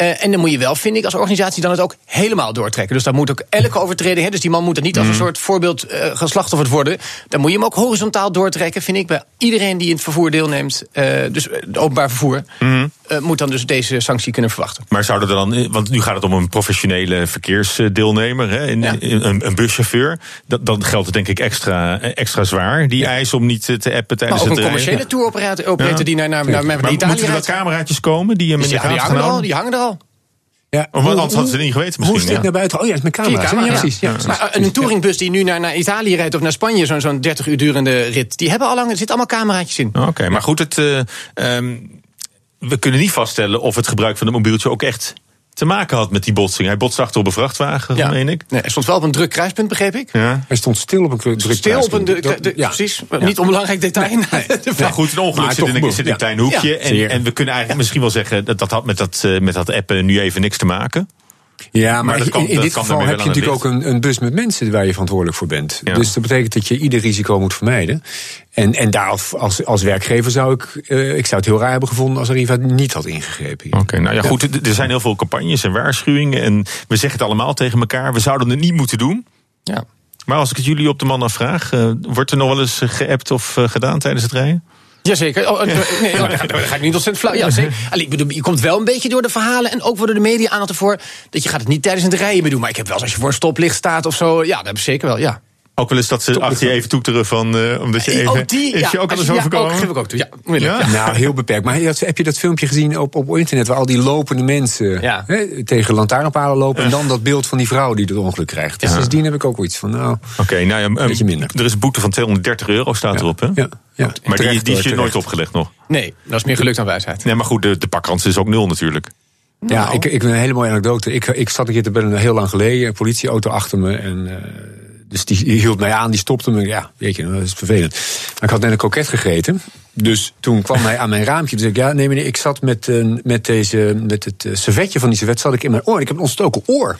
S: Eh, en dan moet je wel, vind ik, als organisatie dan het ook helemaal doortrekken. Dus daar moet ook elke overtreding, hè, dus die man moet er niet als een soort voorbeeld eh geslachtofferd worden. Dan moet je hem ook horizontaal doortrekken, vind ik, bij iedereen die in het vervoer deelneemt. eh, dus het openbaar vervoer,
G: Mhm.
S: Moet dan dus deze sanctie kunnen verwachten.
G: Maar zouden er dan, want nu gaat het om een professionele verkeersdeelnemer, hè, in, in- een, een buschauffeur. Dat, dan geldt het denk ik extra, extra zwaar, die eis om niet eh, te appen
S: Maar
G: tijdens
S: ook
G: het
S: een commerciële touroperator operator
G: Ja.
S: die naar, naar, naar, naar
G: Maar
S: Italië
G: moeten er wat cameraatjes komen die hem in de
S: hangen er al. Die hangen er al.
R: Ja,
G: Of wat, anders hadden ze het niet geweten
R: Hoe
G: misschien.
R: is dit
G: ja.
R: naar buiten? Oh ja, het is met
S: Vier
R: camera's.
S: camera's,
R: ja, precies. Ja.
S: Maar een touringbus die nu naar, naar Italië rijdt of naar Spanje, zo'n zo'n 30 uur durende rit, die hebben al lang, er zitten allemaal cameraatjes in.
G: Oké, maar goed, het, eh, ehm, we kunnen niet vaststellen of het gebruik van het mobieltje ook echt te maken had met die botsing. Hij botste achter op een vrachtwagen,
S: Ja.
G: meen ik.
S: Nee, hij stond wel op een druk kruispunt, begreep ik.
G: Ja.
R: Hij stond stil op een druk
S: Stil op een
R: kruispunt. Ja.
S: precies, niet onbelangrijk detail.
G: Maar <laughs> goed, een ongeluk
R: Maar
G: zit in, een, zit in een klein hoekje.
S: Ja,
G: en, en we kunnen eigenlijk misschien wel zeggen... dat dat had met dat, eh, met dat appen nu even niks te maken.
R: Ja, maar,
G: dat
R: in-
G: kan-
R: in, dit
G: kan
R: geval heb je natuurlijk ook een, een bus met mensen waar je verantwoordelijk voor bent.
G: Ja.
R: Dus dat betekent dat je ieder risico moet vermijden. En, en daar als, als, werkgever zou ik, eh, ik zou het heel raar hebben gevonden als Arriva niet had ingegrepen. hier.
G: Oké, nou ja, goed. er- Er zijn heel veel campagnes en waarschuwingen. En we zeggen het allemaal tegen elkaar. We zouden het niet moeten doen.
S: Ja.
G: Maar als ik het jullie op de man afvraag, eh, wordt er nog wel eens eh, geappt of gedaan tijdens het rijden?
S: Jazeker. Oh, eh, <laughs> nee, oh, daar ga- ik niet ontzettend flauw. Ja, zeker. Alleen, ik bedoel, je komt wel een beetje door de verhalen en ook door de media aandacht ervoor dat je gaat het niet tijdens het rijden meer doen. Maar ik heb wel eens als je voor een stoplicht staat of zo, ja, dat heb ik zeker wel. Ja.
G: Ook wel eens dat ze achter je even toeteren van, eh, omdat je even...
S: Ook die,
G: is
S: ja,
G: je ook al
S: als
G: eens
S: je- ja,
G: overkomen?
S: ook, geef ik ook toe. Ja. Ja.
R: Nou, heel beperkt. Maar heb heb je dat filmpje gezien op, op internet waar al die lopende mensen
S: Ja.
R: hè, tegen lantaarnpalen lopen en dan dat beeld van die vrouw die het ongeluk krijgt? Dus
G: Ja.
R: sindsdien heb ik ook iets van, nou,
G: Oké, nou ja, um,
R: Beetje minder.
G: er is een boete van 230 euro, staat erop, hè?
R: ja, ja.
G: Maar die,
R: Terecht,
G: die is je nooit opgelegd nog.
S: Nee, dat is meer geluk dan wijsheid.
G: Nee, maar goed, de, de pakkans is ook nul natuurlijk.
R: Ja,
S: Nou.
R: ik, ik een hele mooie anekdote. Ik, ik zat een keer te bellen heel lang geleden, een politieauto achter me. En, eh, dus die, hield mij aan, die stopte me. Ja, weet je, dat is vervelend. Maar ik had net een koket gegeten. Dus toen kwam hij aan mijn raampje. Dus ik, ja, nee meneer, ik zat met, met, deze, met het eh, servetje van die servet zat ik in mijn oor. Ik heb een ontstoken oor.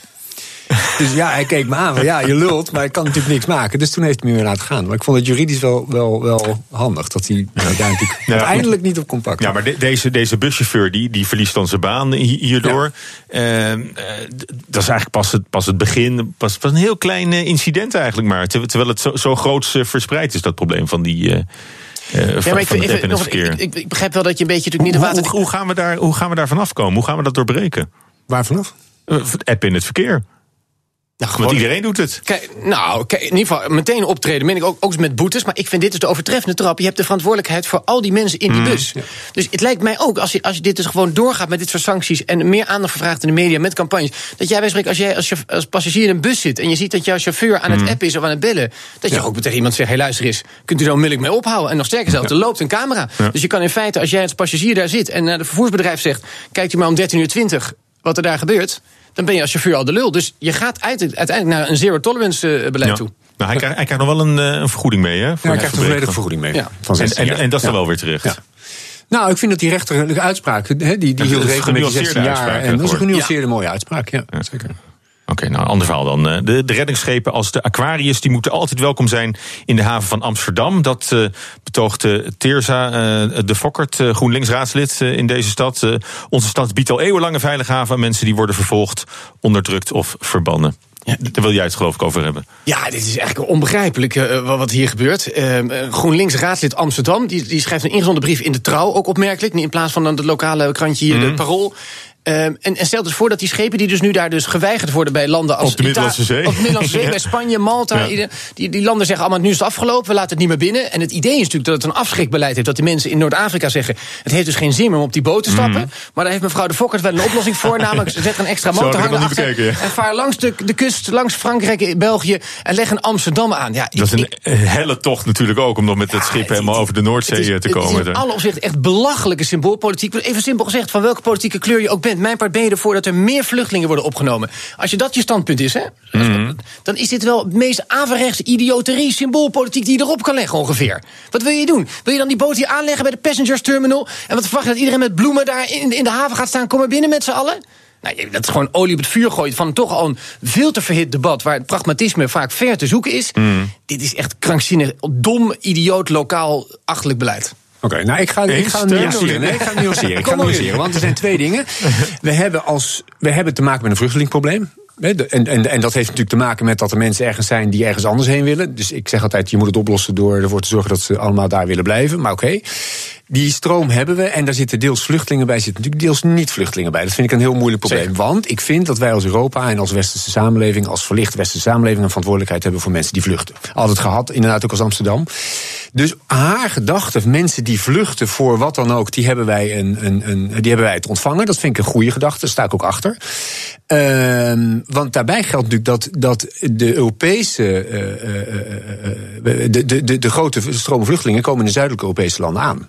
R: Dus ja, hij keek me aan van ja, je lult, maar ik kan natuurlijk niks maken. Dus toen heeft hij me weer laten gaan. Maar ik vond het juridisch wel, wel, wel handig dat hij
G: Ja,
R: uiteindelijk niet op kon pakken.
G: Ja, maar de- deze, deze buschauffeur die, die verliest dan zijn baan hi- hierdoor. Eh, eh, dat is eigenlijk pas het, pas het begin. Pas, pas een heel klein eh, incident eigenlijk maar. Ter- Terwijl het zo, zo groots eh, verspreid is, dat probleem van die. eh, eh, van,
S: Ja, maar ik, vind- ik, nog- begrijp wel dat je een beetje natuurlijk niet de
G: hoe,
S: water...
G: hoe, hoe gaan we daar, hoe gaan we daar vanaf komen? Hoe gaan we dat doorbreken?
R: Waar vanaf?
G: Het app in het verkeer.
S: Nou,
G: Want iedereen doet het.
S: Kijk, nou, kijk, in ieder geval meteen optreden. Ben ik ook, ook eens met boetes. Maar ik vind dit is de overtreffende trap. Je hebt de verantwoordelijkheid voor al die mensen in die bus. Dus het lijkt mij ook, als je, als je dit dus gewoon doorgaat met dit soort sancties. en meer aandacht vraagt in de media met campagnes. dat jij bij spreken, als jij als, als passagier in een bus zit. en je ziet dat jouw chauffeur aan het appen is of aan het bellen. dat je ook tegen iemand zegt: hé, hey, luister eens, kunt u zo onmiddellijk mee ophouden? En nog sterker zelfs, er loopt een camera. Dus je kan in feite, als jij als passagier daar zit. en naar de vervoersbedrijf zegt: kijkt u maar om 13.20 uur wat er daar gebeurt. Dan ben je als chauffeur al de lul. Dus je gaat uit- uiteindelijk naar een zero tolerance eh, beleid
G: Ja.
S: toe.
G: Nou, hij, krijgt, hij krijgt nog wel een, eh, een vergoeding mee, hè?
R: Ja, hij krijgt een volledige vergoeding mee.
S: Ja.
R: Van
G: En,
R: 16
G: en, en dat is dan wel weer terecht.
R: Ja. Nou, ik vind dat die rechterlijke uitspraak, hè, die, die hield
G: een
R: rekening met die
G: genuanceerde
R: 16 jaar.
G: uitspraak,
R: En dat is een genuanceerde mooie uitspraak, ja. zeker.
G: Oké, nou, een ander verhaal dan. Eh, De, de reddingsschepen als de Aquarius die moeten altijd welkom zijn in de haven van Amsterdam. Dat eh betoogde Teerza eh, de Fokkert, eh, GroenLinks-raadslid in deze stad. Onze stad biedt al eeuwenlange veilige haven aan mensen die worden vervolgd, onderdrukt of verbannen. Daar wil jij het geloof ik over hebben.
S: Ja, dit is eigenlijk onbegrijpelijk wat hier gebeurt. Eh, GroenLinks raadslid Amsterdam, die, die schrijft een ingezonden brief in de trouw, ook opmerkelijk. In plaats van dan het lokale krantje hier,
G: Mhm.
S: de Parool. Ehm, en, en stel dus voor dat die schepen die dus nu daar dus geweigerd worden bij landen als
G: Op de Middellandse Zee.
S: Op de Middellandse Zee, <laughs> bij Spanje, Malta.
G: Ja.
S: Die, die landen zeggen allemaal, nu is het afgelopen, we laten het niet meer binnen. En het idee is natuurlijk dat het een afschrikbeleid heeft. Dat die mensen in Noord-Afrika zeggen, het heeft dus geen zin meer om op die boot te stappen. Maar daar heeft mevrouw de Fokkert wel een oplossing voor. <laughs> namelijk, zet er een extra
G: Mhm. Zo
S: motor
G: had ik het nog niet
S: achter.
G: bekeken, ja.
S: En vaar langs de, de kust, langs Frankrijk, België. En leg een Amsterdam aan. Ja,
G: Dat is een eh, helle tocht natuurlijk ook om dan met het schip helemaal over de Noordzee
S: is,
G: eh, te
S: het is
G: komen.
S: in alle opzichten echt belachelijke symboolpolitiek. Even simpel gezegd, van welke politieke kleur je ook bent. Mijn part ben je ervoor dat er meer vluchtelingen worden opgenomen. Als je dat je standpunt is, hè,
G: Mhm.
S: dan is dit wel het meest averechts idioterie, symboolpolitiek die je erop kan leggen ongeveer. Wat wil je doen? Wil je dan die boot hier aanleggen bij de passengers terminal? En wat verwacht je dat iedereen met bloemen daar in, in de haven gaat staan? Kom maar binnen met z'n allen? Nou, dat is gewoon olie op het vuur gooien van toch al een veel te verhit debat... waar het pragmatisme vaak ver te zoeken is.
G: Mhm.
S: Dit is echt krankzinnig, dom, idioot, lokaal, achterlijk beleid.
R: Oké, nou ik ga, ik ga nuanceren. Nee, ik ga nuanceren. Ik ga nuanceren, want er zijn twee dingen. We hebben, als, we hebben te maken met een de- En, en, en dat heeft natuurlijk te maken met dat er mensen ergens zijn die ergens anders heen willen. Dus ik zeg altijd, je moet het oplossen door ervoor te zorgen dat ze allemaal daar willen blijven. Maar oké, die stroom hebben we en daar zitten deels vluchtelingen bij, zitten natuurlijk deels niet vluchtelingen bij. Dat vind ik een heel moeilijk probleem. Want ik vind dat wij als Europa en als westerse samenleving, als verlichte westerse samenleving, een verantwoordelijkheid hebben voor mensen die vluchten. Altijd gehad, inderdaad ook als Amsterdam. Dus haar gedachten, mensen die vluchten voor wat dan ook, die hebben wij, een, een, een, die hebben wij het ontvangen. Dat vind ik een goede gedachte, daar sta ik ook achter. Ehm, want daarbij geldt natuurlijk dat, dat de Europese. eh, de, de, de, de grote stromen vluchtelingen komen in de zuidelijke Europese landen aan.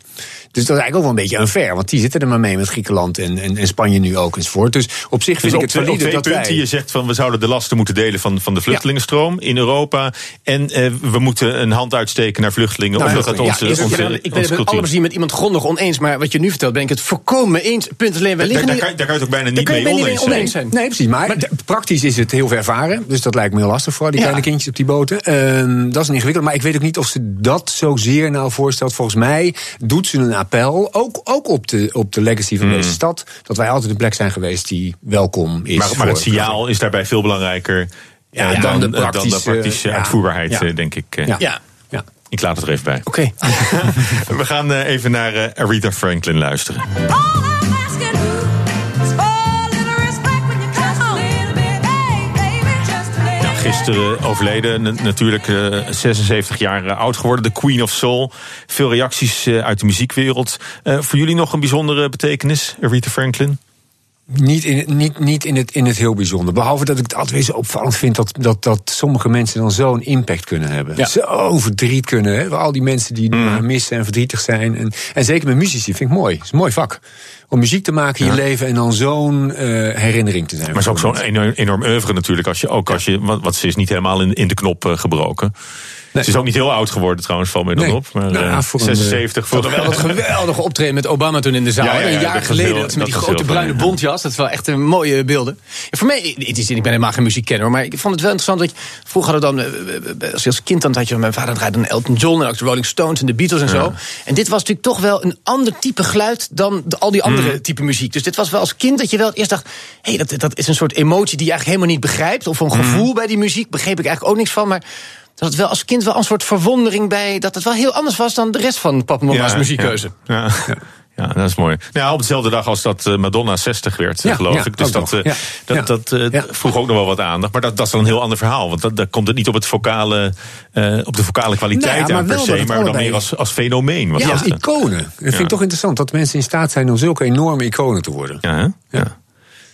R: Dus dat is eigenlijk ook wel een beetje unfair. Want die zitten er maar mee met Griekenland en, en, en Spanje nu ook enzovoort. Dus op zich vind
G: Dus
R: ik
G: op,
R: het valide
G: twee
R: dat
G: punten,
R: wij...
G: je zegt van we zouden de lasten moeten delen van, van de vluchtelingenstroom in Europa. En eh, we moeten een hand uitsteken naar vluchtelingen.
S: Nou,
G: omdat dat
S: ja,
G: onze, onze,
S: ik ben het met
G: cultuur
S: alle plezier met iemand grondig oneens. Maar wat je nu vertelt, ben ik het volkomen eens. Punt alleen, wij liggen
G: daar kan je- daar kan je het ook bijna niet mee oneens zijn.
R: Nee, precies. Maar, praktisch is het heel ver varen. Dus dat lijkt me heel lastig voor die
S: Ja.
R: kleine kindjes op die boten. Ehm, dat is een ingewikkeld. Maar ik weet ook niet of ze dat zozeer nou voorstelt. Volgens mij doet ze een appel. Ook, ook op, de, op de legacy van deze stad. Dat wij altijd een plek zijn geweest die welkom is.
G: Maar, maar het signaal is daarbij veel belangrijker
R: Ja,
G: eh,
R: dan de
G: dan, eh, dan de
R: praktische-
G: praktische
R: ja.
G: uitvoerbaarheid,
R: Ja.
G: eh, denk ik. eh.
R: Ja.
G: Ik laat het er even bij.
S: Oké. <laughs>
G: We gaan eh, even naar eh, Aretha Franklin luisteren. Gisteren overleden, natuurlijk eh, 76 jaar eh, oud geworden, de Queen of Soul. Veel reacties eh, uit de muziekwereld. Eh, voor jullie nog een bijzondere betekenis, Aretha Franklin?
R: Niet, in, niet, niet in, het, in het heel bijzonder. Behalve dat ik het altijd weer zo opvallend vind dat, dat, dat sommige mensen dan zo'n impact kunnen hebben.
S: Ja.
R: Zo verdriet kunnen. Hè? Al die mensen die
G: Mm.
R: missen en verdrietig zijn. En, en zeker met muzici vind ik mooi. Het is een mooi vak. Om muziek te maken in je leven en dan zo'n eh, herinnering te zijn.
G: Maar het is ook zo'n enorm, enorm oeuvre natuurlijk. Als je, ook als je, want, want ze is niet helemaal in, in de knop eh, gebroken. Ze is ook niet heel oud geworden trouwens, valt me dan
S: Nee.
G: op. Maar
S: Nou,
G: eh,
S: voor een,
G: 76
S: Voor
G: voor
S: wel dat geweldige optreden met Obama toen in de zaal.
G: Ja, ja, ja,
S: een jaar
G: dat
S: geleden,
G: heel-
S: dat ze met die grote bruine bontjas. Dat is wel echt een mooie beelden. Ja, voor mij, het is, ik ben helemaal geen muziekkenner, maar ik vond het wel interessant. Dat je, vroeger hadden we dan, eh, als je als kind dan had je, mijn vader draaide dan Elton John en ook de Rolling Stones en de Beatles en zo. En dit was natuurlijk toch wel een ander type geluid dan de- al die andere
G: Mm.
S: type muziek. Dus dit was wel als kind dat je wel eerst dacht, hé, hey, dat, dat is een soort emotie die je eigenlijk helemaal niet begrijpt. Of een gevoel bij die muziek, begreep ik eigenlijk ook niks van, maar... Dat het wel als kind wel een soort verwondering bij dat het wel heel anders was dan de rest van Papa en Mama's muziekkeuze.
G: Ja. Ja. Ja, dat is mooi. Nou, op dezelfde dag als dat eh, Madonna 60 werd,
S: Ja,
G: geloof
S: ja,
G: ik. Dus dat, eh,
S: Ja.
G: dat,
S: Ja.
G: dat eh, vroeg ook nog wel wat aandacht. Maar dat, dat is dan een heel ander verhaal. Want dat, daar komt het niet op, het vocale, eh, op de vocale kwaliteit
R: Nou ja, maar
G: aan per
R: wel
G: se.
R: dat
G: Maar dan meer als, als fenomeen.
R: Ja, als
G: dat,
R: iconen. Dat vind
G: Ja.
R: ik toch interessant dat mensen in staat zijn om zulke enorme iconen te worden.
G: Ja, hè? ja.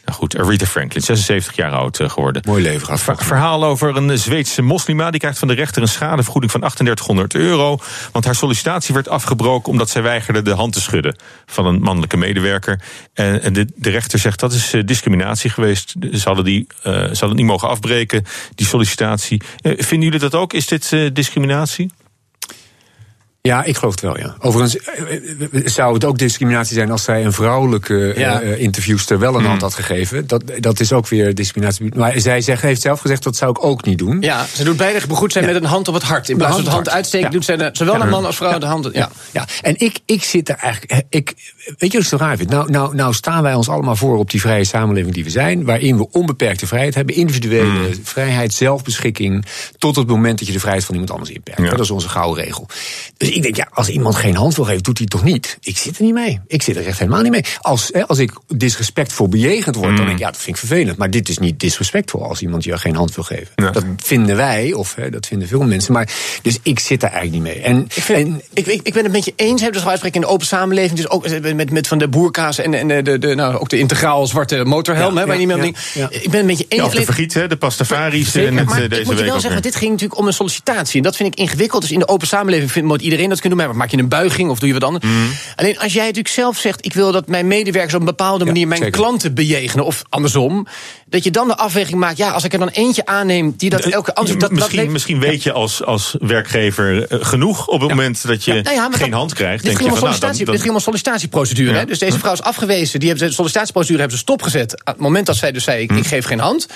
G: Nou goed, Aretha Franklin, 76 jaar oud eh, geworden.
R: Mooi leven gehad.
G: Ver- verhaal over een Zweedse moslima. Die krijgt van de rechter een schadevergoeding van 3800 euro. Want haar sollicitatie werd afgebroken omdat zij weigerde de hand te schudden van een mannelijke medewerker. En en de, de rechter zegt dat is eh, discriminatie geweest. Ze hadden, die, eh, ze hadden niet mogen afbreken, die sollicitatie. Eh, vinden jullie dat ook? Is dit eh, discriminatie?
R: Ja, ik geloof het wel, ja. Overigens eh, eh, zou het ook discriminatie zijn als zij een vrouwelijke eh,
S: Ja.
R: eh, interviewster wel een
G: Hmm.
R: hand had gegeven. Dat, dat is ook weer discriminatie. Maar zij zegt, heeft zelf gezegd dat zou ik ook niet doen.
S: Ja, ze doet beide begroet zijn met een hand op het hart. In plaats van de hand uitsteken, doet zij zowel een man als vrouw de hand. Ja.
R: Ja, en ik, ik zit er eigenlijk. eh, Ik, weet je wat ik zo raar vind? Nou, nou, nou staan wij ons allemaal voor op die vrije samenleving die we zijn. Waarin we onbeperkte vrijheid hebben. Individuele
G: Hmm.
R: vrijheid, zelfbeschikking. Tot het moment dat je de vrijheid van iemand anders inperkt. Dat is onze gouden regel. Dus ik denk, ja, als iemand geen hand wil geven, doet hij het toch niet? Ik zit er niet mee. Ik zit er echt helemaal niet mee. Als, hè, als ik disrespectvol bejegend word, dan denk ik, ja, dat vind ik vervelend. Maar dit is niet disrespectvol als iemand je geen hand wil geven. Dat vinden wij, of hè, dat vinden veel mensen. Maar, dus ik zit daar eigenlijk niet mee. En,
S: Ik, vind, ik, ik, ik ben het met je eens, hè, dus wij spreken in de open samenleving. Dus ook eh, met, met van de boerkaas en, en de, de, de, nou, ook de integraal zwarte motorhelm.
R: Ja,
S: hè, waar
R: ja,
S: je niet meer
R: ja.
S: Ik ben het met je eens.
G: Ja, of de vergiet, hè, de pastafaris
S: Zeker,
G: eh, net
S: maar
G: eh,
S: ik
G: deze
S: moet je
G: week
S: wel
G: ook
S: zeggen,
G: weer.
S: dit ging natuurlijk om een sollicitatie. En dat vind ik ingewikkeld. Dus in de open samenleving vindt moet iedereen dat kunnen doen. Maar maak je een buiging of doe je wat anders?
G: Mhm.
S: Alleen als jij natuurlijk zelf zegt... ik wil dat mijn medewerkers op een bepaalde manier... mijn
R: zeker.
S: klanten bejegenen of andersom... dat je dan de afweging maakt... ja, als ik er dan eentje aanneem die dat elke... Anders, dat,
G: misschien, misschien weet je als, als werkgever eh, genoeg op het moment dat je
S: Ja, nou
G: geen
S: dat-
G: hand krijgt.
S: Dit ging, om een
G: nou,
S: sollicitatieprocedure. Hè? Dus deze vrouw is afgewezen. Die hebben de sollicitatieprocedure hebben ze stopgezet. Aan het moment dat zij dus zei: ik,
G: Hm.
S: ik geef geen hand.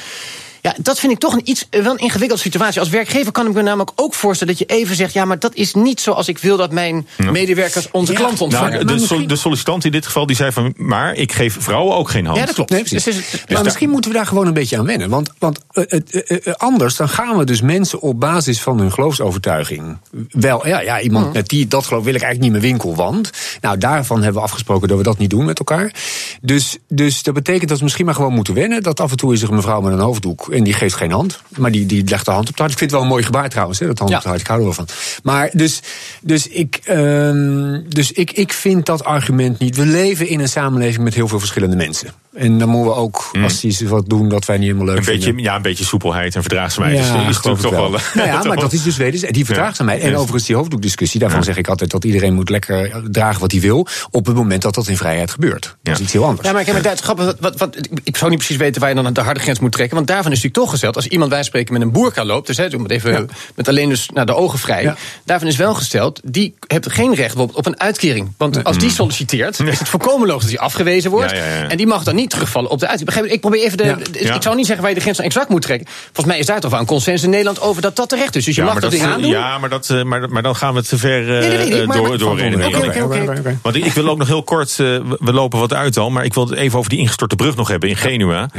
S: Ja, dat vind ik toch een iets wel een ingewikkelde situatie. Als werkgever kan ik me namelijk ook voorstellen dat je even zegt: ja, maar dat is niet zoals ik wil dat mijn medewerkers onze ontvangen.
G: Nou, de, sol- de sollicitant in dit geval die zei van, maar ik geef vrouwen ook geen hand.
S: Ja, dat klopt.
R: Nee.
S: Dus is het-
R: maar
G: daar-
R: misschien moeten we daar gewoon een beetje aan wennen. Want, want eh, eh, eh, eh, anders dan gaan we dus mensen op basis van hun geloofsovertuiging. Wel, ja, ja iemand
S: Mhm.
R: met die, dat geloof wil ik eigenlijk niet mijn winkelwand. Nou, daarvan hebben we afgesproken dat we dat niet doen met elkaar. Dus, dus dat betekent dat we misschien maar gewoon moeten wennen. Dat af en toe is er een mevrouw met een hoofddoek En die geeft geen hand. Maar die, die legt de hand op het hart. Ik vind het wel een mooi gebaar trouwens, hè, dat hand op het hart. Ik hou er wel van. Maar dus, dus, ik, ehm, dus ik, ik vind dat argument niet. We leven in een samenleving met heel veel verschillende mensen. En dan moeten we ook, als die ze wat doen dat wij niet helemaal leuk
G: Een
R: vinden.
G: beetje, ja, een beetje soepelheid en verdraagzaamheid is, is
R: geloof
G: natuurlijk
R: ik
G: toch wel...
R: Nou ja, <laughs> maar dat is dus wederzijds. Die verdraagzaamheid. En
G: Ja.
R: overigens die hoofddoekdiscussie. Daarvan zeg ik altijd dat iedereen moet lekker dragen wat hij wil. Op het moment dat dat in vrijheid gebeurt. Dat is iets heel anders.
S: Ja, maar ik heb het Duits grappig. Wat, wat, wat- ik zou niet precies weten waar je dan de harde grens moet trekken. Want daarvan is natuurlijk toch gesteld. Als iemand wij spreken met een boerka loopt. Dus hè, even met alleen dus naar de ogen vrij. Daarvan is wel gesteld. Die heeft geen recht op, op een uitkering. Want als die solliciteert. Is het voorkomen logisch dat hij afgewezen wordt.
G: Ja, ja, ja.
S: En die mag dan niet terugvallen op de je? Ik probeer even de.
G: Ja.
S: de-
G: Ja.
S: Ik zou niet zeggen waar je de grens exact moet trekken. Volgens mij is daar toch wel een consensus in Nederland over dat dat terecht is. Dus je mag dat ding aandoen.
G: Ja, maar, dat, eh, maar, maar dan gaan we te ver eh,
S: Nee,
G: door.
S: Oké, oké.
G: Want ik, wil ook nog heel kort, eh, we- lopen wat uit al, maar ik wil het even over die ingestorte brug nog hebben in Genua.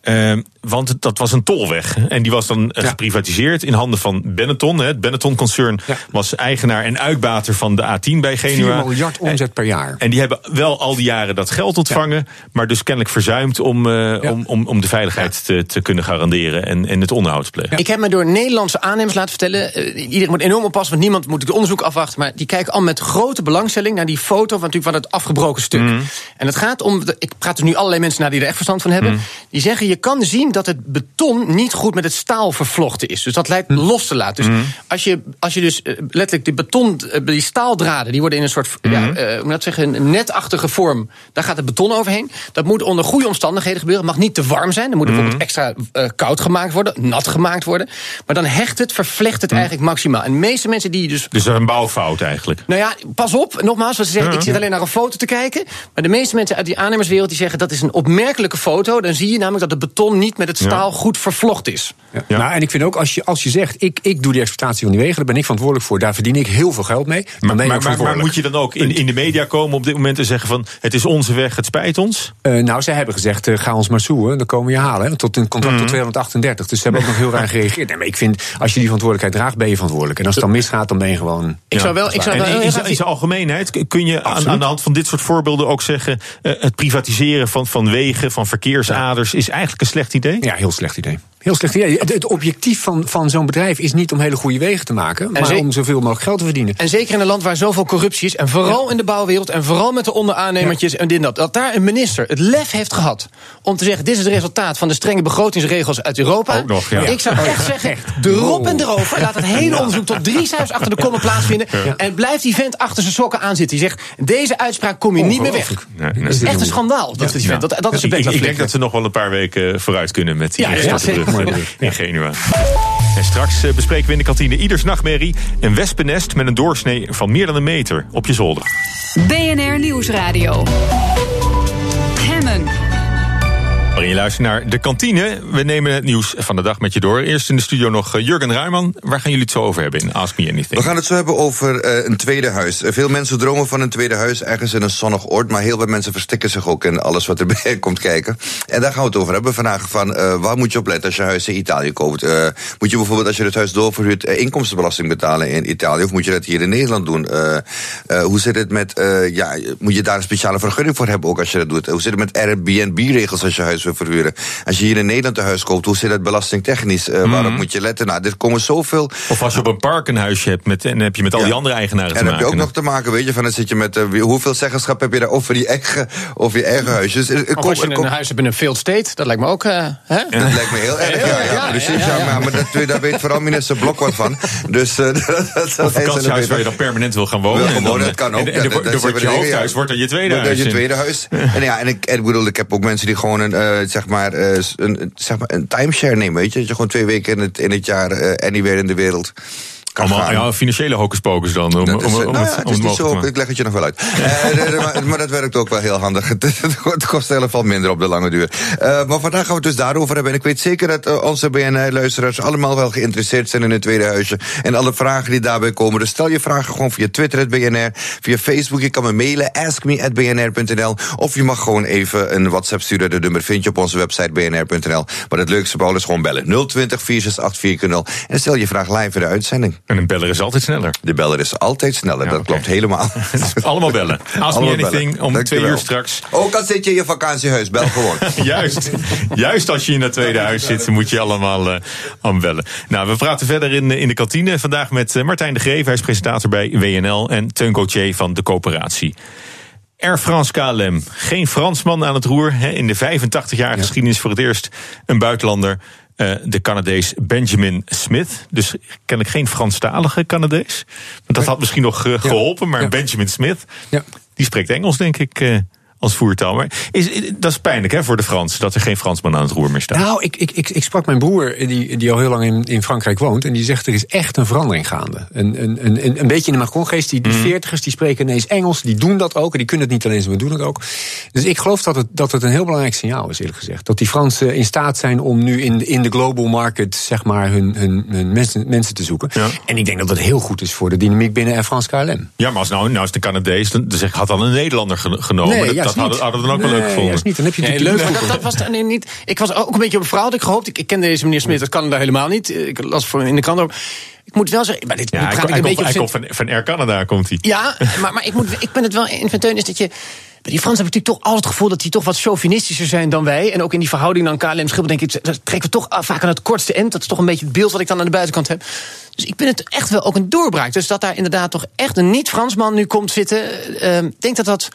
G: Ehm, want dat was een tolweg. En die was dan geprivatiseerd in handen van Benetton. Het Benetton-concern was eigenaar en uitbater van de A10 bij
R: 4
G: Genua.
R: miljard omzet per jaar.
G: En die hebben wel al die jaren dat geld ontvangen, maar dus kennelijk verzuimd om, eh, om, om, om de veiligheid te, te kunnen garanderen en, en het onderhoud te plegen.
S: Ik heb me door Nederlandse aannemers laten vertellen. eh, iedereen moet enorm oppassen, want niemand moet het onderzoek afwachten. Maar die kijken al met grote belangstelling naar die foto van, natuurlijk van het afgebroken stuk.
G: Mhm.
S: En het gaat om. Ik praat er nu allerlei mensen naar die er echt verstand van hebben.
G: Mhm.
S: Die zeggen: je kan zien dat het beton niet goed met het staal vervlochten is. Dus dat lijkt
G: Mhm.
S: los te laten. Dus als, je, als je dus eh, letterlijk die beton, die staaldraden, die worden in een soort. ja, hoe moet ik dat zeggen, een netachtige vorm. Daar gaat het beton overheen. Dat moet onder goede omstandigheden gebeuren. Het mag niet te warm zijn. Er moet
G: Mhm.
S: bijvoorbeeld extra eh, koud gemaakt worden, nat gemaakt worden. Maar dan hecht het, vervlecht het eigenlijk maximaal. En de meeste mensen die dus
G: Dus dat is een bouwfout eigenlijk.
S: nou ja, pas op, nogmaals, wat ze zeggen, ik zit alleen naar een foto te kijken. Maar de meeste mensen uit die aannemerswereld die zeggen dat is een opmerkelijke foto. Dan zie je namelijk dat het beton niet met het staal goed vervlocht is.
R: Ja. Nou, en ik vind ook, als je, als je zegt, ik, ik doe die exploitatie van die wegen, daar ben ik verantwoordelijk voor, daar verdien ik heel veel geld mee. Dan
G: Maar, maar, maar, moet je dan ook in, in de media komen op dit moment en zeggen van het is onze weg, het spijt ons?
R: Eh, nou, zij hebben gezegd, eh, ga ons maar zoeken, dan komen we je halen. Hè, tot een contract
G: Mhm.
R: tot 238. Dus ze hebben ook nog heel raar <laughs> gereageerd. Nee, maar ik vind, als je die verantwoordelijkheid draagt, ben je verantwoordelijk. En als het dan misgaat, dan ben je gewoon...
S: Ik zou wel- ik zou wel
G: in, in zijn algemeenheid kun je aan, aan de hand van dit soort voorbeelden ook zeggen eh, het privatiseren van, van wegen, van verkeersaders is eigenlijk een slecht idee?
R: Ja, heel slecht idee. Heel slecht idee. Het, het objectief van, van zo'n bedrijf is niet om hele goede wegen te maken, maar om zoveel mogelijk geld te verdienen.
S: En zeker in een land waar zoveel corruptie is. En vooral in de bouwwereld. En vooral met de onderaannemertjes en dit en dat. Dat daar een minister het lef heeft gehad. Om te zeggen: dit is het resultaat van de strenge begrotingsregels uit Europa.
G: Ook nog, ja.
S: Ik zou
G: ja.
S: echt zeggen: de rob en erover. Laat het hele onderzoek tot drie cijfers achter de komma plaatsvinden.
G: Ja.
S: En blijft die vent achter zijn sokken aanzitten. Die zegt: deze uitspraak kom je niet meer weg.
G: Nee, nee.
S: Dat is echt een schandaal. Dat, is die vent. dat, dat is een
G: ik, ik denk dat ze nog wel een paar weken vooruit kunnen met die
S: Ja,
G: in- in Genua. En straks eh, bespreken we in de kantine ieders nachtmerrie een wespennest met een doorsnee van meer dan een meter op je zolder.
E: BNR Nieuwsradio.
G: Waarin je luistert naar de kantine. We nemen het nieuws van de dag met je door. Eerst in de studio nog eh, Jurgen Ruijman. Waar gaan jullie het zo over hebben in Ask Me Anything?
T: We gaan het zo hebben over eh, een tweede huis. Eh, veel mensen dromen van een tweede huis ergens in een zonnig oord. Maar heel veel mensen verstikken zich ook in alles wat <laughs> erbij komt kijken. En daar gaan we het over hebben vandaag. Van, waar moet je op letten als je huis in Italië koopt? Moet je bijvoorbeeld als je het huis doorverhuurt inkomstenbelasting betalen in Italië? Of moet je dat hier in Nederland doen? Hoe zit het met, ja, moet je daar een speciale vergunning voor hebben ook als je dat doet? Hoe zit het met Airbnb-regels als je huis wil verhuren? Als je hier in Nederland een huis koopt, hoe zit het belastingtechnisch? Eh, Waarop
G: Mhm.
T: moet je letten? Nou, er komen zoveel
G: Of als je op een park een huisje hebt met, en dan heb je met al die andere eigenaren
T: En
G: te
T: dan heb
G: maken.
T: je ook nog te maken, weet je, van dan zit je met eh, hoeveel zeggenschap heb je daar over je eigen, over je eigen huis. Dus, eh,
S: Of
T: kom-
S: als je
T: kom-
S: een huis hebt in een field state, dat lijkt me ook. eh, hè?
T: dat lijkt me heel erg, ja, ja, precies. Ja, maar, dat, daar weet vooral minister Blok wat van. Dus, <laughs> dat, dat zal
G: Een vakantiehuis waar je dan permanent wil gaan wonen.
T: Wil
G: en dan,
T: dat kan ook.
G: En,
T: dat-
G: wordt-
T: dat
G: je hoofdhuis wordt dan je tweede huis.
T: je tweede huis. En ja, en ik, bedoel, ik heb ook mensen die gewoon een, eh, zeg maar, eh, een, zeg maar, een timeshare nemen, weet je. Dat je gewoon twee weken in het, in het jaar eh, anywhere in de wereld
G: Allemaal ja, financiële hocuspocus dan. Om,
T: Dat is,
G: om, om
T: nou
G: het,
T: ja, het
G: om
T: is
G: het
T: niet zo, ik leg het je nog wel uit. <laughs> Eh, maar, maar dat werkt ook wel heel handig. <laughs> Het, kost helemaal minder op de lange duur. Eh, maar vandaag gaan we het dus daarover hebben. En ik weet zeker dat eh, onze BNR-luisteraars allemaal wel geïnteresseerd zijn in het tweede huisje. En alle vragen die daarbij komen. Dus stel je vragen gewoon via Twitter, het BNR. Via Facebook, je kan me mailen, askme.bnr.nl. Of je mag gewoon even een WhatsApp sturen. De nummer vind je op onze website bnr.nl. Maar het leukste, Paul, is gewoon bellen. 020 468 4.0. En stel je vraag live in de uitzending.
G: En een beller is altijd sneller.
T: De beller is altijd sneller, dat klopt helemaal. <laughs>
G: Allemaal bellen. <laughs> Ask me
T: Allemaal
G: anything
T: bellen.
G: om twee uur straks.
T: Ook al zit je in je vakantiehuis, bel gewoon. <laughs>
G: juist, juist als je in dat tweede huis zit, moet je allemaal eh aan bellen. Nou, we praten verder in, in de kantine. Vandaag met eh, Martijn de Greef, hij is presentator bij WNL. En Teun Gauthier van de coöperatie. Air France KLM, geen Fransman aan het roer. Hè. In de 85-jarige geschiedenis voor het eerst een buitenlander. Eh, de Canadees Benjamin Smith. Dus kennelijk geen Franstalige Canadees. Want dat had misschien nog eh, geholpen. Maar Benjamin Smith, die spreekt Engels, denk ik, eh, als voertaal. Maar is, dat is pijnlijk hè, voor de Fransen, dat er geen Fransman aan het roer meer staat.
R: Nou, ik, ik, ik, ik sprak mijn broer, die, die al heel lang in, in Frankrijk woont. En die zegt er is echt een verandering gaande. Een, een, een, een- beetje in de Macron-geest. Die, die veertigers die spreken ineens Engels. Die doen dat ook. En die kunnen het niet alleen, maar doen het ook. Dus ik geloof dat het, dat het een heel belangrijk signaal is, eerlijk gezegd. Dat die Fransen in staat zijn om nu in, de- in de global market, zeg maar, hun, hun, hun mensen, mensen te zoeken. En ik denk dat dat heel goed is voor de dynamiek binnen Air France KLM.
G: Ja, maar als nou, nou is de Canadees, dan zeg, had dan een Nederlander ge- genomen.
R: Nee, juist
G: dat hadden, we dan ook wel
R: Nee,
G: leuk gevonden.
R: juist niet. Dan heb je
S: Nee,
R: natuurlijk
S: leuk, maar dat, dat was nee, niet. Ik was ook een beetje op een verhaal. had Ik gehoopt. Ik, ik ken deze meneer Smit. Dat kan daar helemaal niet. Ik las voor in de krant ook. Ik moet wel zeggen. Maar dit
G: Ja,
S: praat ik een
G: komt,
S: beetje
G: hij
S: op
G: komt van, van Air Canada, komt hij.
S: Ja, maar, maar ik, moet, ik ben het wel in van is dat je. Die Fransen hebben natuurlijk toch altijd het gevoel dat die toch wat chauvinistischer zijn dan wij. En ook in die verhouding dan KLM Schiphol denk ik, dat trekken we toch vaak aan het kortste eind. Dat is toch een beetje het beeld wat ik dan aan de buitenkant heb. Dus ik ben het echt wel ook een doorbraak. Dus dat daar inderdaad toch echt een niet-Fransman nu komt zitten. eh, Ik denk dat dat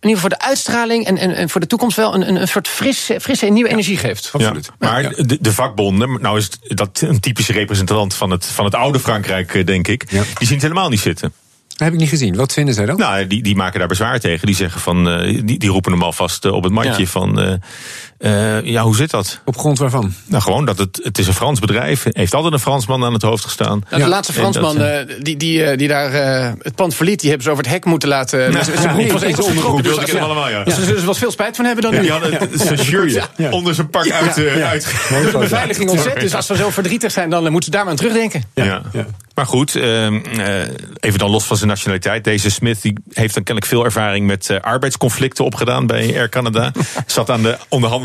S: in ieder geval voor de uitstraling en, en, en voor de toekomst wel een, een, een soort frisse, frisse en nieuwe energie geeft.
G: Ja, maar de, de vakbonden, nou is dat een typische representant van het, van het oude Frankrijk, eh, denk ik. Die zien het helemaal niet zitten.
R: Dat heb ik niet gezien. Wat vinden zij dan?
G: Nou, die, die maken daar bezwaar tegen. Die zeggen van, eh, die, die roepen hem alvast eh, op het mandje
R: Ja.
G: van, eh, eh, ja, hoe zit dat?
R: Op grond waarvan?
G: Nou, gewoon dat het, het is een Frans bedrijf. Heeft altijd een Fransman aan het hoofd gestaan.
S: Nou, de laatste
G: dat,
S: Fransman
G: eh,
S: eh, die, die, eh, die daar eh, het pand verliet, die hebben ze over het hek moeten laten.
G: Ja,
S: met- zijn
G: ja,
S: broek
G: nee,
S: was
G: onderbroek
S: getrokken,
G: wilde ik allemaal, ja.
S: Dus er zullen wat veel spijt van hebben dan
G: Ja,
S: nu.
G: die hadden het- zijn shirt onder zijn pak uit, uit-
S: De beveiliging ontzet, dus als we zo verdrietig zijn, dan moeten ze daar maar aan terugdenken.
G: Ja. Maar goed, ehm, eh, even dan los van zijn nationaliteit. Deze Smith die heeft dan kennelijk veel ervaring met eh, arbeidsconflicten opgedaan bij Air Canada. <laughs> Zat aan de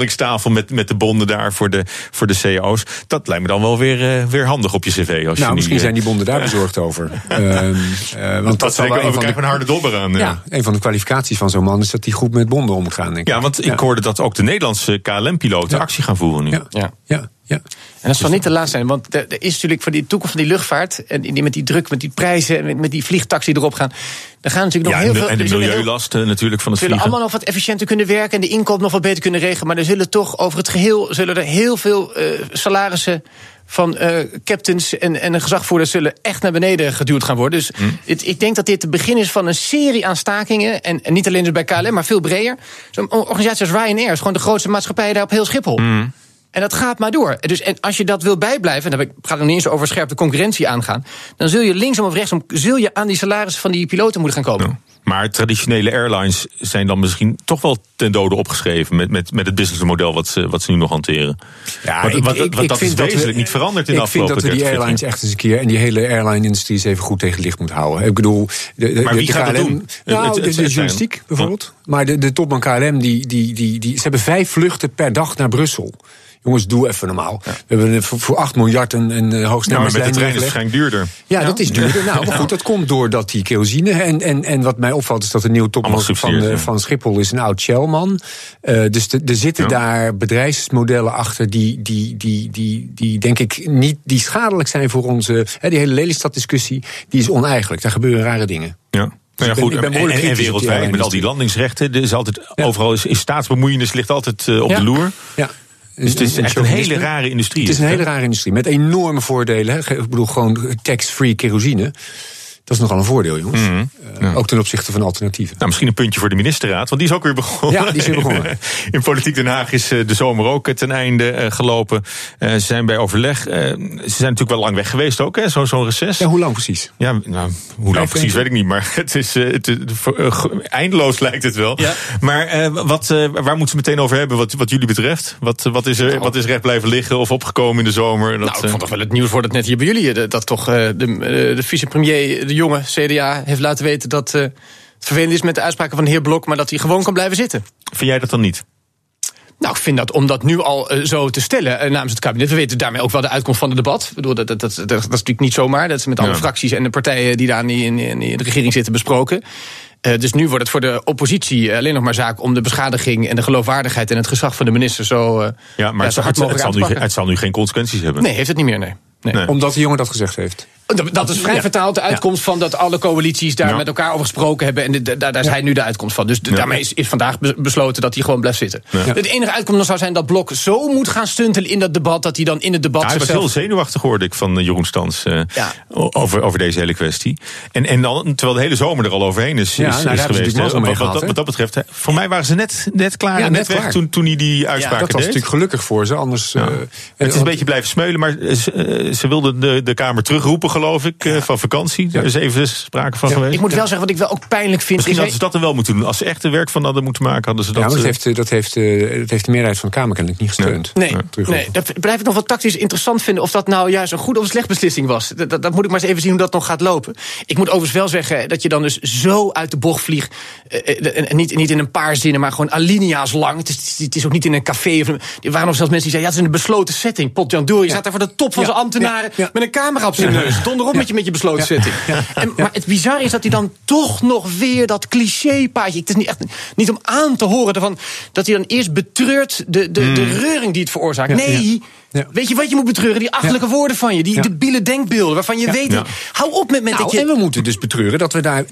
G: onderhandelingstafel met, met de bonden daar voor de, voor de CEO's. Dat lijkt me dan wel weer, eh, weer handig op je cv. Als je
R: Nou, misschien
G: eh,
R: zijn die bonden daar <laughs> bezorgd over. Ehm, eh, want
G: Dat
R: dat zal wel
G: we
R: een van
G: krijgen
R: de,
G: een harde dobber aan. ja.
R: ja, een van de kwalificaties van zo'n man is dat hij goed met bonden omgaan. Denk ik.
G: Ja, want ik hoorde dat ook de Nederlandse KLM-piloten actie gaan voeren nu.
S: Ja.
R: Ja, ja.
S: En dat zal niet te laat zijn, want er er is natuurlijk voor die toekomst van die luchtvaart... en die met die druk, met die prijzen, en met, die vliegtaxi erop gaan... daar gaan natuurlijk nog
G: Ja,
S: heel
G: en de,
S: veel...
G: en de
S: er zullen heel-
G: milieulast eh, natuurlijk van het
S: Ze zullen
G: vliegen.
S: allemaal nog wat efficiënter kunnen werken en de inkoop nog wat beter kunnen regelen. Maar er zullen toch over het geheel zullen er heel veel eh, salarissen van eh, captains en, en gezagvoerders zullen echt naar beneden geduwd gaan worden. Dus het- ik denk dat dit het begin is van een serie aan stakingen. En, en niet alleen dus bij KLM, maar veel breder. Zo'n organisatie als Ryanair is gewoon de grootste maatschappij daar op heel Schiphol. En dat gaat maar door. Dus en als je dat wil bijblijven, en dan gaat het nog niet eens over scherpe concurrentie aangaan, dan zul je linksom of rechtsom zul je aan die salarissen van die piloten moeten gaan komen.
G: Maar traditionele airlines zijn dan misschien toch wel ten dode opgeschreven met, met, met het businessmodel wat ze, wat ze nu nog hanteren.
R: Ja,
G: want,
R: ik-
G: want-
R: ik- ik
G: dat
R: vind
G: is
R: dat we-
G: wezenlijk niet veranderd in de
R: Ik vind
G: afgelopen
R: dat we die
G: 30
R: airlines echt eens een keer... en die hele airline-industrie eens even goed tegen het licht moeten houden. Ik bedoel... De, de,
G: Maar
R: de-
G: wie
R: de
G: gaat dat doen?
R: Nou,
G: Het- het-
R: de,
G: het
R: de journalistiek bijvoorbeeld. Maar de, de topman KLM, die, die, die, die, ze hebben vijf vluchten per dag naar Brussel. Jongens, doe even normaal. We hebben voor, voor 8 miljard een, een eh,
G: Ja, maar met de trein is het waarschijnlijk duurder.
R: Ja, dat is duurder. Nou, maar goed, dat komt doordat die kerosine... En, en, en wat mij opvalt is dat de nieuwe topman van, eh,
G: ja.
R: van Schiphol is een oud Shell-man. Eh, dus er zitten
G: Ja.
R: daar bedrijfsmodellen achter... Die, die, die, die, die denk ik niet die schadelijk zijn voor onze... Hè, die hele Lelystad-discussie, die is oneigenlijk. Daar gebeuren rare dingen.
G: Ja. Nou ja,
R: ik ben-
G: goed,
R: ik ben
G: en, wereldwijd met al die landingsrechten. Er is altijd, Overal is, is staatsbemoeienis ligt altijd eh, op
R: Ja.
G: de loer.
R: Ja.
G: Dus het is echt een hele rare industrie.
R: Het is een hele rare industrie met enorme voordelen. Ik bedoel, gewoon tax-free kerosine. Dat is nogal een voordeel, jongens.
G: Mhm.
R: Eh, Ook ten opzichte van alternatieven.
G: Nou, misschien een puntje voor de ministerraad, want die is ook weer begonnen.
R: Ja, die is weer begonnen. <laughs>
G: In Politiek Den Haag is eh, de zomer ook eh, ten einde eh, gelopen. Eh, ze zijn bij overleg. eh, ze zijn natuurlijk wel lang weg geweest ook, hè, zo- zo'n reces.
R: Ja, hoe lang precies?
G: Ja, nou, hoe lang precies weet ik niet, maar <laughs> het is, eh, het, eindeloos lijkt het wel. Maar eh, wat, eh, waar moeten ze meteen over hebben wat, wat jullie betreft? Wat, wat, is er, wat is recht blijven liggen of opgekomen in de zomer? Dat,
S: Nou, ik vond toch wel het nieuws wordt het net hier bij jullie. Dat toch eh, de, de vicepremier, de jonge CDA, heeft laten weten dat eh, het vervelend is met de uitspraken van de heer Blok, maar dat hij gewoon kan blijven zitten.
G: Vind jij dat dan niet?
S: Nou, ik vind dat om dat nu al uh, zo te stellen uh, namens het kabinet. We weten daarmee ook wel de uitkomst van het debat. Ik bedoel, dat, dat, dat, dat, is natuurlijk niet zomaar. Dat is met alle
G: Ja.
S: fracties en de partijen die daar in, in, in de regering zitten besproken. Uh, dus nu wordt het voor de oppositie alleen nog maar zaak om de beschadiging en de geloofwaardigheid en het gezag van de minister zo, uh,
G: Ja, maar
S: ja,
G: het,
S: zo hard
G: het,
S: mogelijk
G: zal nu,
S: pakken.
G: het zal nu geen consequenties hebben.
S: Nee, heeft het niet meer, nee. nee.
R: Omdat de jongen dat gezegd heeft.
S: Dat, is vrij
R: Ja.
S: vertaald de uitkomst van dat alle coalities daar
R: Ja.
S: met elkaar over gesproken hebben. En de- daar, daar is hij nu de uitkomst van. Dus de- daarmee is, is vandaag be- besloten dat hij gewoon blijft zitten. De enige uitkomst zou zijn dat Blok zo moet gaan stuntelen in dat debat. dat hij dan in het debat
G: Ja, hij was
S: zichzelf-
G: heel zenuwachtig, hoorde ik van eh, Jeroen Stans. eh, over, over deze hele kwestie. En, en dan, terwijl de hele zomer er al overheen is,
R: Ja,
G: is,
R: nou,
G: is geweest. wat,
R: gehad,
G: wat,
R: hè?
G: wat dat betreft, voor mij waren ze net, net klaar en
R: net
G: weg
R: klaar.
G: toen, toen hij die uitspraken
R: dat was
G: deed.
R: natuurlijk gelukkig voor ze, anders... eh,
G: Het is een beetje blijven smeulen, maar ze, ze wilden de, de Kamer terugroepen, geloof ik, eh, van vakantie. Daar is even sprake van geweest.
S: Ik moet wel zeggen, wat ik wel ook pijnlijk vind.
G: Misschien
S: is
G: hadden ze dat er wel moeten doen. Als ze echt er werk van hadden moeten maken, hadden ze dat...
R: ja, maar dat
G: eh,
R: heeft, eh, dat, heeft, dat heeft de meerderheid van de Kamer kennelijk niet gesteund.
S: Nee,
R: Terug
S: nee, dat blijf ik nog wel tactisch interessant vinden... of dat nou juist een goede of een slecht beslissing was. Dat, dat, dat moet ik maar eens even zien hoe dat nog gaat lopen. Ik moet overigens wel zeggen dat je dan dus zo uit de bocht vliegt... eh, niet, niet in een paar zinnen, maar gewoon alinea's lang. Het is, het is ook niet in een café. Of een- er waren nog zelfs mensen die zeiden... ja, het is in een besloten setting. Potjan Door, je staat daar voor de top van
R: Ja,
S: zijn ambtenaren... met een camera op zijn neus. Donder op met, je, met je besloten setting. En, maar het bizarre is dat hij dan toch nog weer dat cliché-paadje... Het is niet, echt, niet om aan te horen ervan... dat hij dan eerst betreurt de, de, de reuring die het veroorzaakt.
R: Ja,
S: weet je wat je moet betreuren? Die achterlijke woorden van je. Die
R: Ja.
S: debiele denkbeelden waarvan je weet... Hou op met, met
R: Nou,
S: dat je...
R: En we moeten dus betreuren dat we daar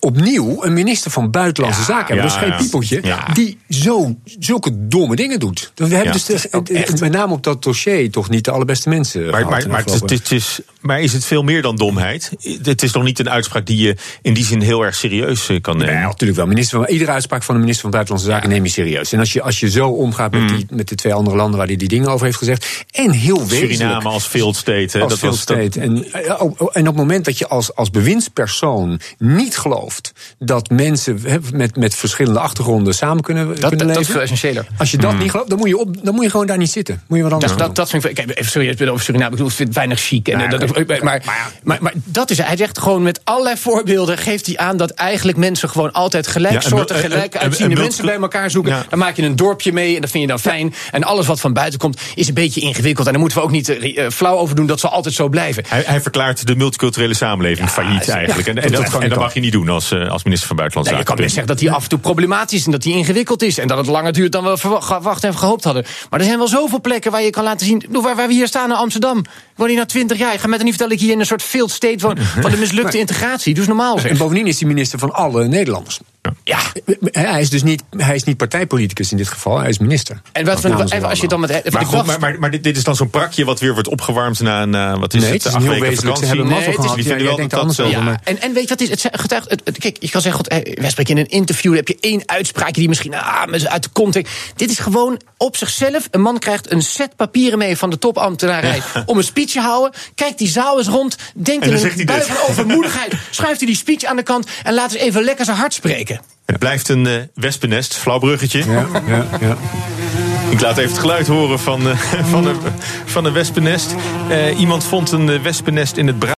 R: opnieuw een minister van Buitenlandse Zaken hebben. dus geen piepeltje. Die zo, zulke domme dingen doet. We hebben dus de- de- met name op dat dossier toch niet de allerbeste mensen.
G: Maar, maar, het,
R: afgelopen-
G: het is, maar is het veel meer dan domheid? Het is nog niet een uitspraak die je in die zin heel erg serieus eh, kan nemen.
R: Ja, natuurlijk wel. Minister van, iedere uitspraak van de minister van Buitenlandse Zaken neem je serieus. En als je, als je zo omgaat met, die, met de twee andere landen waar hij die dingen over heeft gezegd. En heel wezenlijk.
G: Suriname als failed state. hè,
R: Als
G: dat
R: state. En, eh, oh, oh, en op het moment dat je als, als bewindspersoon niet gelooft dat mensen met, met verschillende achtergronden samen kunnen,
S: dat,
R: kunnen
S: dat,
R: leven.
S: dat is veel essentiëler.
R: Als je dat niet gelooft, dan moet, je op, dan moet je gewoon daar niet zitten. Moet je wat anders
S: Dat,
R: doen.
S: dat, dat vind ik. Kijk, serieus over Suriname. Ik bedoel, vind het weinig chic. En,
R: Nee,
S: eh, dat,
R: nee.
S: maar, maar, maar, dat is. Hij zegt gewoon met allerlei voorbeelden. geeft hij aan dat eigenlijk mensen gewoon altijd gelijksoortige,
G: Ja, en-
S: uitziende
G: en- en-
S: mensen bij elkaar zoeken.
G: Ja.
S: Dan maak je een dorpje mee en dat vind je dan fijn. En alles wat van buiten komt is een beetje ingewikkeld. En daar moeten we ook niet eh, eh, flauw over doen dat zal altijd zo blijven.
G: Hij, hij verklaart de multiculturele samenleving failliet
S: ja,
G: eigenlijk. En,
S: dat-
G: en,
S: dat
G: en mag je niet doen als, eh, als minister van Buitenlandse
S: Nee, je kan
G: Zaken.
S: best zeggen dat hij af en toe problematisch is en dat hij ingewikkeld is. En dat het langer duurt dan we verwa- verwacht en gehoopt hadden. Maar er zijn wel zoveel plekken waar je kan laten zien. Waar, waar we hier staan in Amsterdam. Ik woon hier na twintig jaar. Ik ga met een niet vertellen dat ik hier in een soort failed state woon. Van de mislukte integratie. Eens normaal zeg.
R: En bovendien is hij minister van alle Nederlanders.
S: Ja.
R: Hij is dus niet, hij is niet partijpoliticus in dit geval, hij is minister.
S: En wat,
R: ons
S: als je dan met.
G: Maar, goed, maar, maar, maar dit, dit is dan zo'n prakje wat weer wordt opgewarmd na, na wat is
R: Nee,
G: het,
R: het is heel wezenlijk. Ze hebben mazzel
G: het is-
R: gehad.
G: die
R: Ja,
G: vinden
R: jij
G: wel
R: denkt
G: dat
R: maar-
S: En, en weet je wat is? Het getuigt, het, het- kijk, je kan zeggen, God, eh, wij spreken in een interview, dan heb je één uitspraakje die misschien ah, uit de context. Dit is gewoon op zichzelf. Een man krijgt een set papieren mee van de topambtenarij om een speech te houden. Kijkt die zaal eens rond, denkt in een
G: hij
S: bui van overmoedigheid. Schuift hij die speech aan de kant en laat eens even lekker zijn hart spreken.
G: Het blijft een eh, wespennest, flauw bruggetje.
R: Ja, ja, ja.
G: Ik laat even het geluid horen van, eh, <laughs> van, een, van een wespennest. Eh, iemand vond een wespennest in het